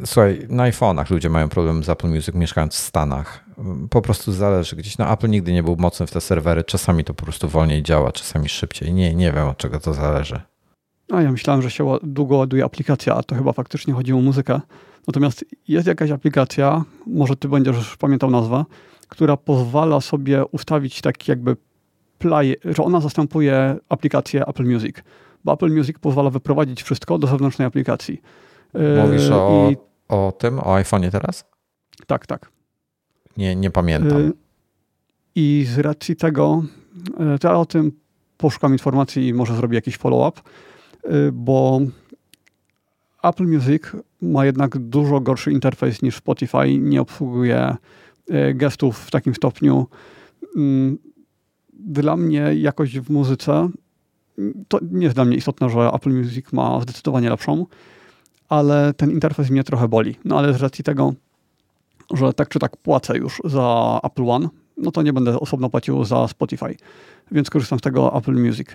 słuchaj, na iPhone'ach ludzie mają problem z Apple Music mieszkając w Stanach. Po prostu zależy. Gdzieś na Apple nigdy nie był mocny w te serwery. Czasami to po prostu wolniej działa, czasami szybciej. Nie, nie wiem od czego to zależy. A ja myślałem, że się długo ładuje aplikacja, a to chyba faktycznie chodziło o muzykę. Natomiast jest jakaś aplikacja, może ty będziesz pamiętał nazwę, która pozwala sobie ustawić taki jakby play, że ona zastępuje aplikację Apple Music. Bo Apple Music pozwala wyprowadzić wszystko do zewnętrznej aplikacji. Mówisz yy, o, I, o tym, o iPhone'ie teraz? Tak, tak. Nie, nie pamiętam. Yy, I z racji tego, yy, to ja o tym poszukam informacji i może zrobię jakiś follow-up, bo Apple Music ma jednak dużo gorszy interfejs niż Spotify, nie obsługuje gestów w takim stopniu. Dla mnie jakość w muzyce to nie jest dla mnie istotne, że Apple Music ma zdecydowanie lepszą, ale ten interfejs mnie trochę boli. No ale z racji tego, że tak czy tak płacę już za Apple One, no to nie będę osobno płacił za Spotify, więc korzystam z tego Apple Music.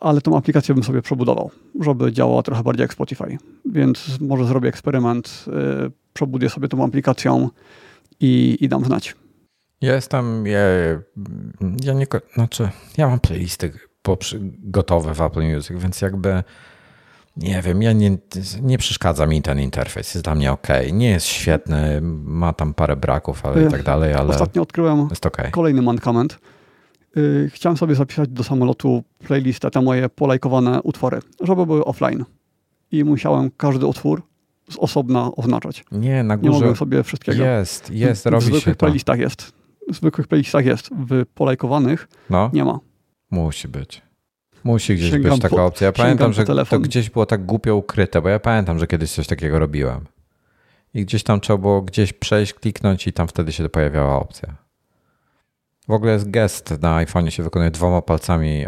Ale tą aplikację bym sobie przebudował, żeby działała trochę bardziej jak Spotify. Więc może zrobię eksperyment, yy, przebuduję sobie tą aplikacją, i, i dam znać. Ja jestem, ja, ja nie, znaczy, ja mam playlisty gotowe w Apple Music, więc jakby nie wiem, ja nie, nie przeszkadza mi ten interfejs, jest dla mnie ok. Nie jest świetny, ma tam parę braków, ale i tak dalej, ale Ostatnio odkryłem okay. kolejny mankament. Y, chciałem sobie zapisać do samolotu playlistę, te moje polajkowane utwory, żeby były offline. I musiałem każdy utwór z osobna oznaczać. Nie, na górze. Nie mogę sobie wszystkiego. Jest, jest, w, robi w zwykłych się to. playlistach jest. W zwykłych playlistach jest. W polajkowanych no. nie ma. Musi być. Musi gdzieś sięgam być taka po, opcja. Ja pamiętam, że to gdzieś było tak głupio ukryte, bo ja pamiętam, że kiedyś coś takiego robiłem. I gdzieś tam trzeba było gdzieś przejść, kliknąć i tam wtedy się pojawiała opcja. W ogóle jest gest na iPhone się wykonuje dwoma palcami.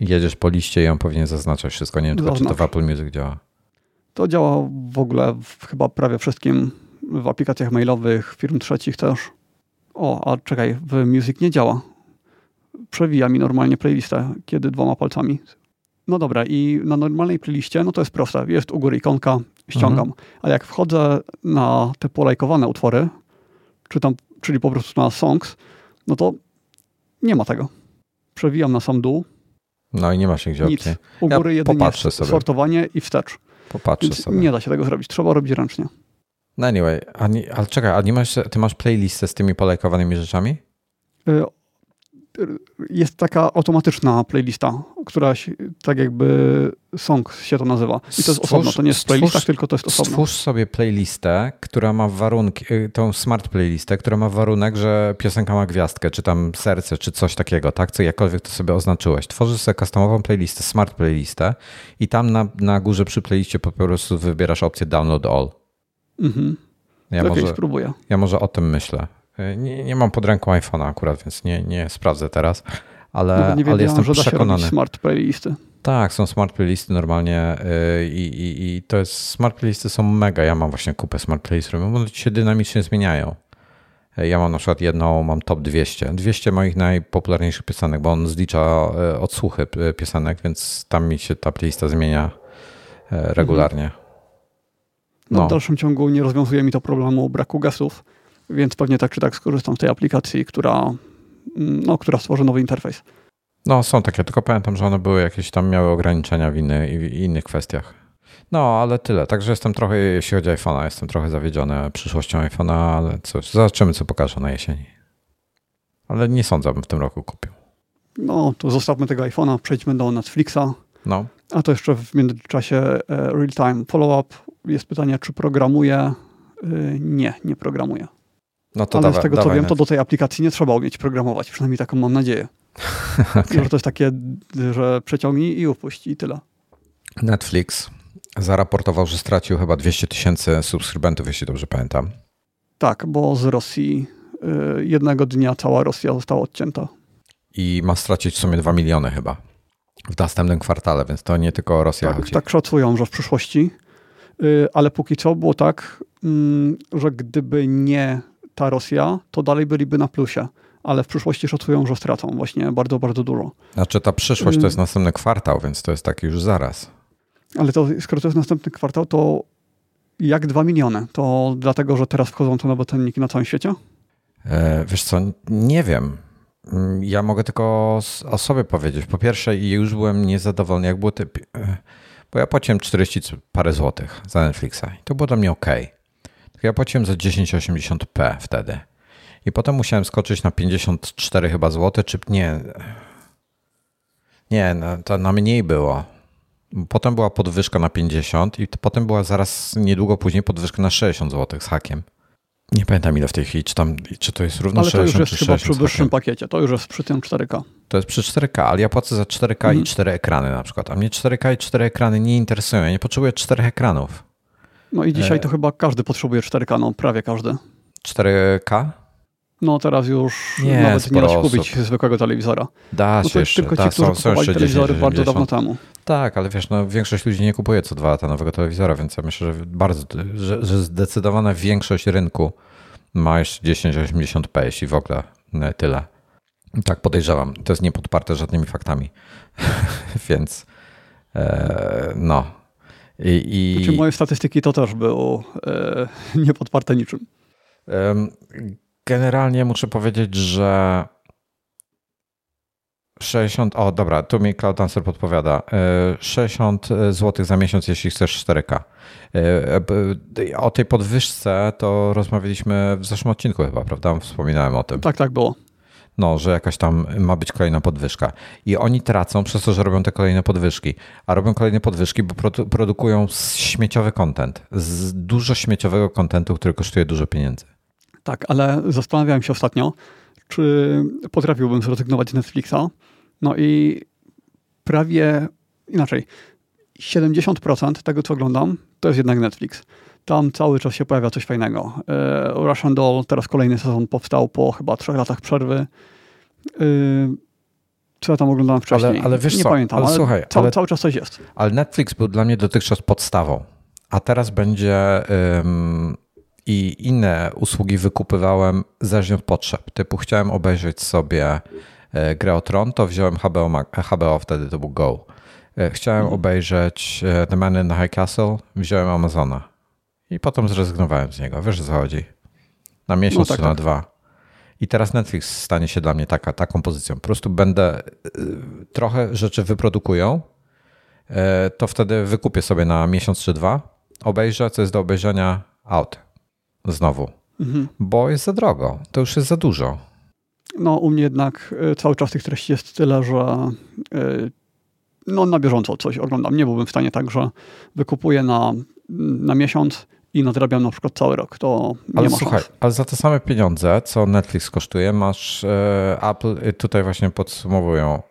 jedziesz po liście i on powinien zaznaczać wszystko. Nie wiem tylko, czy to w Apple Music działa. To działa w ogóle w chyba prawie wszystkim, w aplikacjach mailowych, firm trzecich też. O, a czekaj, w Music nie działa. Przewija mi normalnie playlistę, kiedy dwoma palcami. No dobra, i na normalnej playliście, no to jest proste. Jest u góry ikonka ściągam. Mhm. Ale jak wchodzę na te polajkowane utwory, czy tam, czyli po prostu na songs, no to nie ma tego. Przewijam na sam dół. No i nie ma się gdzie Nic. opcji. U góry ja jedynie sobie. sortowanie i wstecz. Popatrzę Więc sobie. Nie da się tego zrobić. Trzeba robić ręcznie. No anyway, a nie, ale czekaj, a nie masz, ty masz playlistę z tymi polajkowanymi rzeczami? Y, jest taka automatyczna playlista, która się, tak jakby song się to nazywa. I to jest stwórz, osobno, to nie jest playlista, tylko to jest osobno. Stwórz sobie playlistę, która ma warunki, y, tą smart playlistę, która ma warunek, że piosenka ma gwiazdkę, czy tam serce, czy coś takiego, tak? Co jakkolwiek to sobie oznaczyłeś. Tworzysz sobie customową playlistę, smart playlistę i tam na, na górze przy playliście po prostu wybierasz opcję download all. Mhm. Ja może, spróbuję. Ja może o tym myślę. Y, nie, nie mam pod ręką iPhone'a akurat, więc nie, nie sprawdzę teraz, ale, nie ale jestem że przekonany. smart playlisty. Tak, są smart playlisty normalnie y, i, i, i to jest, smart playlisty są mega. Ja mam właśnie kupę smart playlistów, one się dynamicznie zmieniają. Y, ja mam na przykład jedną, mam top 200. 200 moich najpopularniejszych piosenek, bo on zlicza odsłuchy piosenek, więc tam mi się ta playlista zmienia regularnie. No. no. W dalszym ciągu nie rozwiązuje mi to problemu braku gestów więc pewnie tak czy tak skorzystam z tej aplikacji, która, mm, no, która stworzy nowy interfejs. No, są takie, tylko pamiętam, że one były jakieś tam, miały ograniczenia w, inny, w innych kwestiach. No, ale tyle. Także jestem trochę, jeśli chodzi o iPhone'a, jestem trochę zawiedziony przyszłością iPhone'a, ale coś, zobaczymy, co pokażę na jesieni. Ale nie sądzę, abym w tym roku kupił. No, to zostawmy tego iPhone'a, przejdźmy do Netflixa. No. A to jeszcze w międzyczasie e, real-time follow-up. Jest pytanie, czy programuje? E, nie, nie programuje. No to Ale dawaj, z tego co wiem, to do tej aplikacji nie trzeba umieć programować. Przynajmniej taką mam nadzieję. okay. Że to jest takie, że przeciągnij i upuść i tyle. Netflix zaraportował, że stracił chyba 200 tysięcy subskrybentów, jeśli dobrze pamiętam. Tak, bo z Rosji y, jednego dnia cała Rosja została odcięta. I ma stracić w sumie 2 miliony chyba w następnym kwartale, więc to nie tylko Rosja tak, chodzi. Tak szacują, że w przyszłości, y, ale póki co było tak, mm, że gdyby nie ta Rosja, to dalej byliby na plusie. Ale w przyszłości szacują, że stracą właśnie bardzo, bardzo dużo. Znaczy ta przyszłość to jest następny kwartał, więc to jest taki już zaraz. Ale to, skoro to jest następny kwartał, to jak dwa miliony? To dlatego, że teraz wchodzą te nowe cenniki na całym świecie? E, wiesz co, nie wiem. Mm, ja mogę tylko o sobie powiedzieć. Po pierwsze, już byłem niezadowolony, jak było te, e, bo ja płaciłem 40 parę złotych za Netflixa i to było dla mnie ok. Ja płaciłem za 1080p wtedy. I potem musiałem skoczyć na 54 chyba złote, czy nie. Nie, to na mniej było. Potem była podwyżka na 50 i potem była zaraz niedługo później podwyżka na 60 zł z hakiem. Nie pamiętam ile w tej chwili, czy, tam, czy to jest równo ale 60 to już jest chyba przy wyższym pakiecie, to już jest przy tym 4K. To jest przy 4K, ale ja płacę za 4K mhm. i 4 ekrany na przykład. A mnie 4K i 4 ekrany nie interesują. Ja nie potrzebuję 4 ekranów. No i dzisiaj to e... chyba każdy potrzebuje 4K, no prawie każdy. 4K? No teraz już nie, nawet nie da się kupić zwykłego telewizora. Da no się jeszcze. Tylko da, ci, którzy są, kupowali są telewizory 10, bardzo dawno temu. Tak, ale wiesz, no, większość ludzi nie kupuje co dwa lata nowego telewizora, więc ja myślę, że bardzo, że, że zdecydowana większość rynku ma jeszcze 1080p, jeśli w ogóle no, tyle. Tak podejrzewam. To jest niepodparte żadnymi faktami. więc e, no, i, i... Znaczy moje statystyki to też było e, niepodparte niczym. Generalnie muszę powiedzieć, że 60, o dobra, tu mi Cloud Answer podpowiada. 60 e, zł za miesiąc, jeśli chcesz 4K. E, o tej podwyżce to rozmawialiśmy w zeszłym odcinku chyba, prawda? Wspominałem o tym. Tak, tak było no, że jakaś tam ma być kolejna podwyżka. I oni tracą przez to, że robią te kolejne podwyżki. A robią kolejne podwyżki, bo produ produkują śmieciowy content. Z dużo śmieciowego kontentu, który kosztuje dużo pieniędzy. Tak, ale zastanawiałem się ostatnio, czy potrafiłbym zrezygnować z Netflixa. No i prawie inaczej. 70% tego, co oglądam, to jest jednak Netflix. Tam cały czas się pojawia coś fajnego. E, Russian Doll, teraz kolejny sezon powstał po chyba trzech latach przerwy. E, co ja tam oglądałem wcześniej? Ale, ale wiesz Nie co, pamiętam, ale, ale, słuchaj, cały, ale, cały czas coś jest. Ale Netflix był dla mnie dotychczas podstawą, a teraz będzie um, i inne usługi wykupywałem zależnie od potrzeb. Typu chciałem obejrzeć sobie e, grę o Tron, to wziąłem HBO, HBO wtedy to był Go. Chciałem mhm. obejrzeć The Man in the High Castle, wziąłem Amazona i potem zrezygnowałem z niego. Wiesz o co chodzi? Na miesiąc no tak, czy na tak. dwa. I teraz Netflix stanie się dla mnie taka, taką pozycją. Po prostu będę trochę rzeczy wyprodukują, to wtedy wykupię sobie na miesiąc czy dwa, obejrzę, co jest do obejrzenia out. Znowu. Mhm. Bo jest za drogo. To już jest za dużo. No, u mnie jednak e, cały czas tych treści jest tyle, że e, no, na bieżąco coś oglądam. Nie byłbym w stanie tak, że wykupuję na, na miesiąc i nadrabiam na przykład cały rok. To ale nie ma słuchaj, szans. ale za te same pieniądze, co Netflix kosztuje, masz e, Apple, tutaj właśnie podsumowują.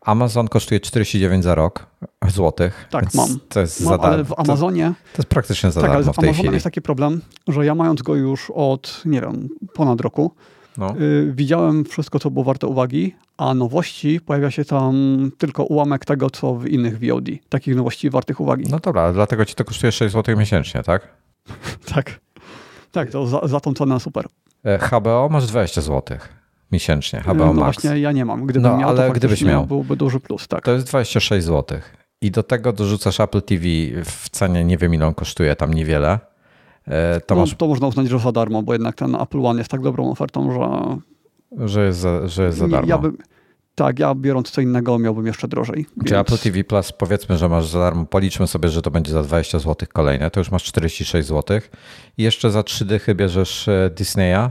Amazon kosztuje 49 za rok złotych. Tak, mam. To jest mam, ale w Amazonie. To, to jest praktycznie za tak, darmo ale w, w tej Amazonie chwili. jest taki problem, że ja mając go już od, nie wiem, ponad roku, no. y, widziałem wszystko, co było warte uwagi, a nowości pojawia się tam tylko ułamek tego, co w innych VOD. Takich nowości wartych uwagi. No dobra, dlatego ci to kosztuje 6 zł miesięcznie, tak? tak. Tak, to za, za tą cenę super. E, HBO masz 20 złotych miesięcznie, HBO no Max. właśnie ja nie mam. Gdybym no, miał, ale to gdybyś miał, byłby duży plus. Tak. To jest 26 zł. I do tego dorzucasz Apple TV w cenie, nie wiem ile on kosztuje, tam niewiele. E, to, no, to można uznać, że za darmo, bo jednak ten Apple One jest tak dobrą ofertą, że... Że jest za, że jest za darmo. Ja bym, tak, ja biorąc co innego miałbym jeszcze drożej. Więc... Apple TV Plus powiedzmy, że masz za darmo, policzmy sobie, że to będzie za 20 zł kolejne, to już masz 46 zł. I jeszcze za 3 dychy bierzesz e, Disneya,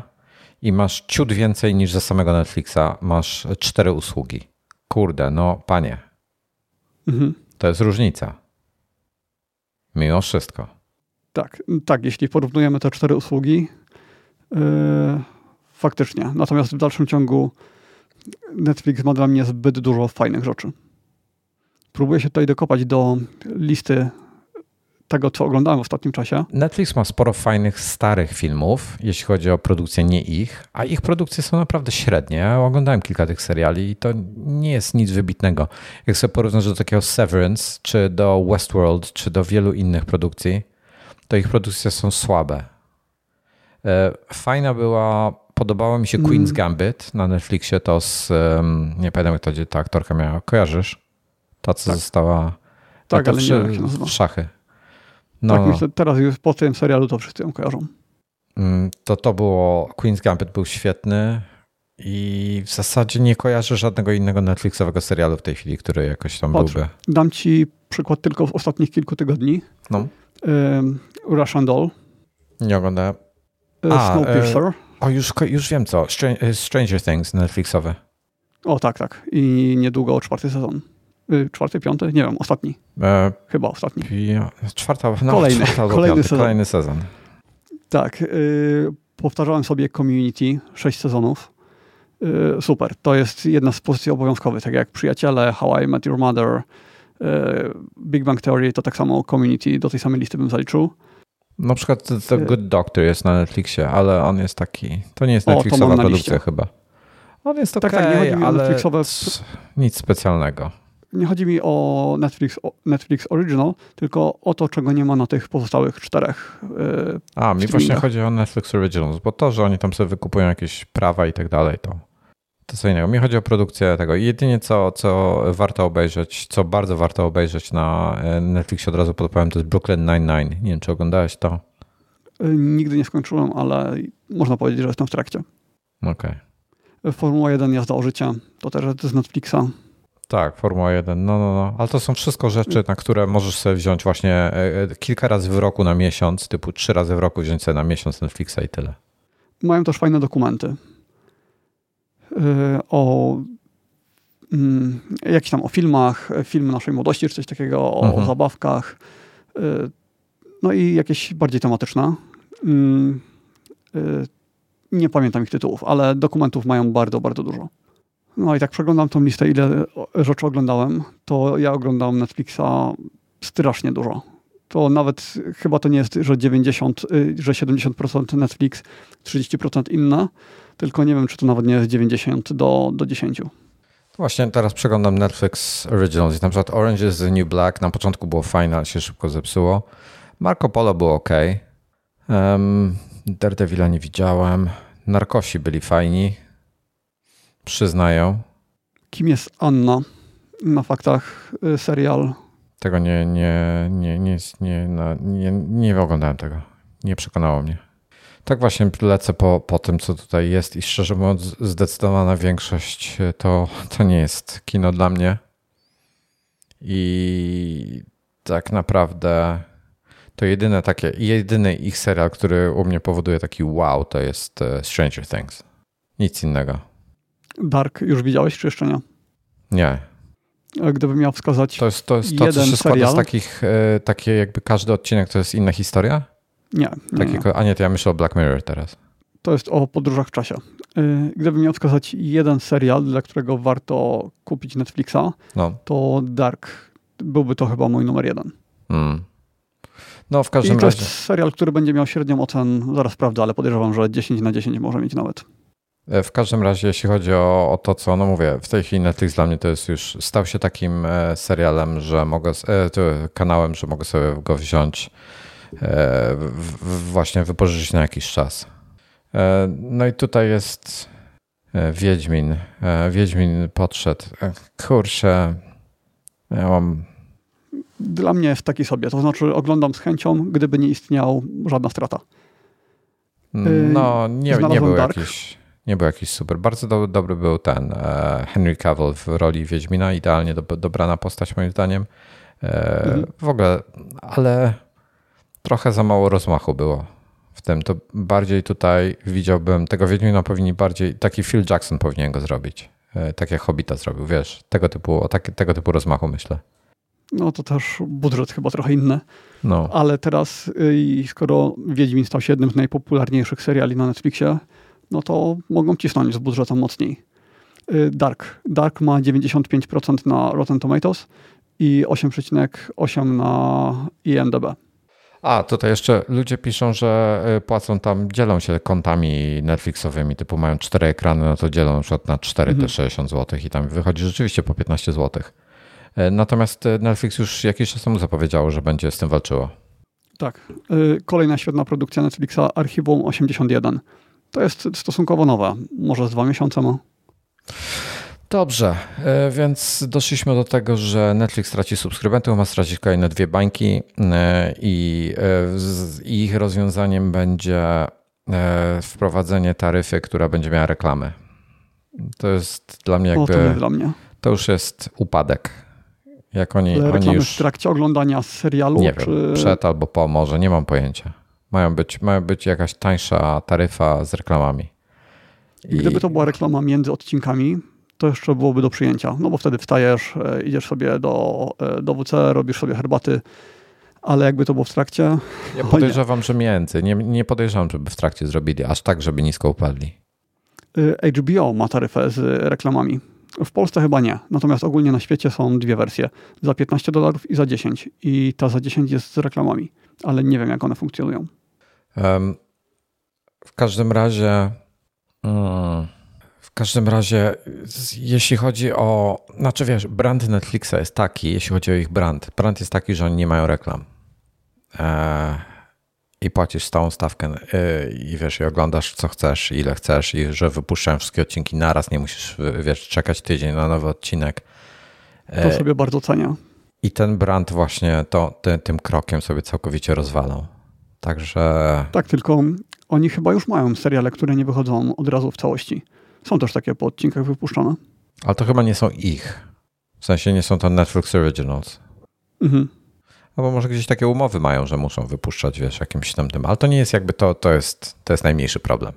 i masz ciut więcej niż za samego Netflixa. Masz cztery usługi. Kurde, no panie. Mhm. To jest różnica. Mimo wszystko. Tak, tak, jeśli porównujemy te cztery usługi, yy, faktycznie. Natomiast w dalszym ciągu Netflix ma dla mnie zbyt dużo fajnych rzeczy. Próbuję się tutaj dokopać do listy tego, co oglądałem w ostatnim czasie. Netflix ma sporo fajnych, starych filmów, jeśli chodzi o produkcję nie ich, a ich produkcje są naprawdę średnie. Ja oglądałem kilka tych seriali i to nie jest nic wybitnego. Jak sobie porównasz do takiego Severance, czy do Westworld, czy do wielu innych produkcji, to ich produkcje są słabe. E, fajna była, podobała mi się mm. Queen's Gambit na Netflixie, to z, nie pamiętam jak to ta aktorka miała, kojarzysz? Ta, co tak. została... Tak, ale nie wiem, jak się nazywa. Szachy. No. Tak, myślę, teraz już po tym serialu to wszyscy ją kojarzą. Mm, to to było, Queen's Gambit był świetny i w zasadzie nie kojarzę żadnego innego Netflixowego serialu w tej chwili, który jakoś tam Patrz, byłby. Dam ci przykład tylko w ostatnich kilku tygodni. No. Russian Doll. Nie oglądałem. E, Snowpiercer. E, o, już, już wiem co. E, Stranger Things Netflixowe. O, tak, tak. I niedługo czwarty sezon. Y, czwarty, piąty? Nie wiem, ostatni. E, Chyba ostatni. Czwarta, no, kolejny, czwarta kolejny, piąty, sezon. kolejny sezon. Tak. Y, powtarzałem sobie Community, sześć sezonów. Y, super. To jest jedna z pozycji obowiązkowych, tak jak Przyjaciele, How I Met Your Mother, y, Big Bang Theory, to tak samo Community do tej samej listy bym zaliczył. Na przykład The Good Doctor jest na Netflixie, ale on jest taki, to nie jest Netflixowa o, produkcja chyba. On jest tak, okay, tak, nie chodzi mi ale o Netflixowe... nic specjalnego nie chodzi mi o Netflix, Netflix Original, tylko o to, czego nie ma na tych pozostałych czterech. Yy, A, mi właśnie chodzi o Netflix Originals, bo to, że oni tam sobie wykupują jakieś prawa i tak dalej, to, to co innego. Mi chodzi o produkcję tego. Jedynie co, co warto obejrzeć, co bardzo warto obejrzeć na e, Netflixie od razu podpowiem, to jest Brooklyn Nine-Nine. Nie wiem, czy oglądałeś to? Yy, nigdy nie skończyłem, ale można powiedzieć, że jestem w trakcie. Okej. Okay. Formuła 1 jazda o życie, to też jest z Netflixa. Tak, Formuła 1. No, no, no. Ale to są wszystko rzeczy, na które możesz sobie wziąć właśnie e, e, kilka razy w roku na miesiąc, typu trzy razy w roku wziąć sobie na miesiąc Netflixa i tyle. Mają też fajne dokumenty e, o mm, jakichś tam o filmach, filmy naszej młodości, czy coś takiego, o, mhm. zabawkach. No i jakieś bardziej tematyczne. Mm, nie pamiętam ich tytułów, ale dokumentów mają bardzo, bardzo dużo. No i tak przeglądam tą listę, ile rzeczy oglądałem, to ja oglądam Netflixa strasznie dużo. To nawet chyba to nie jest, że 90, y, że 70% Netflix, 30% inne, tylko nie wiem, czy to nawet nie jest 90 do, do 10. Właśnie teraz przeglądam Netflix Originals. Na przykład Orange is the New Black na początku było fajne, ale się szybko zepsuło. Marco Polo było ok. Um, Daredevila nie widziałem. Narkosi byli fajni przyznają. Kim jest Anna? na faktach y, serial. Tego nie, nie, nie, nie, nie, nie, nie oglądałem tego. Nie przekonało mnie. Tak właśnie lecę po, po tym, co tutaj jest i szczerze mówiąc, zdecydowana większość to, to nie jest kino dla mnie. I tak naprawdę to jedyne takie, jedyny ich serial, który u mnie powoduje taki wow, to jest e, Stranger Things. Nic innego. Dark już widziałeś, czy jeszcze nie? Nie. Gdybym miał wskazać. To jest to, jest to jeden co się składa serial. z takich, e, takie jakby każdy odcinek to jest inna historia? Nie. nie, Taki, nie. A nie, to ja myślę o Black Mirror teraz. To jest o podróżach w czasie. Y, Gdybym miał wskazać jeden serial, dla którego warto kupić Netflixa, No. to Dark. Byłby to chyba mój numer jeden. Mm. No w I każdym to razie. jest serial, który będzie miał średnią ocen, zaraz sprawdzę, ale podejrzewam, że 10 na 10 może mieć nawet. E, W każdym razie, jeśli chodzi o, o to, co no mówię, w tej chwili Netflix dla mnie to jest już stał się takim e, serialem, że mogę, e, kanałem, że mogę sobie go wziąć, właśnie wypożyczyć na jakiś czas. No i tutaj jest Wiedźmin. Wiedźmin podszedł. Kurczę, ja mam Dla mnie jest taki sobie, to znaczy oglądam z chęcią, gdyby nie istniał żadna strata. No, nie, nie był Dark. jakiś. Nie był jakiś super. Bardzo do, dobry był ten e, Henry Cavill w roli Wiedźmina. Idealnie do, dobrana postać, moim zdaniem. E, Mhm. W ogóle, ale trochę za mało rozmachu było w tym. To bardziej tutaj widziałbym tego Wiedźmina powinni bardziej. Taki Phil Jackson powinien go zrobić. E, tak jak Hobbita zrobił, wiesz, tego typu, o tak, tego typu rozmachu myślę. No to też budżet chyba trochę inny. No, Ale teraz, y, skoro Wiedźmin stał się jednym z najpopularniejszych seriali na Netflixie, no to mogą cisnąć z budżetem mocniej. Y, Dark. Dark ma 95% na Rotten Tomatoes i 8,8 na IMDb. A, tutaj jeszcze ludzie piszą, że y, płacą tam, dzielą się kontami Netflixowymi, typu mają cztery ekrany, no to dzielą na przykład na 4 Mhm. te 60 zł i tam wychodzi rzeczywiście po 15 zł. Natomiast y, Netflix już jakiś czas temu zapowiedziało, że będzie z tym walczyło. Tak. Kolejna świetna produkcja Netflixa, Archiwum 81. To jest stosunkowo nowe, może z dwa miesiące ma. Dobrze, y, więc doszliśmy do tego, że Netflix traci subskrybentów, ma stracić kolejne dwie bańki i y, z- i ich rozwiązaniem będzie wprowadzenie taryfy, która będzie miała reklamy. To jest dla mnie O, to nie jakby, dla mnie. to już jest upadek. Jak oni, Ale oni już, w trakcie oglądania serialu? nie czy... wiem, przed albo po, może, nie mam pojęcia. Mają być, mają być jakaś tańsza taryfa z reklamami. I- Gdyby to była reklama między odcinkami, to jeszcze byłoby do przyjęcia. No bo wtedy wstajesz, e, idziesz sobie do, e, do WC, robisz sobie herbaty, ale jakby to było w trakcie, Ja nie. podejrzewam, że między. Nie, nie podejrzewam, żeby w trakcie zrobili aż tak, żeby nisko upadli. y, HBO ma taryfę z reklamami. W Polsce chyba nie, natomiast ogólnie na świecie są dwie wersje. Za 15 dolarów i za 10. I ta za 10 jest z reklamami, ale nie wiem jak one funkcjonują. W każdym razie. mm, W każdym razie, jeśli chodzi o. Znaczy wiesz, brand Netflixa jest taki, jeśli chodzi o ich brand. Brand jest taki, że oni nie mają reklam. E, I płacisz stałą stawkę e, i wiesz, i oglądasz co chcesz, ile chcesz, i że wypuszczają wszystkie odcinki naraz, nie musisz wiesz, czekać tydzień na nowy odcinek. To sobie bardzo cenię. I ten brand właśnie to, ty, tym krokiem sobie całkowicie rozwalał. Także Tak, tylko oni chyba już mają seriale, które nie wychodzą od razu w całości. Są też takie po odcinkach wypuszczone. Ale to chyba nie są ich. W sensie nie są to Netflix Originals. Mhm. Albo może gdzieś takie umowy mają, że muszą wypuszczać, wiesz, jakimś tam tym. Ale to nie jest jakby to, to jest, to jest najmniejszy problem.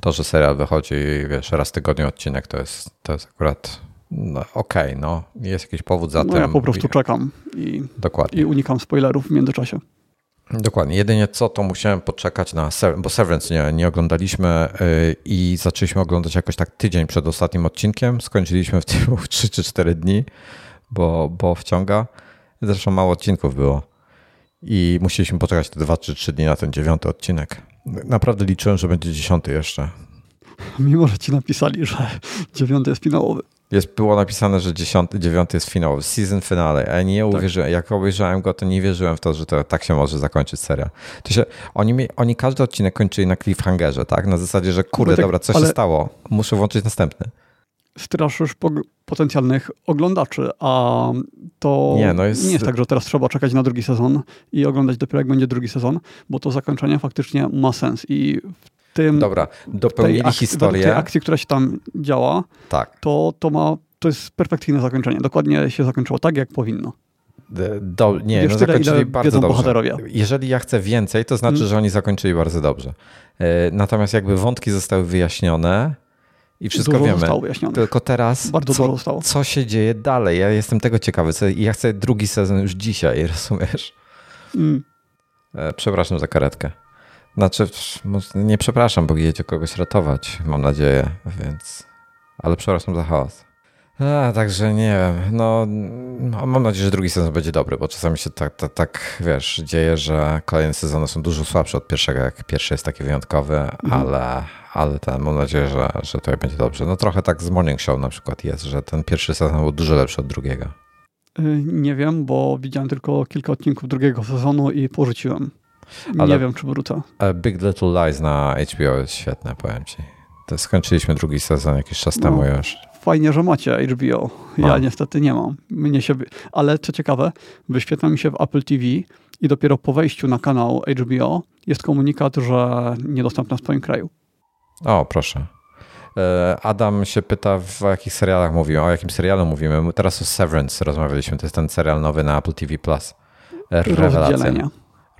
To, że serial wychodzi, wiesz, raz w tygodniu odcinek, to jest, to jest akurat no, okej, no. Jest jakiś powód za No tym. ja po prostu czekam i, Dokładnie. i unikam spoilerów w międzyczasie. Dokładnie. Jedynie co, to musiałem poczekać na, bo Severance nie, nie oglądaliśmy yy, i zaczęliśmy oglądać jakoś tak tydzień przed ostatnim odcinkiem. Skończyliśmy w tym 3 czy 4 dni, bo, bo wciąga. Zresztą mało odcinków było. I musieliśmy poczekać te 2 czy 3 dni na ten dziewiąty odcinek. Naprawdę liczyłem, że będzie dziesiąty jeszcze. Mimo, że ci napisali, że dziewiąty jest finałowy. Jest, było napisane, że dziesiąty, dziewiąty jest finałowy, season finale, a ja nie uwierzyłem. Jak obejrzałem go, to nie wierzyłem w to, że to tak się może zakończyć serial. To się, oni, oni każdy odcinek kończyli na cliffhangerze, tak? Na zasadzie, że kurde, Wojtek, dobra, co ale- się stało? Muszę włączyć następny. Straszysz potencjalnych oglądaczy, a to nie, no jest... nie jest tak, że teraz trzeba czekać na drugi sezon i oglądać dopiero jak będzie drugi sezon, bo to zakończenie faktycznie ma sens i w tym... Dobra, dopełnili tej historię. tej akcji, która się tam działa, tak. to, to, ma, to jest perfekcyjne zakończenie. Dokładnie się zakończyło tak, jak powinno. Do, nie, Wiesz, no zakończyli bardzo dobrze. Bohaterowie. Jeżeli ja chcę więcej, to znaczy, hmm. że oni zakończyli bardzo dobrze. E, natomiast jakby wątki zostały wyjaśnione, i wszystko dużo wiemy. Zostało wyjaśnione. Tylko teraz, Bardzo co, dużo zostało. co się dzieje dalej? Ja jestem tego ciekawy. Co, ja chcę drugi sezon już dzisiaj, rozumiesz? Mm. E, przepraszam za karetkę. Znaczy, nie przepraszam, bo jedzie kogoś ratować, mam nadzieję, więc... Ale przepraszam za chaos. A, także nie wiem, no mam nadzieję, że drugi sezon będzie dobry, bo czasami się tak, tak, tak wiesz, dzieje, że kolejne sezony są dużo słabsze od pierwszego, jak pierwszy jest taki wyjątkowy, mhm. ale, ale ten, mam nadzieję, że, że tutaj będzie dobrze. No trochę tak z Morning Show na przykład jest, że ten pierwszy sezon był dużo lepszy od drugiego. Y, nie wiem, bo widziałem tylko kilka odcinków drugiego sezonu i porzuciłem. Ale nie wiem, czy wrócę. Big Little Lies na HBO jest świetne, powiem ci. To skończyliśmy drugi sezon jakiś czas no. temu już fajnie, że macie HBO. Ja no. niestety nie mam. Mnie się... Ale co ciekawe, wyświetla mi się w Apple TV i dopiero po wejściu na kanał HBO jest komunikat, że niedostępna w Twoim kraju. O, proszę. E, Adam się pyta, w jakich serialach mówimy, o jakim serialu mówimy. Teraz o Severance rozmawialiśmy. To jest ten serial nowy na Apple TV+. Plus. Rewelacja. Rozdzielenie.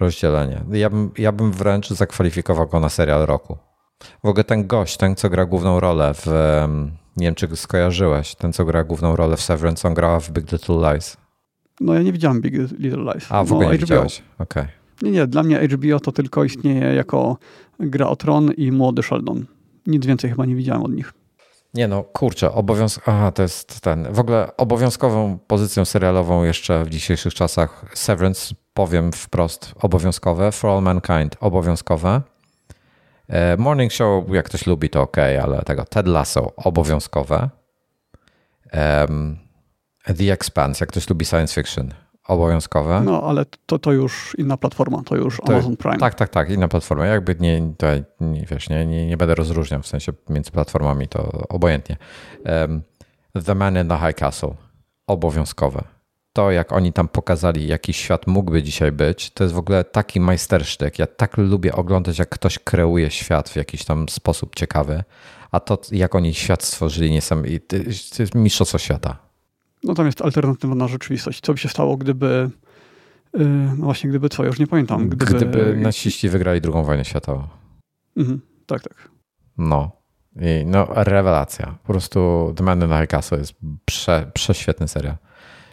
Rozdzielenie. Ja bym, ja bym wręcz zakwalifikował go na serial roku. W ogóle ten gość, ten co gra główną rolę w nie wiem, czy go skojarzyłeś. Ten, co gra główną rolę w Severance, on grała w Big Little Lies. No ja nie widziałem Big Little Lies. A, w ogóle no, nie HBO. widziałeś. Okay. Nie, nie. Dla mnie HBO to tylko istnieje jako gra o Tron i młody Sheldon. Nic więcej chyba nie widziałem od nich. Nie no, kurczę, obowiązk... Aha, to jest ten... W ogóle obowiązkową pozycją serialową jeszcze w dzisiejszych czasach Severance, powiem wprost, obowiązkowe. For All Mankind, obowiązkowe. E, morning Show, jak ktoś lubi, to ok, ale tego Ted Lasso obowiązkowe. Um, The Expanse, jak ktoś lubi science fiction, obowiązkowe. No, ale to, to już inna platforma, to już to, Amazon Prime. Tak, tak, tak, inna platforma. Jakby nie, to, nie, wiesz, nie, nie, nie będę rozróżniał w sensie między platformami, to obojętnie. Um, the Man in the High Castle, obowiązkowe to, jak oni tam pokazali, jaki świat mógłby dzisiaj być, to jest w ogóle taki majstersztyk. Ja tak lubię oglądać, jak ktoś kreuje świat w jakiś tam sposób ciekawy, a to, jak oni świat stworzyli, niesamowite, to jest mistrzostwo świata. No tam jest alternatywna rzeczywistość. Co by się stało, gdyby, yy, no właśnie, gdyby co, już nie pamiętam. Gdyby, gdyby nasiści wygrali drugą wojnę światową. Mhm, tak, tak. No. I no, rewelacja. Po prostu The Man in High Castle jest prze, prześwietny serial.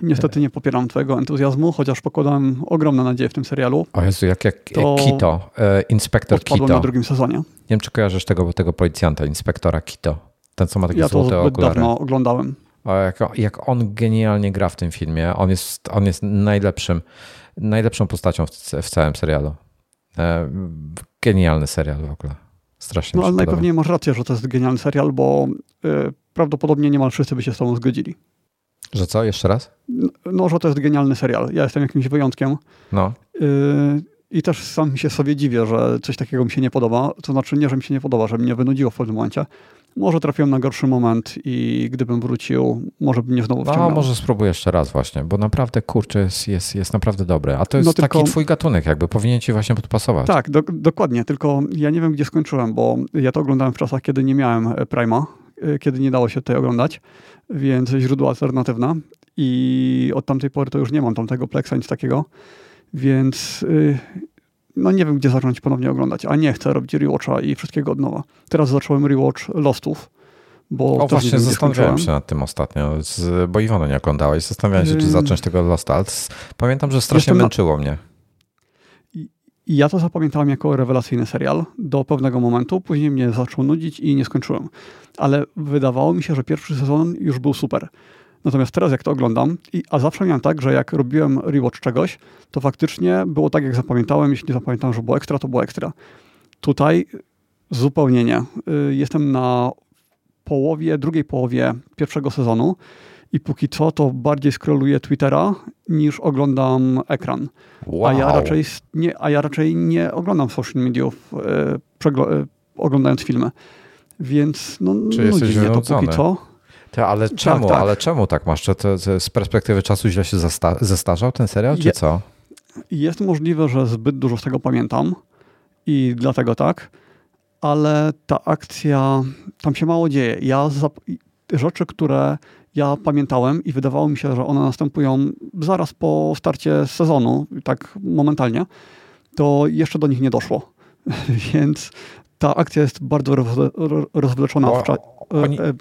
Niestety nie popieram twojego entuzjazmu, chociaż pokładałem ogromne nadzieje w tym serialu. O Jezu, jak, jak to Kito, e, inspektor Kito. na drugim sezonie. Nie wiem, czy kojarzysz tego, tego policjanta, inspektora Kito. Ten, co ma takie ja złote to okulary. dawno oglądałem. Jak, jak on genialnie gra w tym filmie. On jest, on jest najlepszym, najlepszą postacią w, w całym serialu. E, genialny serial w ogóle. Strasznie No ale najpewniej masz rację, że to jest genialny serial, bo y, prawdopodobnie niemal wszyscy by się z tobą zgodzili. Że co? Jeszcze raz? No, że to jest genialny serial. Ja jestem jakimś wyjątkiem. No. Y I też sam się sobie dziwię, że coś takiego mi się nie podoba. To znaczy nie, że mi się nie podoba, że mnie wynudziło w pewnym momencie. Może trafiłem na gorszy moment i gdybym wrócił, może bym nie znowu wciągnął. No, może spróbuję jeszcze raz właśnie, bo naprawdę, kurczę, jest, jest, jest naprawdę dobre. A to jest no, tylko... taki twój gatunek jakby, powinien ci właśnie podpasować. Tak, do, dokładnie, tylko ja nie wiem, gdzie skończyłem, bo ja to oglądałem w czasach, kiedy nie miałem Prima, y, kiedy nie dało się tutaj oglądać więc źródło alternatywne i od tamtej pory to już nie mam tamtego Plexa, nic takiego, więc yy, no nie wiem, gdzie zacząć ponownie oglądać, a nie chcę robić rewatcha i wszystkiego od nowa. Teraz zacząłem rewatch Lostów, bo o, właśnie zastanawiałem się nad tym ostatnio, z, bo Iwona nie oglądałeś. Zastanawiałem się, czy zacząć tego Losta, ale pamiętam, że strasznie Jestem męczyło na... mnie. I ja to zapamiętałem jako rewelacyjny serial do pewnego momentu. Później mnie zaczął nudzić i nie skończyłem. Ale wydawało mi się, że pierwszy sezon już był super. Natomiast teraz jak to oglądam, i, a zawsze miałem tak, że jak robiłem rewatch czegoś, to faktycznie było tak, jak zapamiętałem. Jeśli zapamiętam, że było ekstra, to było ekstra. Tutaj zupełnie nie. Y, jestem na połowie, drugiej połowie pierwszego sezonu i póki co to bardziej scrolluję Twittera niż oglądam ekran. Wow. A, ja raczej nie, a ja raczej nie oglądam social mediów e, e, oglądając filmy. Więc no, Czy jesteś mnie to póki co. Ty, ale tak, czemu, tak, tak. ale czemu tak masz? Czy to, to z perspektywy czasu źle się zestarzał ten serial, czy Je, co? Jest możliwe, że zbyt dużo z tego pamiętam i dlatego tak, ale ta akcja, tam się mało dzieje. Ja rzeczy, które ja pamiętałem i wydawało mi się, że one następują zaraz po starcie sezonu, tak momentalnie, to jeszcze do nich nie doszło. Więc ta akcja jest bardzo rozwleczona w czasie. Oni e,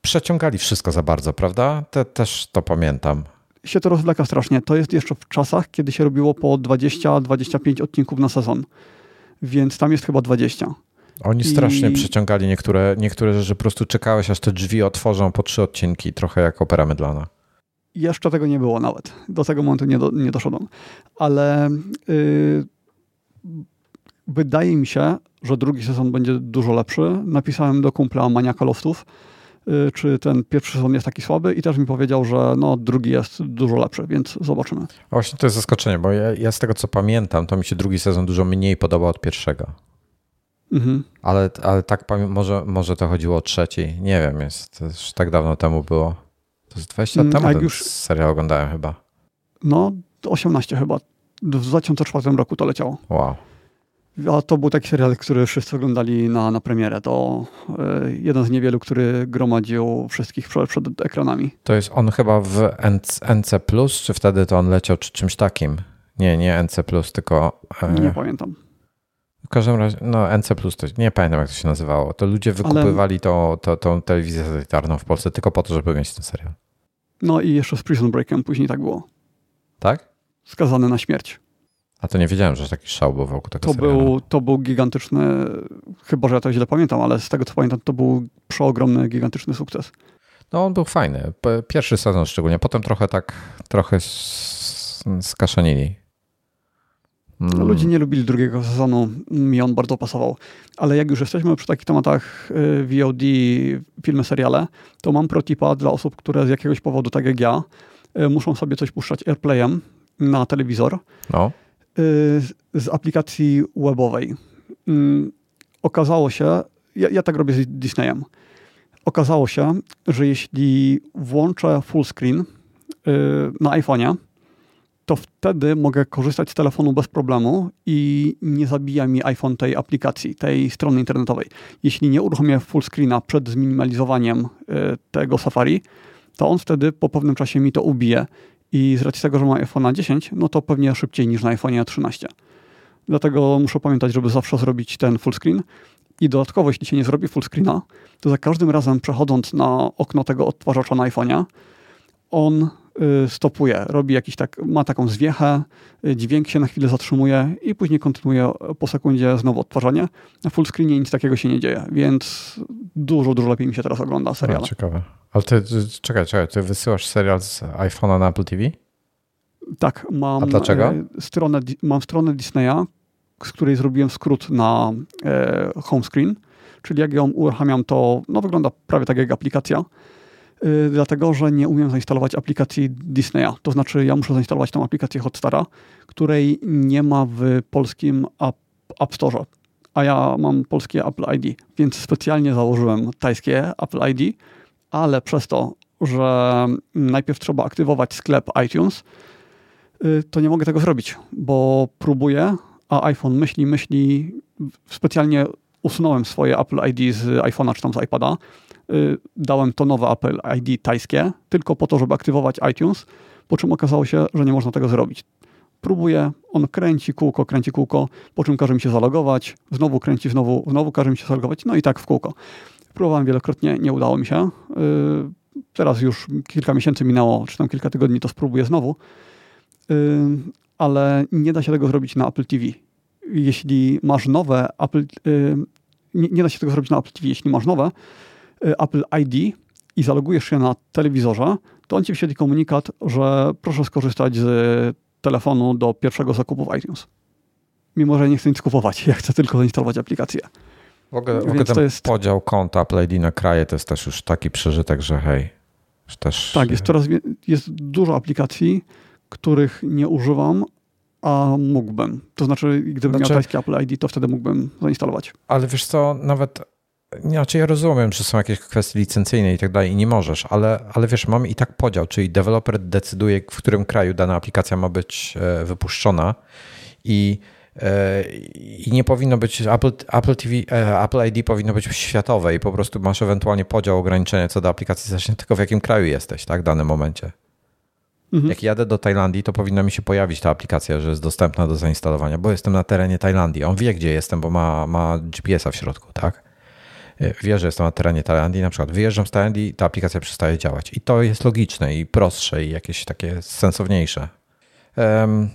przeciągali wszystko za bardzo, prawda? Te, też to pamiętam. Się to rozwleka strasznie. To jest jeszcze w czasach, kiedy się robiło po 20-25 odcinków na sezon. Więc tam jest chyba 20. Oni strasznie I... przeciągali niektóre, niektóre rzeczy. Po prostu czekałeś, aż te drzwi otworzą po trzy odcinki, trochę jak opera mydlana. Jeszcze tego nie było nawet. Do tego momentu nie, do, nie doszedłem. Ale yy, wydaje mi się, że drugi sezon będzie dużo lepszy. Napisałem do kumpla Maniaka Loftów, yy, czy ten pierwszy sezon jest taki słaby i też mi powiedział, że no, drugi jest dużo lepszy, więc zobaczymy. Właśnie to jest zaskoczenie, bo ja, ja z tego co pamiętam, to mi się drugi sezon dużo mniej podobał od pierwszego. Mhm. Ale, ale tak może, może to chodziło o trzeci. Nie wiem, jest, to już tak dawno temu było. To jest 20 lat mm, temu ten już... serial oglądałem chyba. No, 18 chyba. W 2004 roku to leciało. Wow. A to był taki serial, który wszyscy oglądali na, na premierę. To y, jeden z niewielu, który gromadził wszystkich przed, przed ekranami. To jest on chyba w NC, czy wtedy to on leciał czy czymś takim? Nie, nie NC, tylko. Y, nie pamiętam. W każdym razie, no NC, to nie pamiętam jak to się nazywało. To ludzie wykupywali Ale... to, to, tą telewizję satelitarną w Polsce tylko po to, żeby mieć ten serial. No i jeszcze z Prison Breakiem później tak było. Tak? Skazany na śmierć. A to nie wiedziałem, że taki szał był wokół tego to serialu. Był, to był gigantyczny, chyba że ja to źle pamiętam, ale z tego co pamiętam, to był przeogromny, gigantyczny sukces. No on był fajny. Pierwszy sezon szczególnie. Potem trochę tak, trochę skaszanili. Hmm. Ludzie nie lubili drugiego sezonu, mi on bardzo pasował. Ale jak już jesteśmy przy takich tematach y, VOD, filmy, seriale, to mam protipa dla osób, które z jakiegoś powodu, tak jak ja, y, muszą sobie coś puszczać AirPlayem na telewizor no. Y, z aplikacji webowej. Okazało się, ja, ja tak robię z Disneyem, okazało się, że jeśli włączę full screen na iPhone'ie, to wtedy mogę korzystać z telefonu bez problemu i nie zabija mi iPhone tej aplikacji, tej strony internetowej. Jeśli nie uruchomię full screena przed zminimalizowaniem y, tego Safari, to on wtedy po pewnym czasie mi to ubije. I z racji tego, że mam iPhone 10, no to pewnie szybciej niż na iPhone 13. Dlatego muszę pamiętać, żeby zawsze zrobić ten full screen. I dodatkowo, jeśli się nie zrobi full screena, to za każdym razem przechodząc na okno tego odtwarzacza na iPhone'ie, on stopuje, robi jakiś tak, ma taką zwiechę, y, dźwięk się na chwilę zatrzymuje i później kontynuuje po sekundzie znowu odtwarzanie. Na full screenie nic takiego się nie dzieje, więc dużo, dużo lepiej mi się teraz ogląda serial. Ciekawe. Ale ty, czekaj, czekaj, ty wysyłasz serial z iPhone'a na Apple TV? Tak, mam A dlaczego? Y, stronę, mam stronę Disneya, z której zrobiłem skrót na e, home screen, czyli jak ją uruchamiam, to no, wygląda prawie tak jak aplikacja Y, dlatego że nie umiem zainstalować aplikacji Disneya. To znaczy, ja muszę zainstalować tą aplikację Hotstara, której nie ma w polskim App, App Store. A ja mam polskie Apple ID, więc specjalnie założyłem tajskie Apple ID, ale przez to, że najpierw trzeba aktywować sklep iTunes, y, to nie mogę tego zrobić, bo próbuję, a iPhone myśli, myśli, specjalnie usunąłem swoje Apple ID z iPhone'a czy tam z iPada, dałem to nowe Apple ID tajskie, tylko po to, żeby aktywować iTunes, po czym okazało się, że nie można tego zrobić. Próbuję, on kręci kółko, kręci kółko, po czym każe mi się zalogować, znowu kręci, znowu, znowu każe mi się zalogować, no i tak w kółko. Próbowałem wielokrotnie, nie udało mi się. Y, teraz już kilka miesięcy minęło, czy tam kilka tygodni, to spróbuję znowu. Y, ale nie da się tego zrobić na Apple TV. Jeśli masz nowe Apple, nie, nie da się tego zrobić na Apple TV, jeśli masz nowe, Y, Apple ID i zalogujesz się na telewizorze, to on ci wyświetli komunikat, że proszę skorzystać z telefonu do pierwszego zakupu w iTunes. Mimo, że nie chcę nic kupować, ja chcę tylko zainstalować aplikację. W ogóle ten jest... podział konta Apple ID na kraje to jest też już taki przeżytek, że hej, też... Tak, jest coraz jest dużo aplikacji, których nie używam, a mógłbym. To znaczy, gdybym znaczy... miał tajskie Apple ID, to wtedy mógłbym zainstalować. Ale wiesz co, nawet znaczy ja rozumiem, że są jakieś kwestie licencyjne i tak dalej i nie możesz, ale, ale wiesz, mamy i tak podział, czyli deweloper decyduje, w którym kraju dana aplikacja ma być e, wypuszczona i, e, i nie powinno być, Apple, Apple, TV, e, Apple ID powinno być światowe i po prostu masz ewentualnie podział, ograniczenia co do aplikacji, zależnie tylko w jakim kraju jesteś, tak, w danym momencie. Mhm. Jak jadę do Tajlandii, to powinna mi się pojawić ta aplikacja, że jest dostępna do zainstalowania, bo jestem na terenie Tajlandii. On wie, gdzie jestem, bo ma, ma GPS-a w środku, tak? Wie, że jestem na terenie Tajlandii, na przykład wyjeżdżam z Tajlandii, ta aplikacja przestaje działać. I to jest logiczne i prostsze i jakieś takie sensowniejsze. Um,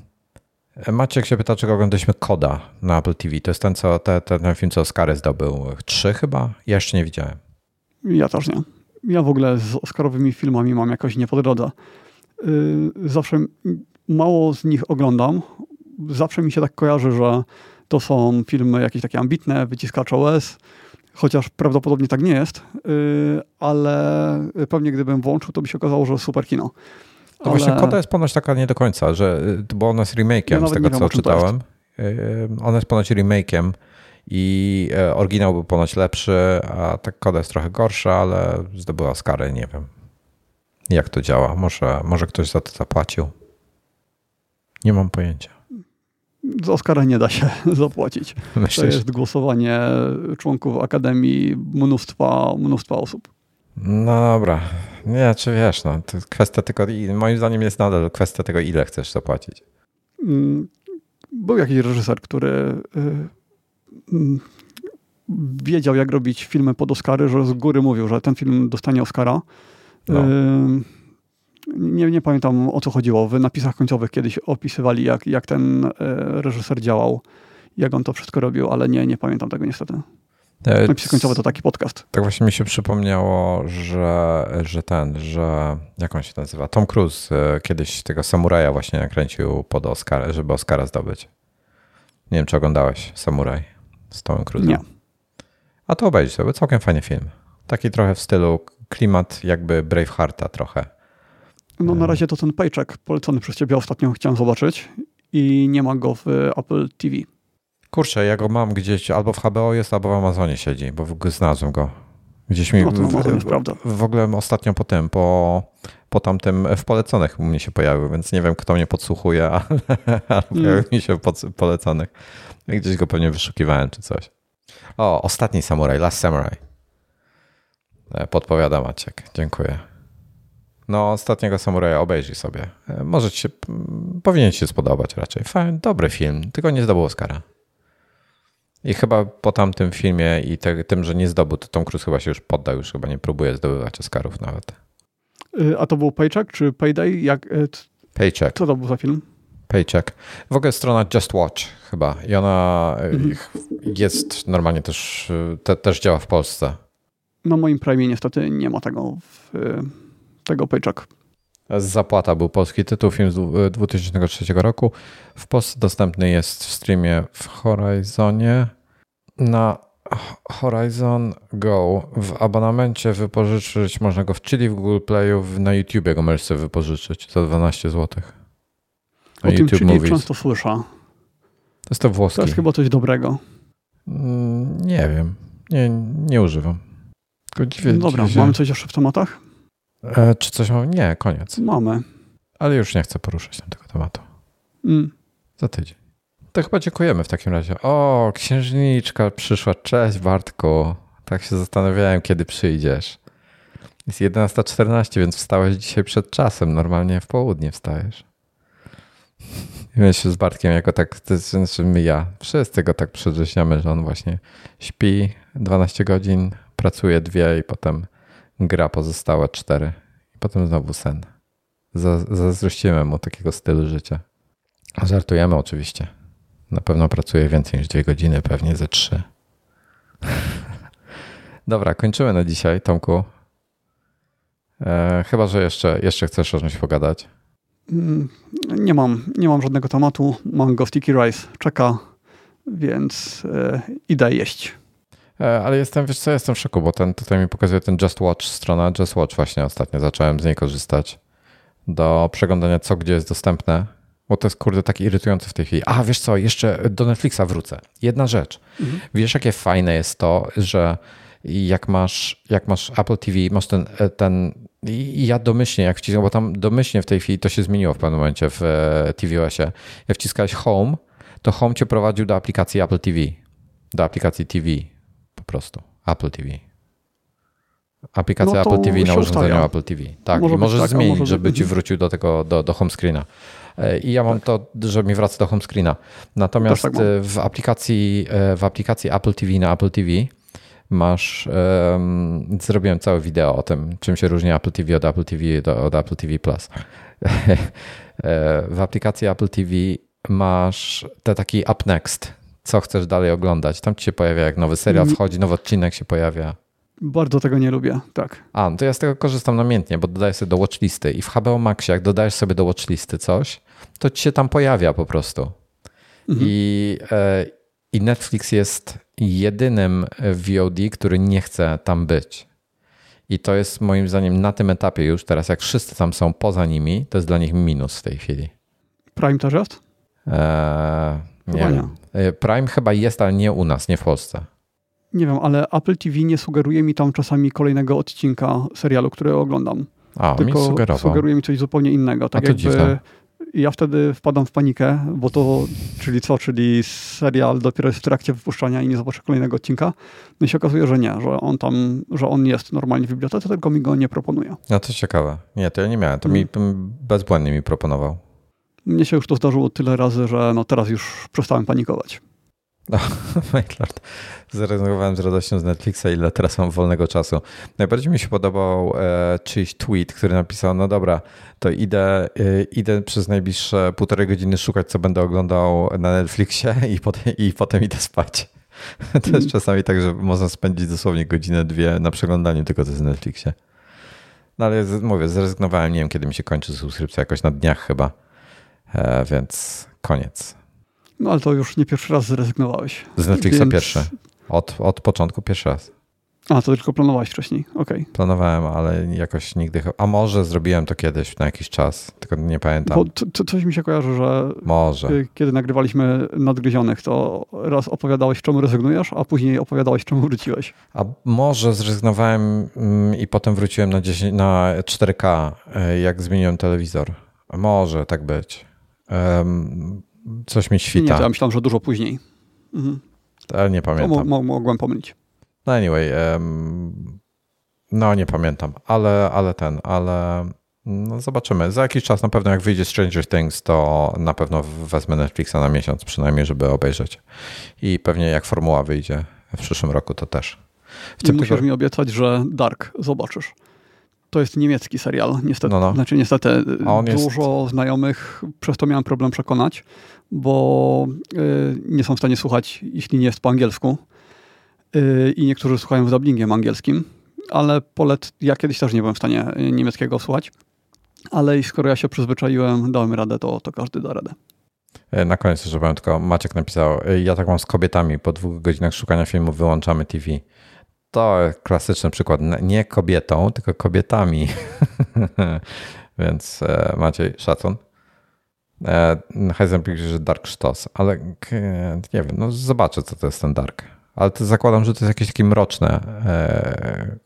Maciek się pyta, czego oglądaliśmy Koda na Apple TV. To jest ten, co, te, ten film, co Oscary zdobył. Trzy chyba? Ja jeszcze nie widziałem. Ja też nie. Ja w ogóle z Oscarowymi filmami mam jakoś nie po drodze. Y, zawsze mało z nich oglądam. Zawsze mi się tak kojarzy, że to są filmy jakieś takie ambitne, wyciskacze łez, chociaż prawdopodobnie tak nie jest, y, ale pewnie gdybym włączył, to by się okazało, że super kino. To ale... właśnie Koda jest ponoć taka nie do końca, że, y, bo ona jest remake'iem ja z tego, co czytałem. Ona jest ponoć remake'iem i e, oryginał był ponoć lepszy, a ta Koda jest trochę gorsza, ale zdobyła Oscary, nie wiem jak to działa. Może, może ktoś za to zapłacił. Nie mam pojęcia. Z Oscara nie da się zapłacić. Myślisz? To jest głosowanie członków Akademii mnóstwa, mnóstwa osób. No dobra. Nie, czy wiesz, no, to kwestia tylko, moim zdaniem jest nadal kwestia tego, ile chcesz zapłacić. Mm, był jakiś reżyser, który y, mm, wiedział, jak robić filmy pod Oscary, że z góry mówił, że ten film dostanie Oscara. No. Nie, nie pamiętam o co chodziło. W napisach końcowych kiedyś opisywali, jak, jak ten e, reżyser działał, jak on to wszystko robił, ale nie, nie pamiętam tego niestety. Napisy końcowe to taki podcast. Tak właśnie mi się przypomniało, że, że ten, że jak on się nazywa? Tom Cruise e, kiedyś tego samuraja właśnie nakręcił pod Oscar, żeby Oscara zdobyć. Nie wiem, czy oglądałeś Samuraj z Tomem Cruise'em. Nie. A to obejrzyj sobie, całkiem fajny film. Taki trochę w stylu klimat jakby Bravehearta trochę. No na razie to ten paycheck polecony przez ciebie ostatnio chciałem zobaczyć i nie ma go w Apple TV. Kurczę, ja go mam gdzieś, albo w HBO jest, albo w Amazonie siedzi, bo znalazłem go. Gdzieś mi no w, w, w ogóle ostatnio po tym, po, po tamtym w poleconych u mnie się pojawił, więc nie wiem, kto mnie podsłuchuje, ale, ale mm. pojawił mi się w poleconych. Gdzieś go pewnie wyszukiwałem czy coś. O, ostatni samuraj, Last Samurai. E, podpowiada Maciek. Dziękuję. No, ostatniego samuraja obejrzyj sobie. E, może ci się, powinien ci się spodobać raczej. Fajny, dobry film, tylko nie zdobył Oscara. I chyba po tamtym filmie i te, tym, że nie zdobył, to Tom Cruise chyba się już poddał, już chyba nie próbuje zdobywać Oscarów nawet. Y, a to był Paycheck czy Payday? Jak, y, Paycheck. Co to był za film? Paycheck. W ogóle strona Just Watch chyba i ona y, mhm. jest normalnie też, te, też działa w Polsce. Na moim Prime niestety nie ma tego, w, tego Paycheck. Zapłata był polski tytuł, film z 2003 roku. W Polsce dostępny jest w streamie w Horizonie. Na Horizon Go w abonamencie wypożyczyć można go w Chili, w Google Playu, na YouTubie go możesz sobie wypożyczyć za 12 zł. Na o YouTube tym Chili często słyszę. To jest to włoski. To jest chyba coś dobrego. Mm, nie wiem. Nie, nie używam. Dziwię, Dobra, mamy coś jeszcze w tematach? E, czy coś mamy? Nie, koniec. Mamy. Ale już nie chcę poruszać tego tematu. Mm. Za tydzień. To chyba dziękujemy w takim razie. O, księżniczka przyszła. Cześć Bartku. Tak się zastanawiałem, kiedy przyjdziesz. Jest 11.14, więc wstałeś dzisiaj przed czasem. Normalnie w południe wstajesz. My się z Bartkiem jako tak, to znaczy my ja, wszyscy go tak przedrzeźniamy, że on właśnie śpi 12 godzin, pracuje dwie i potem gra pozostałe cztery. I potem znowu sen. Zazdrościmy mu takiego stylu życia. Żartujemy oczywiście. Na pewno pracuje więcej niż dwie godziny, pewnie ze trzy. Dobra, kończymy na dzisiaj, Tomku. E, chyba, że jeszcze, jeszcze chcesz o czymś pogadać. Mm, nie mam, nie mam żadnego tematu. Mam go sticky rice, czeka, więc e, idę jeść. E, ale jestem, wiesz co, jestem w szoku, bo ten, tutaj mi pokazuje ten Just Watch, strona Just Watch właśnie ostatnio, zacząłem z niej korzystać do przeglądania co gdzie jest dostępne, bo to jest kurde tak irytujące w tej chwili. A wiesz co, jeszcze do Netflixa wrócę. Jedna rzecz. Mhm. Wiesz jakie fajne jest to, że jak masz, jak masz Apple TV, masz ten, e, ten i ja domyślnie, jak wciskam, bo tam domyślnie w tej chwili to się zmieniło w pewnym momencie w e, tvOSie. Jak wciskałeś Home, to Home cię prowadził do aplikacji Apple TV. Do aplikacji TV po prostu. Apple TV. Aplikacja no Apple TV na urządzeniu Apple TV. Tak, może możesz tak, zmienić, może żeby ci mhm. wrócił do tego, do, do home screena. E, I ja mam tak. to, że mi wraca do home screena. Natomiast tak w, aplikacji, w aplikacji Apple TV na Apple TV masz, um, zrobiłem całe wideo o tym, czym się różni Apple TV od Apple TV do, od Apple TV Plus. w aplikacji Apple TV masz te taki up next, co chcesz dalej oglądać. Tam ci się pojawia, jak nowy serial mm. wchodzi, nowy odcinek się pojawia. Bardzo tego nie lubię, tak. A, no to ja z tego korzystam namiętnie, bo dodaję sobie do watchlisty i w HBO Maxie, jak dodajesz sobie do watchlisty coś, to ci się tam pojawia po prostu. Mhm. I, e, I Netflix jest jedynym VOD, który nie chce tam być. I to jest moim zdaniem na tym etapie już teraz, jak wszyscy tam są poza nimi, to jest dla nich minus w tej chwili. Prime też jest? Eee, nie wiem. E, Prime chyba jest, ale nie u nas, nie w Polsce. Nie wiem, ale Apple TV nie sugeruje mi tam czasami kolejnego odcinka serialu, który oglądam. A, Tylko mi sugerował. sugeruje mi coś zupełnie innego. Tak A to jakby dziwne. ja wtedy wpadam w panikę, bo to, czyli co, czyli serial dopiero jest w trakcie wypuszczania i nie zobaczę kolejnego odcinka. No i się okazuje, że nie, że on tam, że on jest normalnie w bibliotece, tylko mi go nie proponuje. No to ciekawe. Nie, to ja nie miałem. To mi hmm. bezbłędnie mi proponował. Mnie się już to zdarzyło tyle razy, że no teraz już przestałem panikować. No, Mailord. Zrezygnowałem z radością z Netflixa, ile teraz mam wolnego czasu. Najbardziej mi się podobał e, czyjś tweet, który napisał, no dobra, to idę, e, idę przez najbliższe półtorej godziny szukać, co będę oglądał na Netflixie i potem, i potem idę spać. To jest mm. czasami tak, że można spędzić dosłownie godzinę, dwie na przeglądaniu tylko na Netflixie. No ale mówię, zrezygnowałem, nie wiem kiedy mi się kończy subskrypcja, jakoś na dniach chyba, więc koniec. No ale to już nie pierwszy raz zrezygnowałeś. Z Netflixa więc... pierwszy. Od, od początku pierwszy raz. A, to tylko planowałeś wcześniej, okej. Okay. Planowałem, ale jakoś nigdy... A może zrobiłem to kiedyś na jakiś czas, tylko nie pamiętam. Bo to, to coś mi się kojarzy, że może. kiedy nagrywaliśmy Nadgryzionych, to raz opowiadałeś, czemu rezygnujesz, a później opowiadałeś, czemu wróciłeś. A może zrezygnowałem mm, i potem wróciłem na, 10, na 4K, e, jak zmieniłem telewizor. Może tak być. Um, Coś mi świta. Nie, ja myślałem, że dużo później. Mhm. Ale nie pamiętam. Mo mogłem pomylić. No anyway, um, no nie pamiętam, ale, ale ten, ale no zobaczymy. Za jakiś czas na pewno jak wyjdzie Stranger Things, to na pewno wezmę Netflixa na miesiąc przynajmniej, żeby obejrzeć. I pewnie jak formuła wyjdzie w przyszłym roku, to też. W tym musisz tylko... mi obiecać, że Dark zobaczysz. To jest niemiecki serial, niestety. No, no. Znaczy niestety dużo jest... znajomych przez to miałem problem przekonać, bo y, nie są w stanie słuchać, jeśli nie jest po angielsku. Y, I niektórzy słuchają z dubbingiem angielskim, ale polet, ja kiedyś też nie byłem w stanie niemieckiego słuchać. Ale skoro ja się przyzwyczaiłem, dałem radę, to, to każdy da radę. E, na koniec jeszcze powiem tylko, Maciek napisał, e, ja tak mam z kobietami, po dwóch godzinach szukania filmu wyłączamy TV. To klasyczny przykład, nie kobietą, tylko kobietami. Więc e, Maciej, szacun. E, Heisenberg że Dark Sztos, ale nie wiem, no zobaczę, co to jest ten Dark. Ale to zakładam, że to jest jakieś takie mroczne e,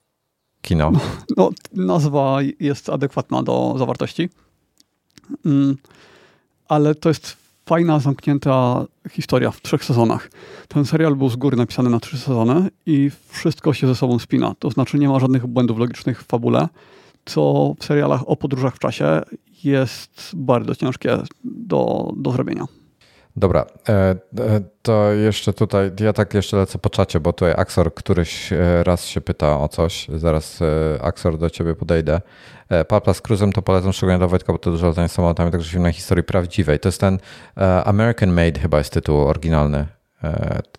kino. No, no, nazwa jest adekwatna do zawartości, mm, ale to jest fajna, zamknięta historia w trzech sezonach. Ten serial był z góry napisany na trzy sezony i wszystko się ze sobą spina. To znaczy nie ma żadnych błędów logicznych w fabule, co w serialach o podróżach w czasie jest bardzo ciężkie do, do zrobienia. Dobra, e, e, to jeszcze tutaj, ja tak jeszcze lecę po czacie, bo tutaj Axor któryś e, raz się pyta o coś, zaraz Axor do ciebie podejdę. Papla z Cruzem to polecam szczególnie dla Wojtka, bo to dużo latania samolotami, także film na historii prawdziwej. To jest ten American Made chyba jest tytuł oryginalny.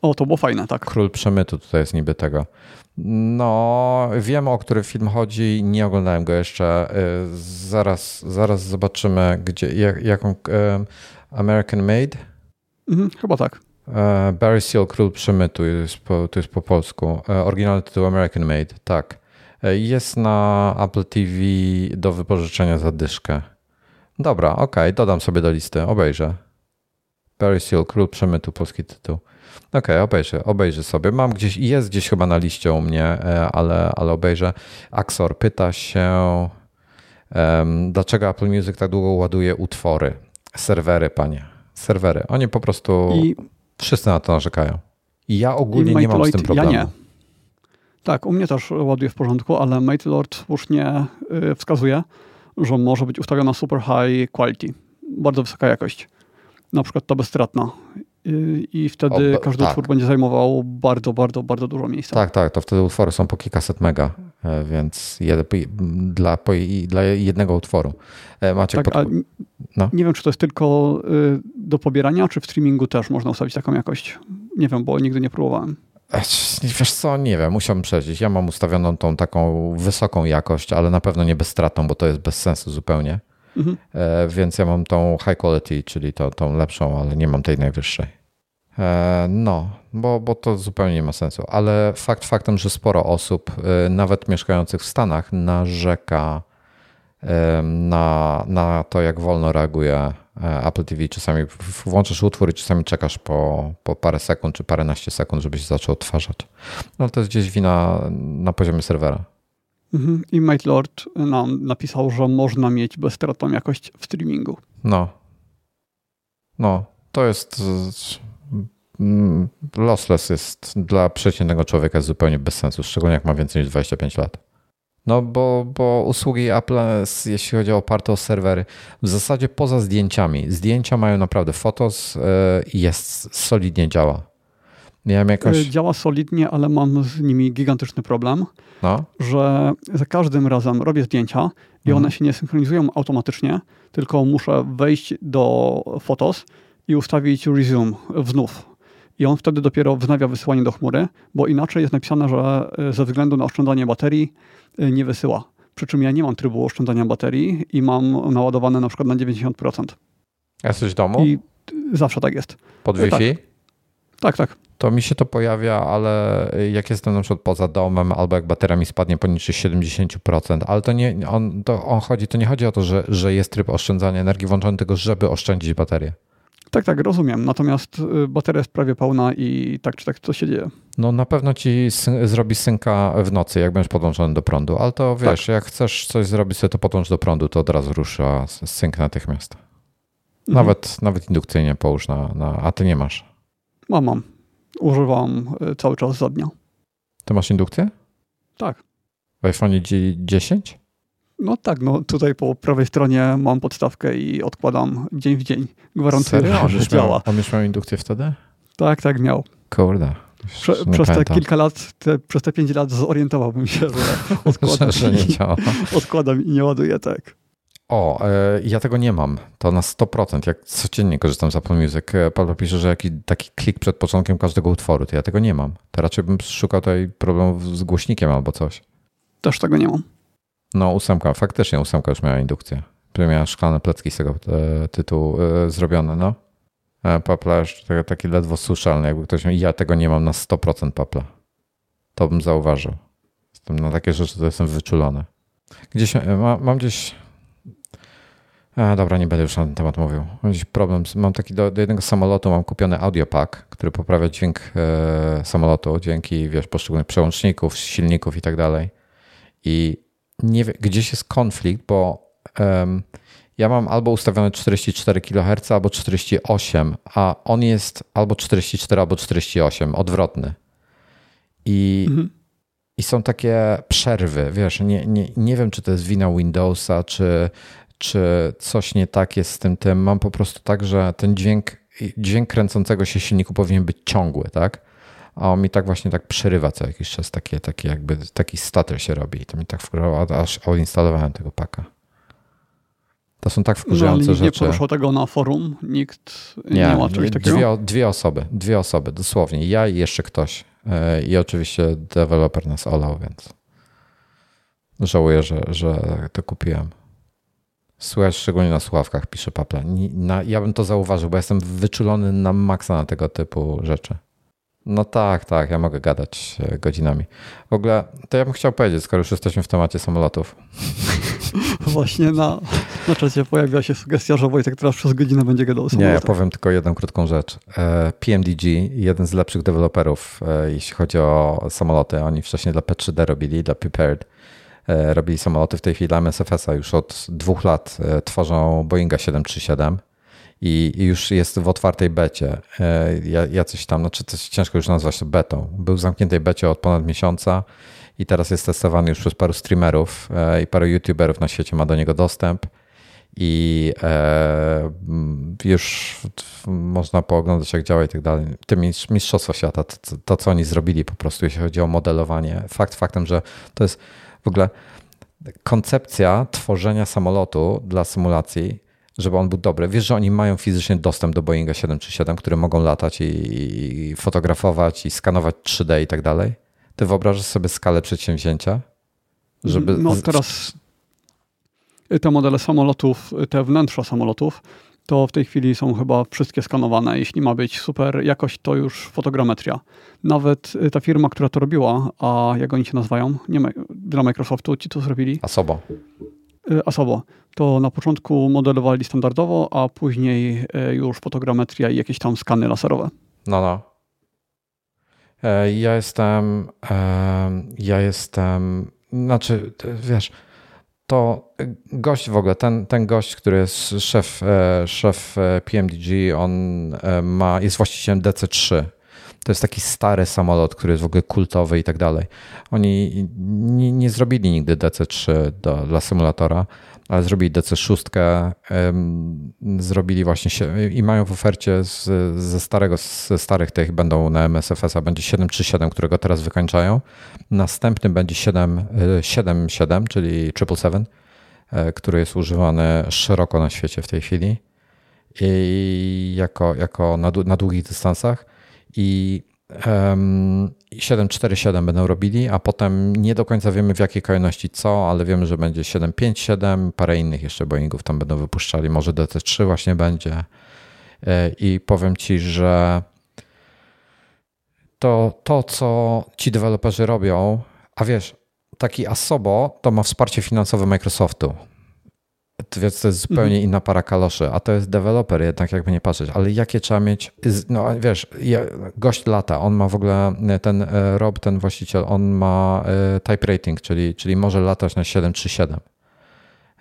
O, to było fajne, tak. Król Przemytu tutaj jest niby tego. No, wiem o który film chodzi, nie oglądałem go jeszcze. Zaraz, zaraz zobaczymy, gdzie, jak, jaką American Made. Mhm, chyba tak. E, Barry Seal, Król Przemytu, jest po, to jest po polsku. E, oryginalny tytuł American Made, tak. E, jest na Apple TV do wypożyczenia za dyszkę. Dobra, okej, okay, dodam sobie do listy, obejrzę. Barry Seal, Król Przemytu, polski tytuł. Okej, okay, obejrzę, obejrzę sobie. Mam gdzieś, jest gdzieś chyba na liście u mnie, ale, ale obejrzę. Axor pyta się, um, dlaczego Apple Music tak długo ładuje utwory? Serwery, panie. Serwery. Oni po prostu, I, wszyscy na to narzekają. I ja ogólnie nie mam z tym problemu. Ja nie. Tak, u mnie też ładuje w porządku, ale MateLord słusznie y, wskazuje, że może być ustawiona super high quality, bardzo wysoka jakość. Na przykład ta bezstratna. Y, I wtedy o, każdy tak. utwór będzie zajmował bardzo, bardzo, bardzo dużo miejsca. Tak, tak, to wtedy utwory są po kilkaset mega, e, więc dla, dla jednego utworu. E, Maciek tak, pod... no. Nie wiem, czy to jest tylko y, do pobierania, czy w streamingu też można ustawić taką jakość. Nie wiem, bo nigdy nie próbowałem. Wiesz co, nie wiem, musiałbym przejść. Ja mam ustawioną tą taką wysoką jakość, ale na pewno nie bezstratną, bo to jest bez sensu zupełnie. Mhm. E, więc ja mam tą high quality, czyli to, tą lepszą, ale nie mam tej najwyższej. E, no, bo, bo to zupełnie nie ma sensu. Ale fakt faktem, że sporo osób, e, nawet mieszkających w Stanach, narzeka na, na to, jak wolno reaguje E, Apple TV czasami włączasz utwór i czasami czekasz po, po parę sekund czy paręnaście sekund, żeby się zaczął odtwarzać. No to jest gdzieś wina na poziomie serwera. Mhm. I Mate Lord nam napisał, że można mieć bezstratną jakość w streamingu. No. No, to jest lossless jest dla przeciętnego człowieka zupełnie bez sensu, szczególnie jak ma więcej niż 25 lat. No bo, bo usługi Apple, jeśli chodzi o oparte o serwery, w zasadzie poza zdjęciami, zdjęcia mają naprawdę fotos e, i jest solidnie działa. Miałem jakoś... E, działa solidnie, ale mam z nimi gigantyczny problem, no. że za każdym razem robię zdjęcia i mhm. one się nie synchronizują automatycznie, tylko muszę wejść do Fotos i ustawić resume znów. I on wtedy dopiero wznawia wysyłanie do chmury, bo inaczej jest napisane, że e, ze względu na oszczędzanie baterii Y, nie wysyła. Przy czym ja nie mam trybu oszczędzania baterii i mam naładowane na przykład na 90%. Jesteś w domu? I zawsze tak jest. Pod Wi-Fi? Tak. tak, tak. To mi się to pojawia, ale jak jestem na przykład poza domem, albo jak bateria mi spadnie poniżej 70%, ale to nie, on, to on chodzi, to nie chodzi o to, że, że jest tryb oszczędzania energii włączony, tylko żeby oszczędzić baterię. Tak, tak, rozumiem. Natomiast y, bateria jest prawie pełna i tak czy tak to się dzieje. No na pewno ci zrobi synka w nocy, jak będziesz podłączony do prądu, ale to wiesz, tak. jak chcesz coś zrobić sobie, to podłącz do prądu, to od razu rusza synk natychmiast. Mhm. Nawet, mhm. nawet indukcyjnie połóż na, na... A ty nie masz? Mam, mam. Używam y, cały czas za dnia. Ty masz indukcję? Tak. W iPhone 10? No tak, no tutaj po prawej stronie mam podstawkę i odkładam dzień w dzień. Gwarantuję, Serio? że działa. On już miał indukcję wtedy? Tak, tak miał. Kurde. Prze, przez te kilka lat, te, przez te pięć lat zorientowałbym się, że odkładam, że, nie działa. odkładam i nie ładuję, tak. O, e, ja tego nie mam. To na 100%. Jak codziennie korzystam z Apple Music. E, Paweł pisze, że jakiś taki klik przed początkiem każdego utworu, to ja tego nie mam. To raczej bym szukał tutaj problemów z głośnikiem albo coś. Też tego nie mam. No, ósemka, faktycznie ósemka już miała indukcję. Miała szklane plecki z tego e, tytułu e, zrobione, no. E, Papla już taki ledwo słyszalny, jakby ktoś ja tego nie mam na 100% papla. To bym zauważył. Jestem na takie rzeczy to jestem wyczulony. Gdzieś, ma, mam gdzieś a, dobra, nie będę już na ten temat mówił. Mam gdzieś problem. Mam taki do, do jednego samolotu mam kupiony audiopack, który poprawia dźwięk samolotu dzięki wiesz, poszczególnych przełączników, silników i tak dalej. I nie wie, gdzieś jest konflikt, bo um, ja mam albo ustawione 44 kHz, albo 48, a on jest albo 44, albo 48, odwrotny. I, mhm. i są takie przerwy, wiesz, nie, nie, nie wiem, czy to jest wina Windowsa, czy, czy coś nie tak jest z tym tym. Mam po prostu tak, że ten dźwięk, dźwięk kręcącego się silniku powinien być ciągły, tak? A on mi tak właśnie tak przerywa co jakiś czas, takie, takie jakby taki stutter się robi i to mi tak wkurzało, aż odinstalowałem tego paka. To są tak wkurzające no, rzeczy. Nie poruszał tego na forum, nikt nie, nie ma czegoś takiego? Dwie, dwie osoby, dwie osoby, dosłownie. Ja i jeszcze ktoś. E, I oczywiście deweloper nas olał, więc żałuję, że, że to kupiłem. Słychać szczególnie na słuchawkach, pisze Papla. Ja bym to zauważył, bo jestem wyczulony na maksa na tego typu rzeczy. No tak, tak, ja mogę gadać e, godzinami. W ogóle to ja bym chciał powiedzieć, skoro już jesteśmy w temacie samolotów. Właśnie na, Na czacie pojawia się sugestia, że Wojtek teraz przez godzinę będzie gadał o Nie, ja powiem tylko jedną krótką rzecz. E, PMDG, jeden z lepszych deweloperów, e, jeśli chodzi o samoloty. Oni wcześniej dla P3D robili, dla Prepared robili samoloty. W tej chwili dla MSFS-a już od dwóch lat tworzą Boeinga 737 i już jest w otwartej becie. Ja, coś tam, znaczy to ciężko już nazwać to betą. Był w zamkniętej becie od ponad miesiąca i teraz jest testowany już przez paru streamerów i paru youtuberów na świecie ma do niego dostęp i e, już można pooglądać, jak działa i tak dalej. Te mistrzostwa świata, to, to, co oni zrobili po prostu, jeśli chodzi o modelowanie. Fakt faktem, że to jest w ogóle koncepcja tworzenia samolotu dla symulacji, żeby on był dobry. Wiesz, że oni mają fizycznie dostęp do Boeinga 737, które mogą latać i, i fotografować i skanować 3D i tak dalej. Ty wyobrażasz sobie skalę przedsięwzięcia? Żeby no teraz te modele samolotów, te wnętrza samolotów, to w tej chwili są chyba wszystkie skanowane. Jeśli ma być super jakość, to już fotogrametria. Nawet y, ta firma, która to robiła, a jak oni się nazywają? Nie dla Microsoftu, ci to zrobili? Asobo. Y, Asobo. To na początku modelowali standardowo, a później y, już fotogrametria i jakieś tam skany laserowe. No, no. E, ja jestem, ja jestem, znaczy, wiesz, to gość w ogóle, ten, ten gość, który jest szef, e, szef e, PMDG, on e, ma, jest właścicielem DC-3. To jest taki stary samolot, który jest w ogóle kultowy i tak dalej. Oni nie, nie zrobili nigdy DC-3 do, dla symulatora, ale zrobili DC6, zrobili właśnie się, i mają w ofercie z, ze starego, ze starych tych będą na MSFS-a będzie 737, którego teraz wykończają. Następny będzie 777, czyli 777, e, który jest używany szeroko na świecie w tej chwili i jako, jako na, na długich dystansach i 747 będą robili, a potem nie do końca wiemy w jakiej kolejności co, ale wiemy, że będzie 757, parę innych jeszcze Boeingów tam będą wypuszczali, może DC3 właśnie będzie. E, I powiem Ci, że to, to co ci deweloperzy robią, a wiesz, taki Asobo to ma wsparcie finansowe Microsoftu. Więc to jest zupełnie mhm. inna para kaloszy, a to jest deweloper jednak, jakby nie patrzeć. Ale jakie trzeba mieć, no wiesz, gość lata, on ma w ogóle, ten e, Rob, ten właściciel, on ma e, type rating, czyli, czyli może latać na 737.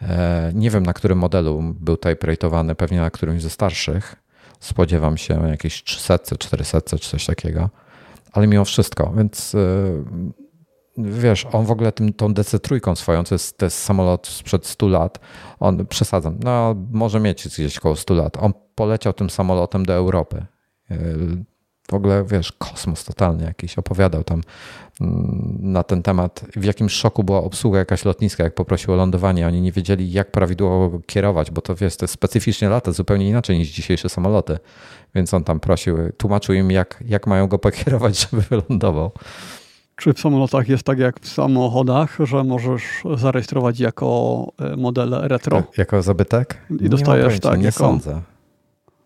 E, nie wiem na którym modelu był type ratowany, pewnie na którymś ze starszych. Spodziewam się jakieś 300, 400 czy coś takiego. Ale mimo wszystko, więc wiesz, on w ogóle tym, tą DC-3 swoją, to jest, to jest samolot sprzed 100 lat, on, przesadzam, no może mieć gdzieś około 100 lat, on poleciał tym samolotem do Europy. W ogóle, wiesz, kosmos totalny jakiś, opowiadał tam mm, na ten temat, w jakim szoku była obsługa jakaś lotniska, jak poprosił o lądowanie, oni nie wiedzieli, jak prawidłowo kierować, bo to, wiesz, jest specyficznie lata, zupełnie inaczej niż dzisiejsze samoloty, więc on tam prosił, tłumaczył im, jak, jak mają go pokierować, żeby wylądował. Czy w samolotach jest tak jak w samochodach, że możesz zarejestrować jako e, model retro? Tak, jako zabytek? I dostajesz pojęcia, tak. Nie jako, sądzę.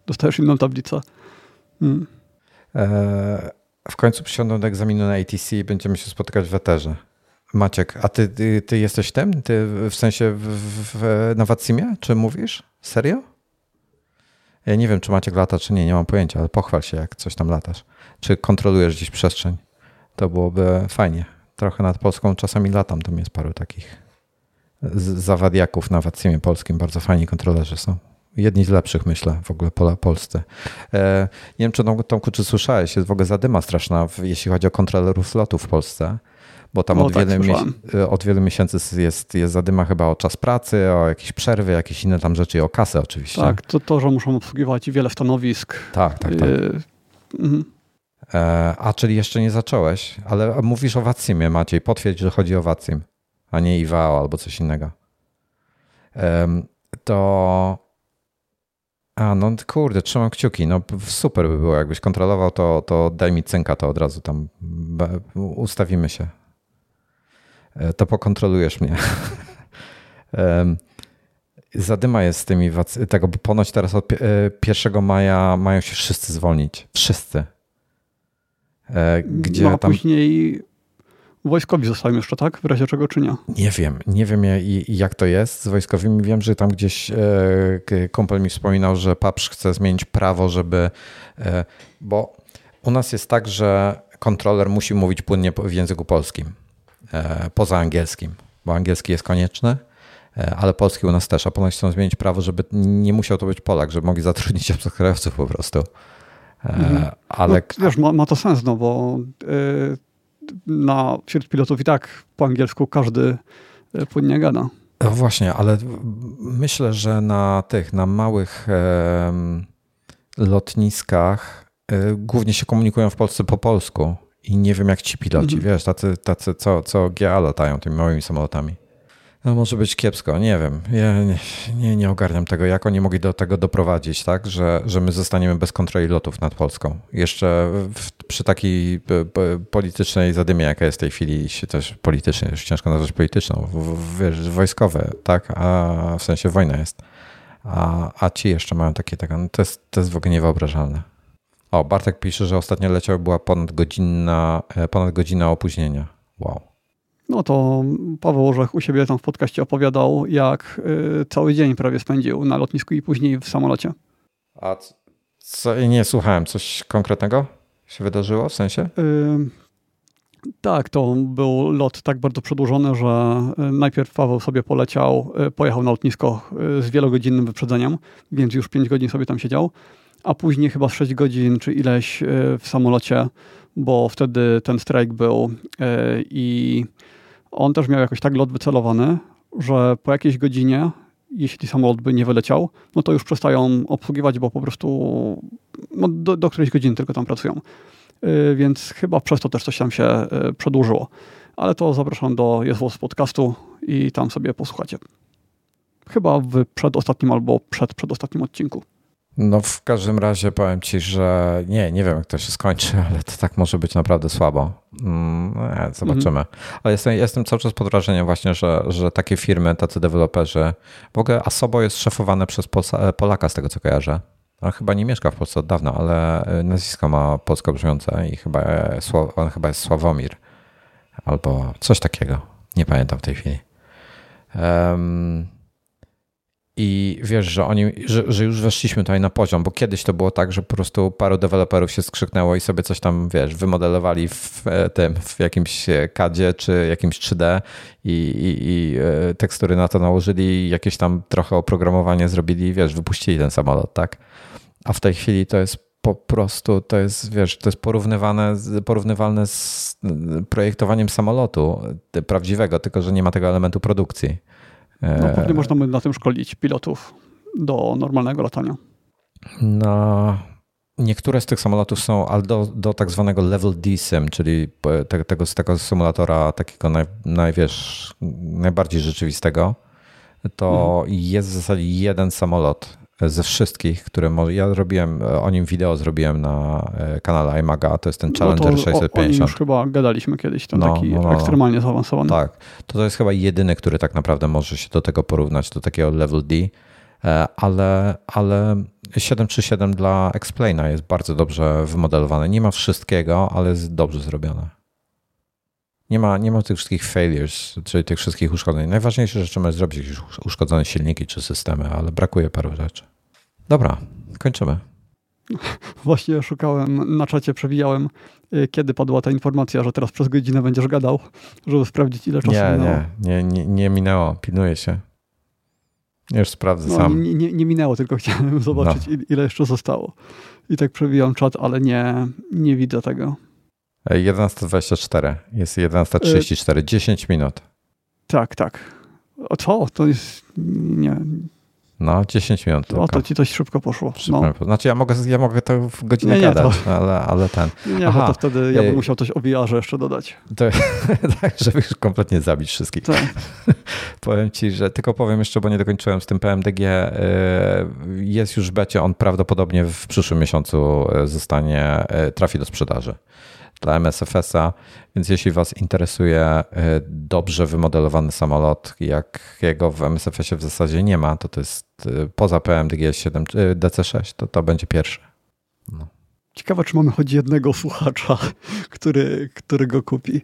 Dostajesz inną tablicę. Hmm. E, w końcu przysiądą do egzaminu na ATC i będziemy się spotykać w Eterze. Maciek, a ty, ty, ty jesteś tym? Ty w sensie w, w, na Watsimie? Czy mówisz? Serio? Ja nie wiem, czy Maciek lata, czy nie, nie mam pojęcia, ale pochwal się, jak coś tam latasz. Czy kontrolujesz gdzieś przestrzeń? To byłoby fajnie. Trochę nad Polską czasami latam, tam jest paru takich zawadiaków na Watsimie polskim. Bardzo fajni kontrolerzy są. Jedni z lepszych, myślę, w ogóle pola polscy. E, nie wiem, czy Tomku, czy słyszałeś, jest w ogóle zadyma straszna, jeśli chodzi o kontrolerów lotu w Polsce, bo tam no, od, tak, wiele e, od wielu miesięcy jest, jest zadyma chyba o czas pracy, o jakieś przerwy, jakieś inne tam rzeczy i o kasę oczywiście. Tak, to, to że muszą obsługiwać wiele stanowisk. Tak, tak, tak. Mhm. E, a, czyli jeszcze nie zacząłeś, ale mówisz o Watsimie, Maciej. Potwierdź, że chodzi o Watsim, a nie IWAO albo coś innego. To... A, no kurde, trzymam kciuki. No super by było, jakbyś kontrolował, to, to daj mi cynka, to od razu tam ustawimy się. E, to pokontrolujesz mnie. Zadyma jest z tymi, tego, bo ponoć teraz od 1 e, maja mają się wszyscy zwolnić. Wszyscy. E, gdzie no, a tam... później Wojskowi zostają jeszcze, tak? W razie czego, czy nie? Nie wiem. Nie wiem jak to jest z wojskowymi. Wiem, że tam gdzieś kumpel mi wspominał, że PAPS chce zmienić prawo, żeby... Bo u nas jest tak, że kontroler musi mówić płynnie w języku polskim, poza angielskim, bo angielski jest konieczny E, ale polski u nas też, a ponoć chcą zmienić prawo, żeby nie musiał to być Polak, żeby mogli zatrudnić obcokrajowców po prostu. E, mhm. Ale... No, wiesz, ma, ma, to sens, no bo yy, na, wśród pilotów i tak po angielsku każdy płynnie gada. No właśnie, ale myślę, że na tych, na małych lotniskach głównie się komunikują w Polsce po polsku i nie wiem jak ci piloci, mhm. wiesz, tacy, tacy co, co GA latają tymi małymi samolotami. No może być kiepsko, nie wiem. Ja nie, nie, nie, ogarniam tego, jak oni mogli do tego doprowadzić, tak, że, że my zostaniemy bez kontroli lotów nad Polską. Jeszcze w, przy takiej politycznej zadymie, jaka jest w tej chwili, się też politycznie, już ciężko nazwać polityczną, wiesz, wojskowe, tak, a w sensie wojna jest. A, a ci jeszcze mają takie, tak, no to, jest, to jest w ogóle niewyobrażalne. O, Bartek pisze, że ostatnio leciał, była ponad godzina, e, ponad godzina opóźnienia. Wow. No to Paweł Orzech u siebie tam w podcaście opowiadał, jak y, cały dzień prawie spędził na lotnisku i później w samolocie. A co, nie słuchałem, coś konkretnego się wydarzyło w sensie? Y, tak, to był lot tak bardzo przedłużony, że y, najpierw Paweł sobie poleciał, pojechał na lotnisko z wielogodzinnym wyprzedzeniem, więc już 5 godzin sobie tam siedział, a później chyba 6 godzin czy ileś w samolocie, bo wtedy ten strajk był i on też miał jakoś tak lot wycelowany, że po jakiejś godzinie, jeśli samolot by nie wyleciał, no to już przestają obsługiwać, bo po prostu no, do, do którejś godziny tylko tam pracują. Yy, więc chyba przez to też coś tam się yy, przedłużyło. Ale to zapraszam do z podcastu i tam sobie posłuchacie. Chyba w przedostatnim albo przed przedostatnim odcinku. No w każdym razie powiem ci, że nie, nie wiem jak to się skończy, ale to tak może być naprawdę słabo. Mm, no, zobaczymy. Mhm. Ale jestem, jestem cały czas pod wrażeniem właśnie, że, że takie firmy, tacy deweloperzy, w ogóle Asobo jest szefowane przez Polaka z tego co kojarzę. On chyba nie mieszka w Polsce od dawna, ale y, nazwisko ma polsko brzmiące i chyba on chyba jest Sławomir albo coś takiego. Nie pamiętam w tej chwili. Um, i wiesz, że oni, że, że, już weszliśmy tutaj na poziom, bo kiedyś to było tak, że po prostu paru deweloperów się skrzyknęło i sobie coś tam, wiesz, wymodelowali w e, tym, w jakimś CADzie czy jakimś 3D i, i, i e, tekstury na to nałożyli, jakieś tam trochę oprogramowanie zrobili, wiesz, wypuścili ten samolot, tak? A w tej chwili to jest po prostu, to jest, wiesz, to jest porównywane, porównywalne z projektowaniem samolotu prawdziwego, tylko że nie ma tego elementu produkcji. No pewnie można by na tym szkolić pilotów do normalnego latania. No, niektóre z tych samolotów są ale do, do tak zwanego level D sim, czyli te, tego, z tego symulatora takiego naj, najbardziej rzeczywistego, to mhm. jest w zasadzie jeden samolot ze wszystkich, które może. Ja robiłem, o nim wideo zrobiłem na e, kanale iMaga, to jest ten Challenger no to 650. O, już chyba gadaliśmy kiedyś, ten no, taki no, no, ekstremalnie zaawansowany. Tak, to, to jest chyba jedyny, który tak naprawdę może się do tego porównać, do takiego level D, e, ale, ale 737 dla Explaina jest bardzo dobrze wymodelowane. Nie ma wszystkiego, ale jest dobrze zrobione. Nie ma, nie ma tych wszystkich failures, czyli tych wszystkich uszkodzeń. Najważniejsze rzeczy mamy zrobić jakieś uszkodzone silniki czy systemy, ale brakuje paru rzeczy. Dobra, kończymy. Właśnie szukałem, na czacie przewijałem, y, kiedy padła ta informacja, że teraz przez godzinę będziesz gadał, żeby sprawdzić, ile czasu nie, minęło. Nie, nie, nie minęło, pilnuję się. Już sprawdzę no, sam. Nie, nie, nie, minęło, tylko chciałem zobaczyć, no. ile jeszcze zostało. I tak przewijam czat, ale nie, nie widzę tego. 11.24, jest 11.34, 10 minut. Tak, tak. O co? To jest. Nie. No, 10 minut. O, to ci coś szybko poszło. No. Znaczy, ja mogę, ja mogę to w godzinę nie, nie, gadać, to... ale, ale ten. Nie, Aha. bo to wtedy ja bym musiał coś o VR jeszcze dodać. To, tak, żeby już kompletnie zabić wszystkich. Tak. powiem ci, że tylko powiem jeszcze, bo nie dokończyłem z tym PMDG. Y, jest już w becie, on prawdopodobnie w przyszłym miesiącu y, zostanie, y, trafi do sprzedaży dla MSFS-a, więc jeśli Was interesuje y, dobrze wymodelowany samolot, jakiego w MSFS-ie w zasadzie nie ma, to to jest y, poza PMDG 7, DC6, to to będzie pierwszy. No. Ciekawe, czy mamy choć jednego słuchacza, który, który go kupi.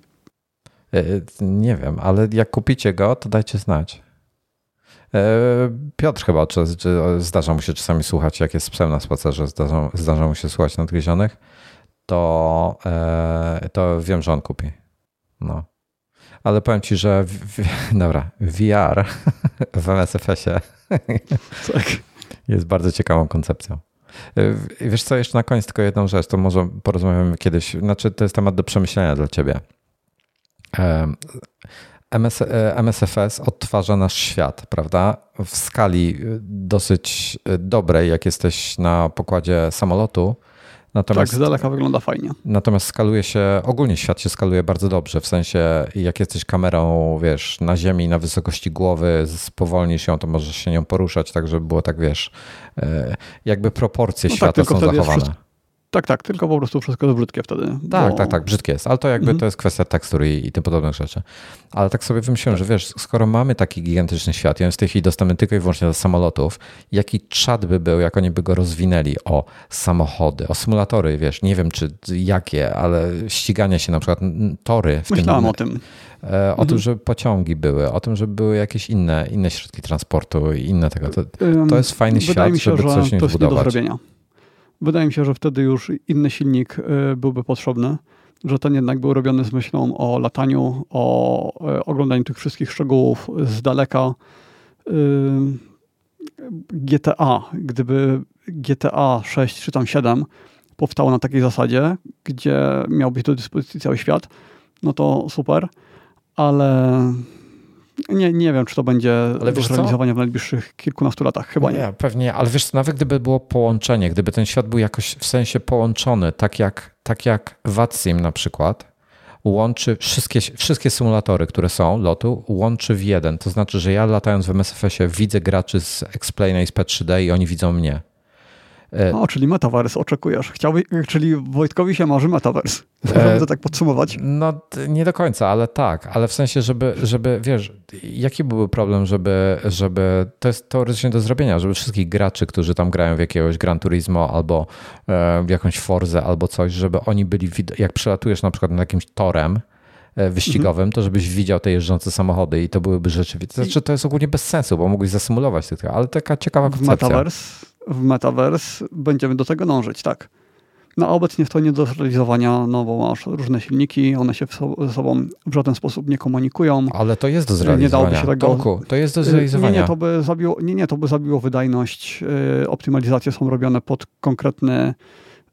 Nie wiem, ale jak kupicie go, to dajcie znać. Piotr chyba, czy, czy zdarza mu się czasami słuchać, jak jest psem na spacerze, zdarza, zdarza mu się słuchać nadgryzionych, to, to wiem, że on kupi. No. Ale powiem ci, że w, w, dobra, VR w MSFS-ie tak. jest bardzo ciekawą koncepcją. Wiesz co, jeszcze na koniec tylko jedną rzecz, to może porozmawiamy kiedyś. Znaczy, to jest temat do przemyślenia dla ciebie. MS, MSFS odtwarza nasz świat, prawda? W skali dosyć dobrej, jak jesteś na pokładzie samolotu, Natomiast, tak, z daleka wygląda fajnie. Natomiast skaluje się, ogólnie świat się skaluje bardzo dobrze, w sensie jak jesteś kamerą, wiesz, na ziemi, na wysokości głowy, spowolnisz ją, to możesz się nią poruszać, tak żeby było tak, wiesz, e, jakby proporcje no tak, świata tak, są zachowane. Tak, tak, tylko po prostu wszystko jest brzydkie wtedy. Tak, bo... tak, tak, brzydkie jest, ale to jakby mhm. to jest kwestia tekstur i, i tym podobnych rzeczy. Ale tak sobie wymyśliłem, tak. że wiesz, skoro mamy taki gigantyczny świat i on jest w tej chwili dostępny tylko i wyłącznie do samolotów, jaki czad by był, jak oni by go rozwinęli o samochody, o symulatory, wiesz, nie wiem czy jakie, ale ściganie się na przykład, tory. W Myślałem tym, o tym. E, o mhm. tym, żeby pociągi były, o tym, żeby były jakieś inne, inne środki transportu i inne tego. To, to jest fajny Wydaje świat, mi się, żeby coś nie zbudować. Nie do zrobienia. Wydaje mi się, że wtedy już inny silnik y, byłby potrzebny, że ten jednak był robiony z myślą o lataniu, o y, oglądaniu tych wszystkich szczegółów z daleka. GTA, gdyby GTA 6 czy tam 7 powstało na takiej zasadzie, gdzie miał być do dyspozycji cały świat, no to super, ale nie, nie wiem, czy to będzie ale do zrealizowania w najbliższych kilkunastu latach. Chyba nie. nie. Pewnie, ale wiesz, nawet gdyby było połączenie, gdyby ten świat był jakoś w sensie połączony, tak jak, tak jak VATSIM na przykład, łączy wszystkie, wszystkie symulatory, które są lotu, łączy w jeden. To znaczy, że ja latając w MSFS-ie widzę graczy z Explainer i z P3D i oni widzą mnie. E, o, czyli metaverse oczekujesz. Chciałby, czyli Wojtkowi się marzy metaverse. Możemy e, to tak podsumować? No nie do końca, ale tak. Ale w sensie, żeby, żeby wiesz, jaki byłby problem, żeby, żeby, to jest teoretycznie do zrobienia, żeby wszystkich graczy, którzy tam grają w jakiegoś Gran Turismo albo e, w jakąś Forzę albo coś, żeby oni byli, jak przelatujesz na przykład nad jakimś torem, wyścigowym, mhm. to żebyś widział te jeżdżące samochody i to byłyby rzeczywiście. Znaczy, to jest ogólnie bez sensu, bo mógłbyś zasymulować tylko, ale taka ciekawa koncepcja. Metaverse w Metaverse będziemy do tego dążyć, tak. No a obecnie to nie do zrealizowania, no bo masz różne silniki, one się ze sobą w żaden sposób nie komunikują. Ale to jest do zrealizowania. Nie dałoby się tego... Tomku, to jest do zrealizowania. Nie, nie, to by zabiło, nie, nie, to by zabiło wydajność. Y, optymalizacje są robione pod konkretny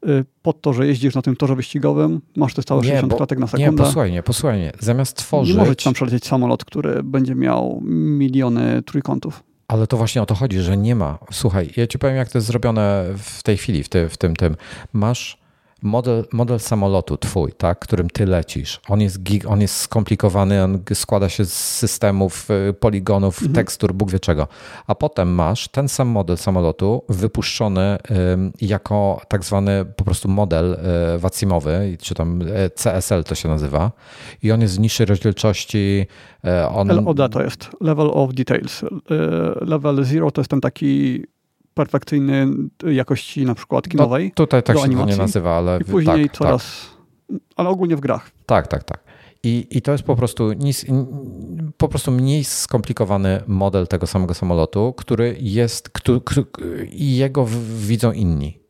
y, pod to, że jeździsz na tym torze wyścigowym, masz te stałe 60 bo, klatek na sekundę. Nie, posłuchaj nie, posłuchaj. Zamiast tworzyć... Nie może tam przelecieć samolot, który będzie miał miliony trójkątów. Ale to właśnie o to chodzi, że nie ma. Słuchaj, ja ci powiem, jak to jest zrobione w tej chwili, w, ty, w tym, tym. Masz model, model samolotu twój, tak, którym ty lecisz. On jest, gig, on jest skomplikowany, on składa się z systemów, y, poligonów, mhm. tekstur, Bóg wie czego. A potem masz ten sam model samolotu wypuszczony jako tak zwany po prostu model y, wacimowy, czy tam y, CSL to się nazywa. I on jest w niższej rozdzielczości. On... LOD to jest Level of Details. Level Zero to jest ten taki perfekcyjnej jakości na przykład kinowej. No, tutaj tak się animacji. to nie nazywa, ale... I później tak, coraz... Tak. Ale ogólnie w grach. Tak, tak, tak. I, I to jest po prostu, nis, po prostu mniej skomplikowany model tego samego samolotu, który jest, i jego widzą inni.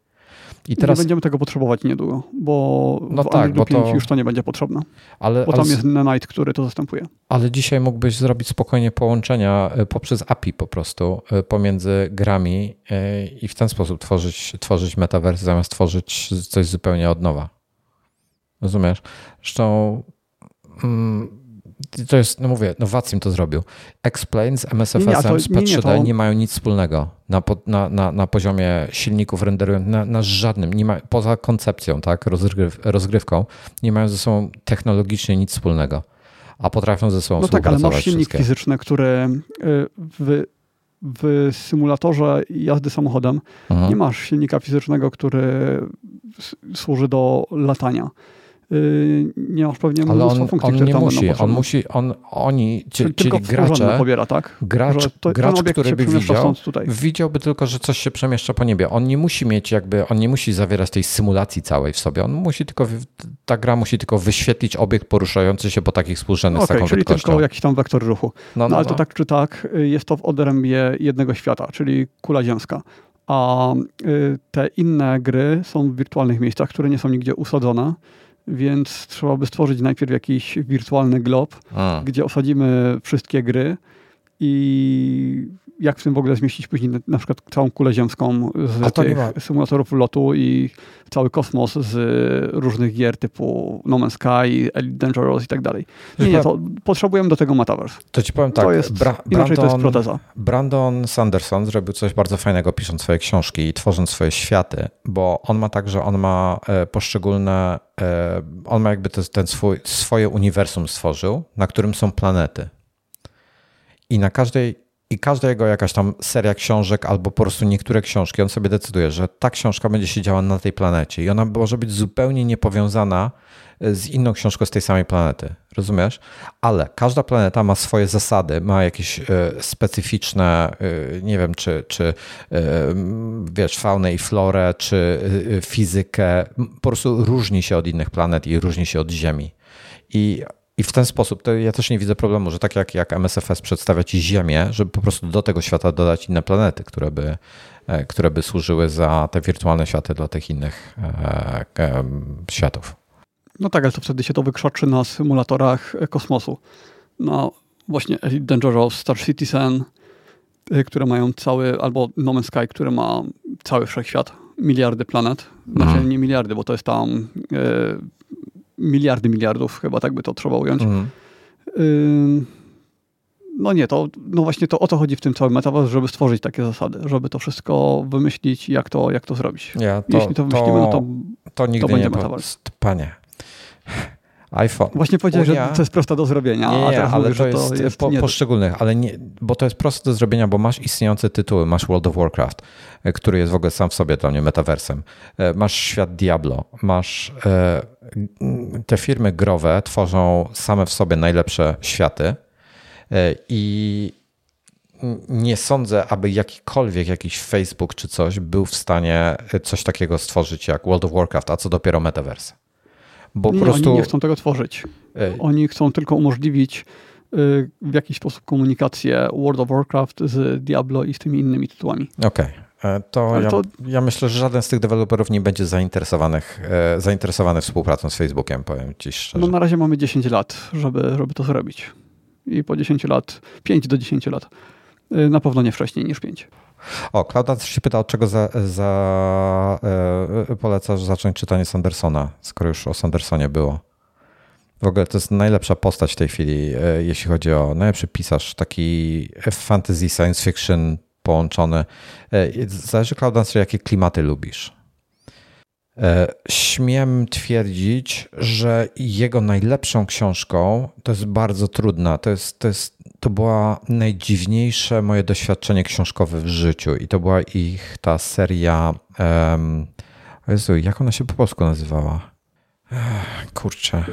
I teraz... Nie będziemy tego potrzebować niedługo, bo no w tak, bo to... już to nie będzie potrzebne. Ale, bo tam ale... jest Nanite, który to zastępuje. Ale dzisiaj mógłbyś zrobić spokojnie połączenia e, poprzez API po prostu e, pomiędzy grami e, i w ten sposób tworzyć, tworzyć metaverse zamiast tworzyć coś zupełnie od nowa. Rozumiesz? Zresztą mm, to jest, no mówię, no Wacim to zrobił. Explain z MSFS-em, z P3D nie, mają nic wspólnego na, na, na, na poziomie silników renderujących, na, na, żadnym, nie ma, poza koncepcją, tak, rozgryw, rozgrywką, nie mają ze sobą technologicznie nic wspólnego, a potrafią ze sobą No tak, ale masz silnik fizyczny, który w, w symulatorze jazdy samochodem mhm. nie masz silnika fizycznego, który służy do latania nie masz pewnie Ale on, funkcji, on nie musi, on musi, on, oni, ci- Czyli czyli, gracze, pobiera, tak? gracz, Że to, gracz który by widział, widziałby tylko, że coś się przemieszcza po niebie. On nie musi mieć jakby, on nie musi zawierać tej symulacji całej w sobie. On musi tylko, ta gra musi tylko wyświetlić obiekt poruszający się po takich współrzędnych z Okej, taką czyli tylko jakiś tam wektor ruchu. No, No, no, ale to no. tak czy tak y, jest to w odrębie jednego świata, czyli kula ziemska. A y, te inne gry są w wirtualnych miejscach, które nie są nigdzie usadzone, więc trzeba by stworzyć najpierw jakiś wirtualny glob, A. gdzie osadzimy wszystkie gry i jak w tym w ogóle zmieścić później na- na przykład całą kulę ziemską z tych symulatorów lotu i cały kosmos z różnych gier typu No Man's Sky, Elite Dangerous i tak dalej. Nie, nie, to potrzebujemy do tego Metaverse. To ci powiem tak, to jest, Bra- inaczej to jest Brandon- proteza. Brandon Sanderson zrobił coś bardzo fajnego, pisząc swoje książki i tworząc swoje światy, bo on ma tak, że on ma e, poszczególne, e, on ma jakby te- ten swój, swoje uniwersum stworzył, na którym są planety. I na każdej, i każda jego jakaś tam seria książek albo po prostu niektóre książki, on sobie decyduje, że ta książka będzie się działa na tej planecie i ona może być zupełnie niepowiązana e, z inną książką z tej samej planety. Rozumiesz? Ale każda planeta ma swoje zasady, ma jakieś e, specyficzne, e, nie wiem, czy, czy wiesz, faunę i florę, czy fizykę. Po prostu różni się od innych planet i różni się od Ziemi. I, i w ten sposób to ja też nie widzę problemu, że tak jak, jak MSFS przedstawia ci Ziemię, żeby po prostu do tego świata dodać inne planety, które by, e, które by służyły za te wirtualne światy dla tych innych e, em, światów. No tak, ale to wtedy się to wykrzaczy na symulatorach e, kosmosu. No właśnie Elite Dangerous, Star Citizen, y, które mają cały, albo No Man's Sky, które ma cały wszechświat, miliardy planet. Znaczy Mhm. nie miliardy, bo to jest tam e, miliardy miliardów, chyba tak by to trzeba ująć. Mhm. No nie, to no właśnie to o to chodzi w tym całym metaverse, żeby stworzyć takie zasady, żeby to wszystko wymyślić, jak to, jak to zrobić. Ja, to, Jeśli to wymyślimy, no to to nigdy będzie nie metaverse. Panie. iPhone. właśnie powiedziałeś, Unia- że to jest proste do zrobienia, Nie, a nie, teraz ale mówisz, to że jest, to jest po, nie, poszczególnych, ale nie, bo to jest proste do zrobienia, bo masz istniejące tytuły, masz World of Warcraft, e, który jest w ogóle sam w sobie dla mnie metaversem, E, masz świat Diablo, masz e, te firmy growe tworzą same w sobie najlepsze światy e, i nie sądzę, aby jakikolwiek jakiś Facebook czy coś był w stanie coś takiego stworzyć jak World of Warcraft, a co dopiero metaverse. Bo nie, po prostu oni nie chcą tego tworzyć. e, Oni chcą tylko umożliwić y, w jakiś sposób komunikację World of Warcraft z Diablo i z tymi innymi tytułami. Okej. E, To, ja, to- ja myślę, że żaden z tych deweloperów nie będzie zainteresowanych, e, zainteresowany współpracą z Facebookiem, powiem ci szczerze. No na razie mamy 10 lat, żeby, żeby to zrobić. I po 10 lat, 5 do 10 lat. y, Na pewno nie wcześniej niż 5. O, Klauda też się pyta, od czego za, za, e, polecasz zacząć czytanie Sandersona, skoro już o Sandersonie było. W ogóle to jest najlepsza postać w tej chwili, e, jeśli chodzi o najlepszy pisarz, taki fantasy, science fiction połączony. E, Zależy, Klaudancer, jakie klimaty lubisz. E, Śmiem twierdzić, że jego najlepszą książką to jest bardzo trudna. To, jest, to, jest, to była najdziwniejsze moje doświadczenie książkowe w życiu i to była ich ta seria. Um, Jezu, jak ona się po polsku nazywała? Kurczę,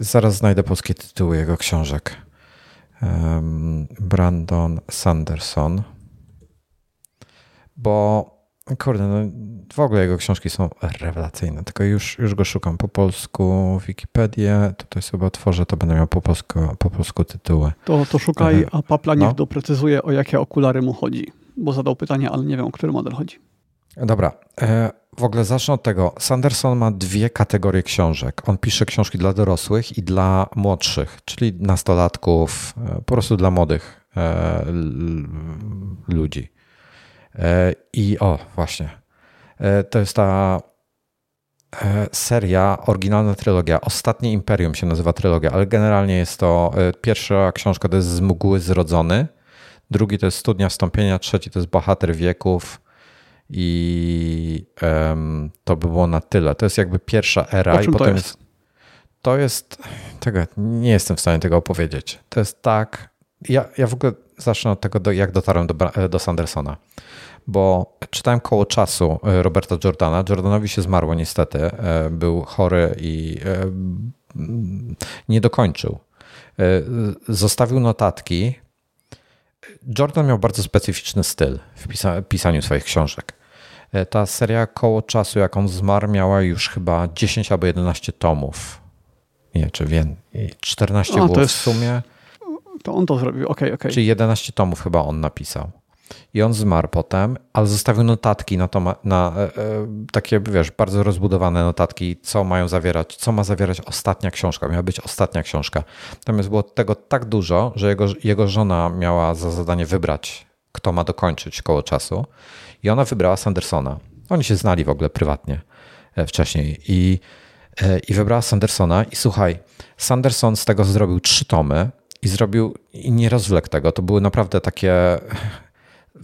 zaraz znajdę polskie tytuły jego książek. Em, Brandon Sanderson. Bo Kurde, no w ogóle jego książki są rewelacyjne, tylko już, już go szukam po polsku, Wikipedię, tutaj sobie otworzę, to będę miał po polsku, po polsku tytuły. To, to szukaj, a Papla niech No. doprecyzuje, o jakie okulary mu chodzi. Bo zadał pytanie, ale nie wiem, o który model chodzi. Dobra, e, w ogóle zacznę od tego. Sanderson ma dwie kategorie książek. On pisze książki dla dorosłych i dla młodszych, czyli nastolatków, e, po prostu dla młodych e, ludzi. E, I o, właśnie. E, To jest ta e, seria, oryginalna trylogia. Ostatnie Imperium się nazywa trylogia, ale generalnie jest to pierwsza książka to jest Z mgły zrodzony, drugi to jest Studnia wstąpienia, trzeci to jest Bohater wieków i em, to by było na tyle. To jest jakby pierwsza era i czym to potem jest? jest to jest tego nie jestem w stanie tego opowiedzieć. To jest tak ja, ja w ogóle zacznę od tego, jak dotarłem do, do Sandersona. bo czytałem koło czasu e, Roberta Jordana. Jordanowi się zmarło niestety. E, był chory i e, nie dokończył. Zostawił notatki. Jordan miał bardzo specyficzny styl w pisaniu swoich książek. Ta seria koło czasu, jak on zmarł, miała już chyba 10 albo 11 tomów. Nie, czy wiem, 14 o, było jest, w sumie. To on to zrobił, okej, okay, okej. Okay. Czyli 11 tomów chyba on napisał. I on zmarł potem, ale zostawił notatki na, to, na e, e, takie, wiesz, bardzo rozbudowane notatki, co mają zawierać, co ma zawierać ostatnia książka. Miała być ostatnia książka. Natomiast było tego tak dużo, że jego, jego żona miała za zadanie wybrać, kto ma dokończyć koło czasu. I ona wybrała Sandersona. Oni się znali w ogóle prywatnie e, wcześniej. I, e, i wybrała Sandersona. I słuchaj, Sanderson z tego zrobił trzy tomy i zrobił, i nie rozwlekł tego. To były naprawdę takie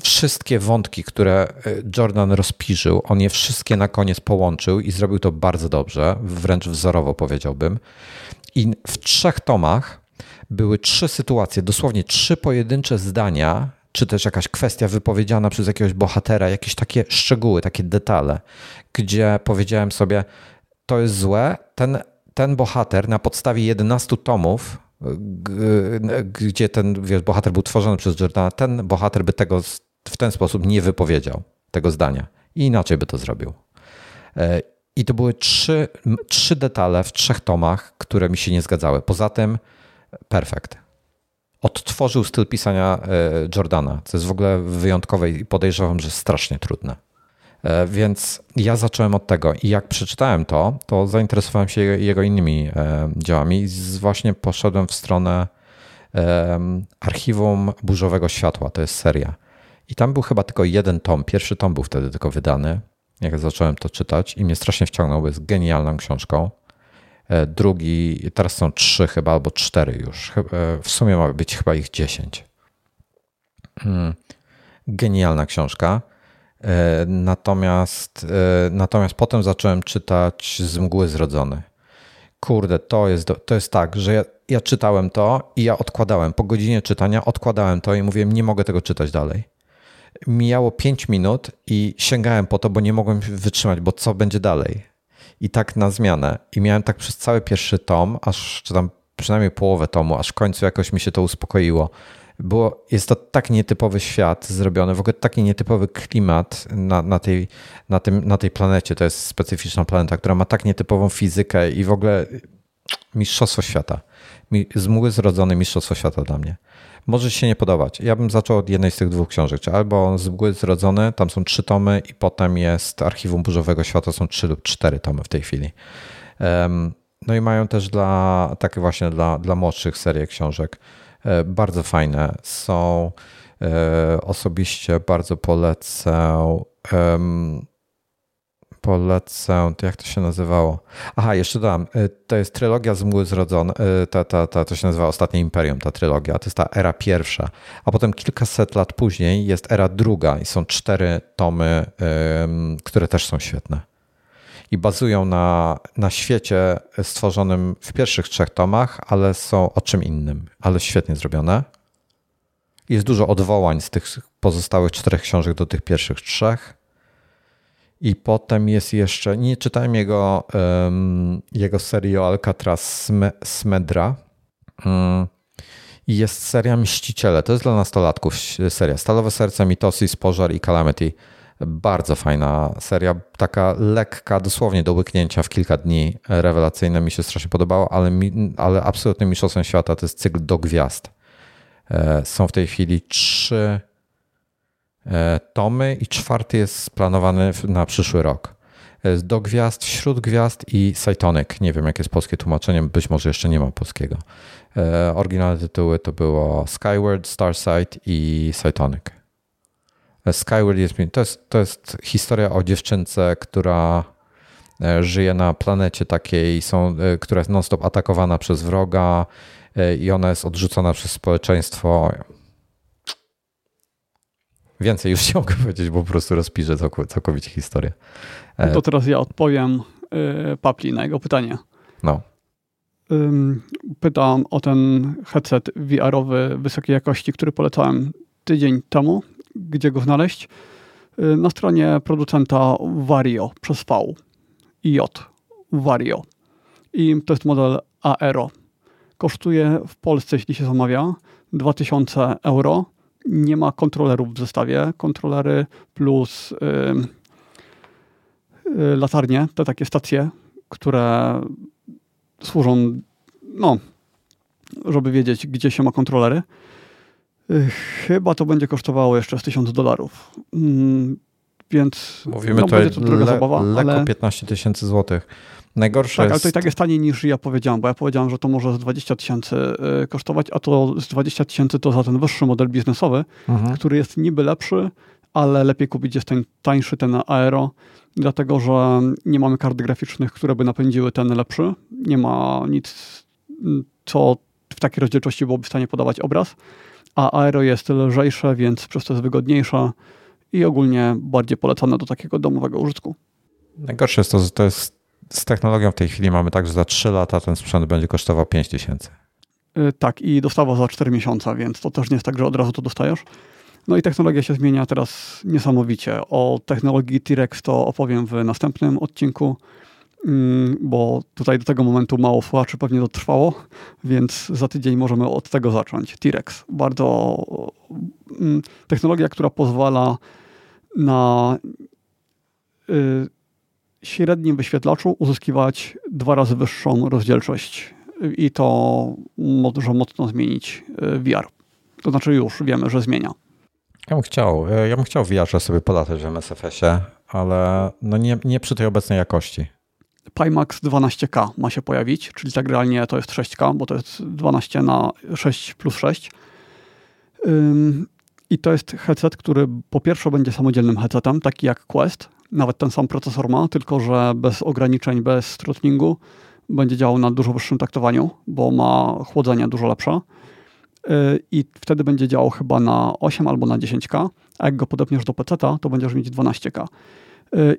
wszystkie wątki, które e, Jordan rozpiżył, on je wszystkie na koniec połączył i zrobił to bardzo dobrze, wręcz wzorowo powiedziałbym. I w trzech tomach były trzy sytuacje, dosłownie trzy pojedyncze zdania, czy też jakaś kwestia wypowiedziana przez jakiegoś bohatera, jakieś takie szczegóły, takie detale, gdzie powiedziałem sobie, to jest złe, ten, ten bohater na podstawie 11 tomów gdzie ten wiesz, bohater był tworzony przez Jordana, ten bohater by tego w ten sposób nie wypowiedział, tego zdania. I inaczej by to zrobił. E, I to były trzy, trzy detale w trzech tomach, które mi się nie zgadzały. Poza tym, perfekt. Odtworzył styl pisania e, Jordana, co jest w ogóle wyjątkowe i podejrzewam, że strasznie trudne. E, więc ja zacząłem od tego i jak przeczytałem to, to zainteresowałem się jego innymi dziełami i właśnie poszedłem w stronę archiwum burzowego światła. To jest seria. I tam był chyba tylko jeden tom. Pierwszy tom był wtedy tylko wydany, jak zacząłem to czytać i mnie strasznie wciągnął, bo jest genialną książką. E, drugi, teraz są trzy chyba, albo cztery już. E, w sumie ma być chyba ich dziesięć. Hmm. Genialna książka. E, natomiast, natomiast potem zacząłem czytać Z mgły zrodzony. Kurde, to jest, to jest tak, że ja, ja czytałem to i ja odkładałem. Po godzinie czytania odkładałem to i mówiłem, nie mogę tego czytać dalej mijało 5 minut i sięgałem po to, bo nie mogłem wytrzymać, bo co będzie dalej? I tak na zmianę. I miałem tak przez cały pierwszy tom, aż czy tam przynajmniej połowę tomu, aż w końcu jakoś mi się to uspokoiło. Było, jest to tak nietypowy świat zrobiony, w ogóle taki nietypowy klimat na, na, tej, na, tym, na tej planecie. To jest specyficzna planeta, która ma tak nietypową fizykę i w ogóle mistrzostwo świata. Z mgły zrodzony mistrzostwo świata dla mnie może się nie podobać. Ja bym zaczął od jednej z tych dwóch książek, czy albo z mgły zrodzone, tam są trzy tomy i potem jest Archiwum Burzowego Świata, są trzy lub cztery tomy w tej chwili. No i mają też dla, takie właśnie dla, dla młodszych serię książek. E, bardzo fajne. Są e, osobiście bardzo polecę polecę, jak to się nazywało? Aha, jeszcze dodam, y, to jest trylogia z Mgły Zrodzone, ta, ta, ta, to się nazywa Ostatnie Imperium, ta trylogia, to jest ta era pierwsza, a potem kilkaset lat później jest era druga i są cztery tomy, które też są świetne. I bazują na, na świecie stworzonym w pierwszych trzech tomach, ale są o czym innym, ale świetnie zrobione. Jest dużo odwołań z tych pozostałych czterech książek do tych pierwszych trzech i potem jest jeszcze, nie czytałem jego, um, jego serii o Alcatraz Smedra. Um, jest seria Mściciele. To jest dla nastolatków seria. Stalowe Serce, Mitosis, Pożar i Calamity. Bardzo fajna seria, taka lekka, dosłownie do łyknięcia w kilka dni. Rewelacyjne, mi się strasznie podobało, ale, mi, ale absolutnym mistrzostwem świata to jest cykl do gwiazd. E, są w tej chwili trzy E, tomy i czwarty jest splanowany na przyszły rok. E, do gwiazd, wśród gwiazd i Cytonic. Nie wiem, jakie jest polskie tłumaczenie, być może jeszcze nie ma polskiego. Oryginalne tytuły to było Skyward, Starsight i Cytonic. Skyward jest, to jest, to jest historia o dziewczynce, która żyje na planecie takiej, są, która jest non-stop atakowana przez wroga i ona jest odrzucona przez społeczeństwo. Więcej już nie mogę powiedzieć, bo po prostu rozpiszę całkowicie historię. No to teraz ja odpowiem Papli na jego pytanie. No. Pytałem o ten headset VR-owy wysokiej jakości, który polecałem tydzień temu, gdzie go znaleźć. Y, na stronie producenta Vario przez V i J. Vario. I to jest model Aero. Kosztuje w Polsce, jeśli się zamawia, 2000 euro. Nie ma kontrolerów w zestawie. Kontrolery plus yy, yy, latarnie, te takie stacje, które służą, no, żeby wiedzieć, gdzie się ma kontrolery. Chyba to będzie kosztowało jeszcze z 1000 dolarów. Mm, więc Mówimy no, będzie to droga le, zabawa. Lekko ale... 15 tysięcy złotych. Najgorsze tak, jest... ale to i tak jest taniej niż ja powiedziałem, bo ja powiedziałem, że to może z 20 tysięcy y, kosztować, a to z 20 tysięcy to za ten wyższy model biznesowy, mhm. który jest niby lepszy, ale lepiej kupić jest ten tańszy, ten Aero, dlatego że nie mamy kart graficznych, które by napędziły ten lepszy. Nie ma nic, co w takiej rozdzielczości byłoby w stanie podawać obraz a aero jest lżejsze, więc przez to jest wygodniejsze i ogólnie bardziej polecane do takiego domowego użytku. Najgorsze jest to, że to jest z technologią w tej chwili mamy tak, że za 3 lata ten sprzęt będzie kosztował 5 tysięcy. Yy, tak, i dostawa za 4 miesiące, więc to też nie jest tak, że od razu to dostajesz. No i technologia się zmienia teraz niesamowicie. O technologii T-Rex to opowiem w następnym odcinku. Mm, bo tutaj do tego momentu mało słuchaczy pewnie dotrwało, więc za tydzień możemy od tego zacząć. T-Rex. Bardzo mm, technologia, która pozwala na y, średnim wyświetlaczu uzyskiwać dwa razy wyższą rozdzielczość i to może mocno zmienić y, VR. To znaczy już wiemy, że zmienia. Ja bym chciał, y, ja bym chciał w VR sobie polatać w MSFS-ie, ale no nie, nie przy tej obecnej jakości. Pimax 12K ma się pojawić, czyli tak realnie to jest 6K, bo to jest 12 na 6 plus 6. I to jest headset, który po pierwsze będzie samodzielnym headsetem, taki jak Quest. Nawet ten sam procesor ma, tylko że bez ograniczeń, bez throttlingu. Będzie działał na dużo wyższym taktowaniu, bo ma chłodzenie dużo lepsze. Y, I wtedy będzie działał chyba na 8 albo na 10K, a jak go podepniesz do PC, to będziesz mieć 12K.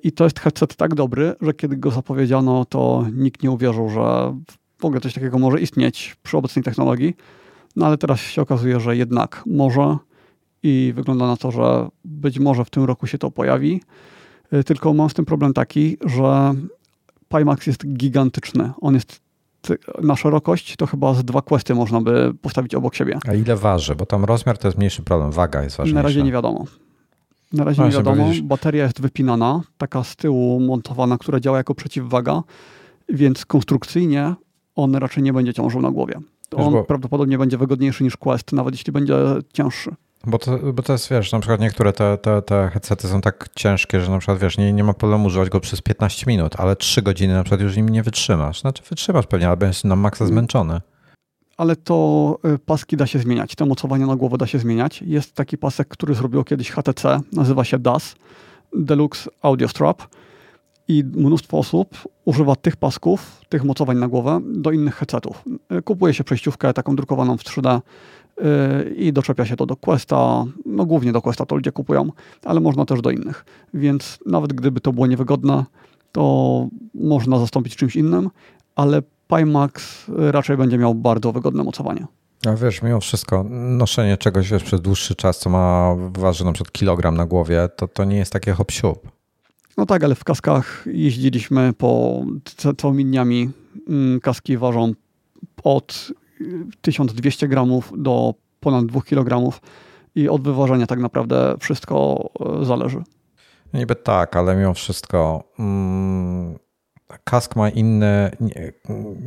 I to jest headset tak dobry, że kiedy go zapowiedziano, to nikt nie uwierzył, że w ogóle coś takiego może istnieć przy obecnej technologii. No ale teraz się okazuje, że jednak może i wygląda na to, że być może w tym roku się to pojawi. Y, tylko mam z tym problem taki, że Pimax jest gigantyczny. On jest na szerokość, to chyba z dwa questy można by postawić obok siebie. A ile waży? Bo tam rozmiar to jest mniejszy problem, waga jest ważniejsza. Na razie nie wiadomo. Na razie nie wiadomo. Bateria jest wypinana, taka z tyłu montowana, która działa jako przeciwwaga, więc konstrukcyjnie on raczej nie będzie ciążył na głowie. On bo... prawdopodobnie będzie wygodniejszy niż Quest, nawet jeśli będzie cięższy. Bo to, bo to jest, wiesz, na przykład niektóre te, te, te headsety są tak ciężkie, że na przykład, wiesz, nie, nie ma problemu używać go przez 15 minut, ale 3 godziny na przykład już nim nie wytrzymasz. Znaczy wytrzymasz pewnie, ale będziesz na maksa zmęczony ale to y, paski da się zmieniać, te mocowania na głowę da się zmieniać. Jest taki pasek, który zrobił kiedyś HTC, nazywa się DAS, Deluxe Audio Strap i mnóstwo osób używa tych pasków, tych mocowań na głowę do innych headsetów. Y, kupuje się przejściówkę taką drukowaną w 3D y, i doczepia się to do Questa, no głównie do Questa to ludzie kupują, ale można też do innych. Więc nawet gdyby to było niewygodne, to można zastąpić czymś innym, ale Pimax raczej będzie miał bardzo wygodne mocowanie. A wiesz, mimo wszystko, noszenie czegoś wiesz, przez dłuższy czas, co ma waży na przykład kilogram na głowie, to, to nie jest takie hop -siup. No tak, ale w kaskach jeździliśmy po całymi dniami. Mm, kaski ważą od 1200 gramów do ponad 2 kg i od wyważenia tak naprawdę wszystko e, zależy. Niby tak, ale mimo wszystko mm, kask ma inne,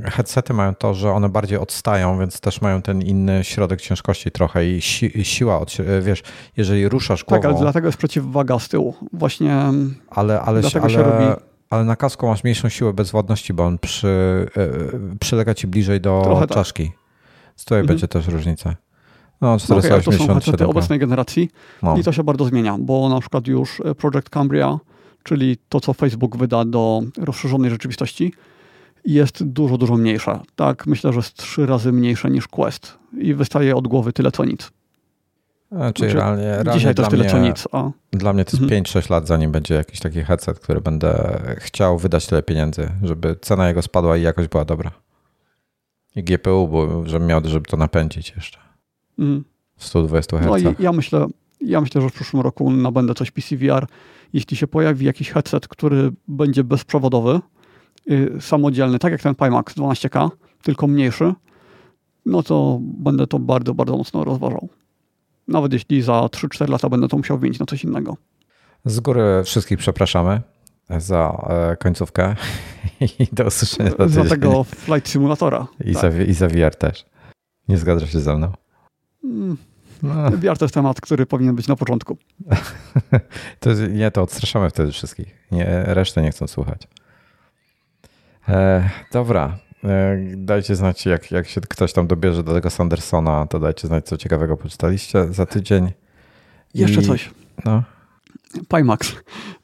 headsety mają to, że one bardziej odstają, więc też mają ten inny środek ciężkości trochę i si, siła, od, wiesz, jeżeli ruszasz głową... Tak, ale dlatego jest przeciwwaga z tyłu. Właśnie ale, ale, ale, się robi... Ale na kasku masz mniejszą siłę bezwładności, bo on przy, e, przylega ci bliżej do Trochę tak. czaszki. Tak. Tutaj mhm. będzie też różnica. No, 487. No okay, to są obecnej generacji no. i to się bardzo zmienia, bo na przykład już Project Cambria czyli to, co Facebook wyda do rozszerzonej rzeczywistości, jest dużo, dużo mniejsza. Tak, myślę, że jest trzy razy mniejsze niż Quest i wystaje od głowy tyle, co nic. A, czyli znaczy, realnie, realnie dzisiaj to jest tyle, co nic. A... Dla mnie to jest mhm. 5-6 lat, zanim będzie jakiś taki headset, który będę chciał wydać tyle pieniędzy, żeby cena jego spadła i jakość była dobra. I GPU, bo żebym miał, żeby to napędzić jeszcze. Mhm. 120 Hz. No i ja myślę, Ja myślę, że w przyszłym roku nabędę coś PCVR. Jeśli się pojawi jakiś headset, który będzie bezprzewodowy, yy, samodzielny, tak jak ten Pimax 12K, tylko mniejszy, no to będę to bardzo, bardzo mocno rozważał. Nawet jeśli za 3-4 lata będę to musiał wymienić na coś innego. Z góry wszystkich przepraszamy za e, końcówkę i do usłyszenia. Za tego Flight Simulatora. I, tak. za, I za VR też. Nie zgadzasz się ze mną? Mm. No. VR to jest temat, który powinien być na początku. to, nie, to odstraszamy wtedy wszystkich. Nie, resztę nie chcą słuchać. E, dobra. E, dajcie znać, jak, jak się ktoś tam dobierze do tego Sandersona, to dajcie znać, co ciekawego poczytaliście za tydzień. Jeszcze coś. No. Pimax.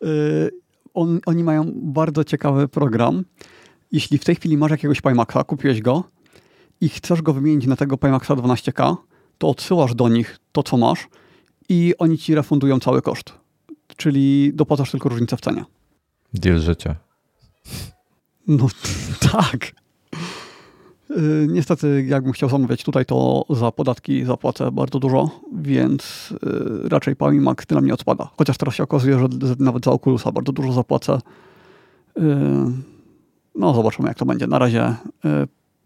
Y, on, oni mają bardzo ciekawy program. Jeśli w tej chwili masz jakiegoś Pimaxa, kupiłeś go i chcesz go wymienić na tego Pimaxa 12K, to odsyłasz do nich to, co masz i oni ci refundują cały koszt. Czyli dopłacasz tylko różnicę w cenie. Deal życia. No tak. Yy, niestety, jakbym chciał zamawiać tutaj, to za podatki zapłacę bardzo dużo, więc yy, raczej Pamimax tyle mnie odpada. Chociaż teraz się okazuje, że nawet za Oculusa bardzo dużo zapłacę. Yy, no, zobaczymy, jak to będzie. Na razie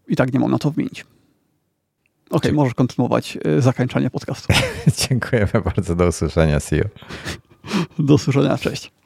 i tak nie mam na co wymienić. Okej, okay, możesz kontynuować zakończenie podcastu. Dziękujemy bardzo. Do usłyszenia. See you. Do usłyszenia. Cześć.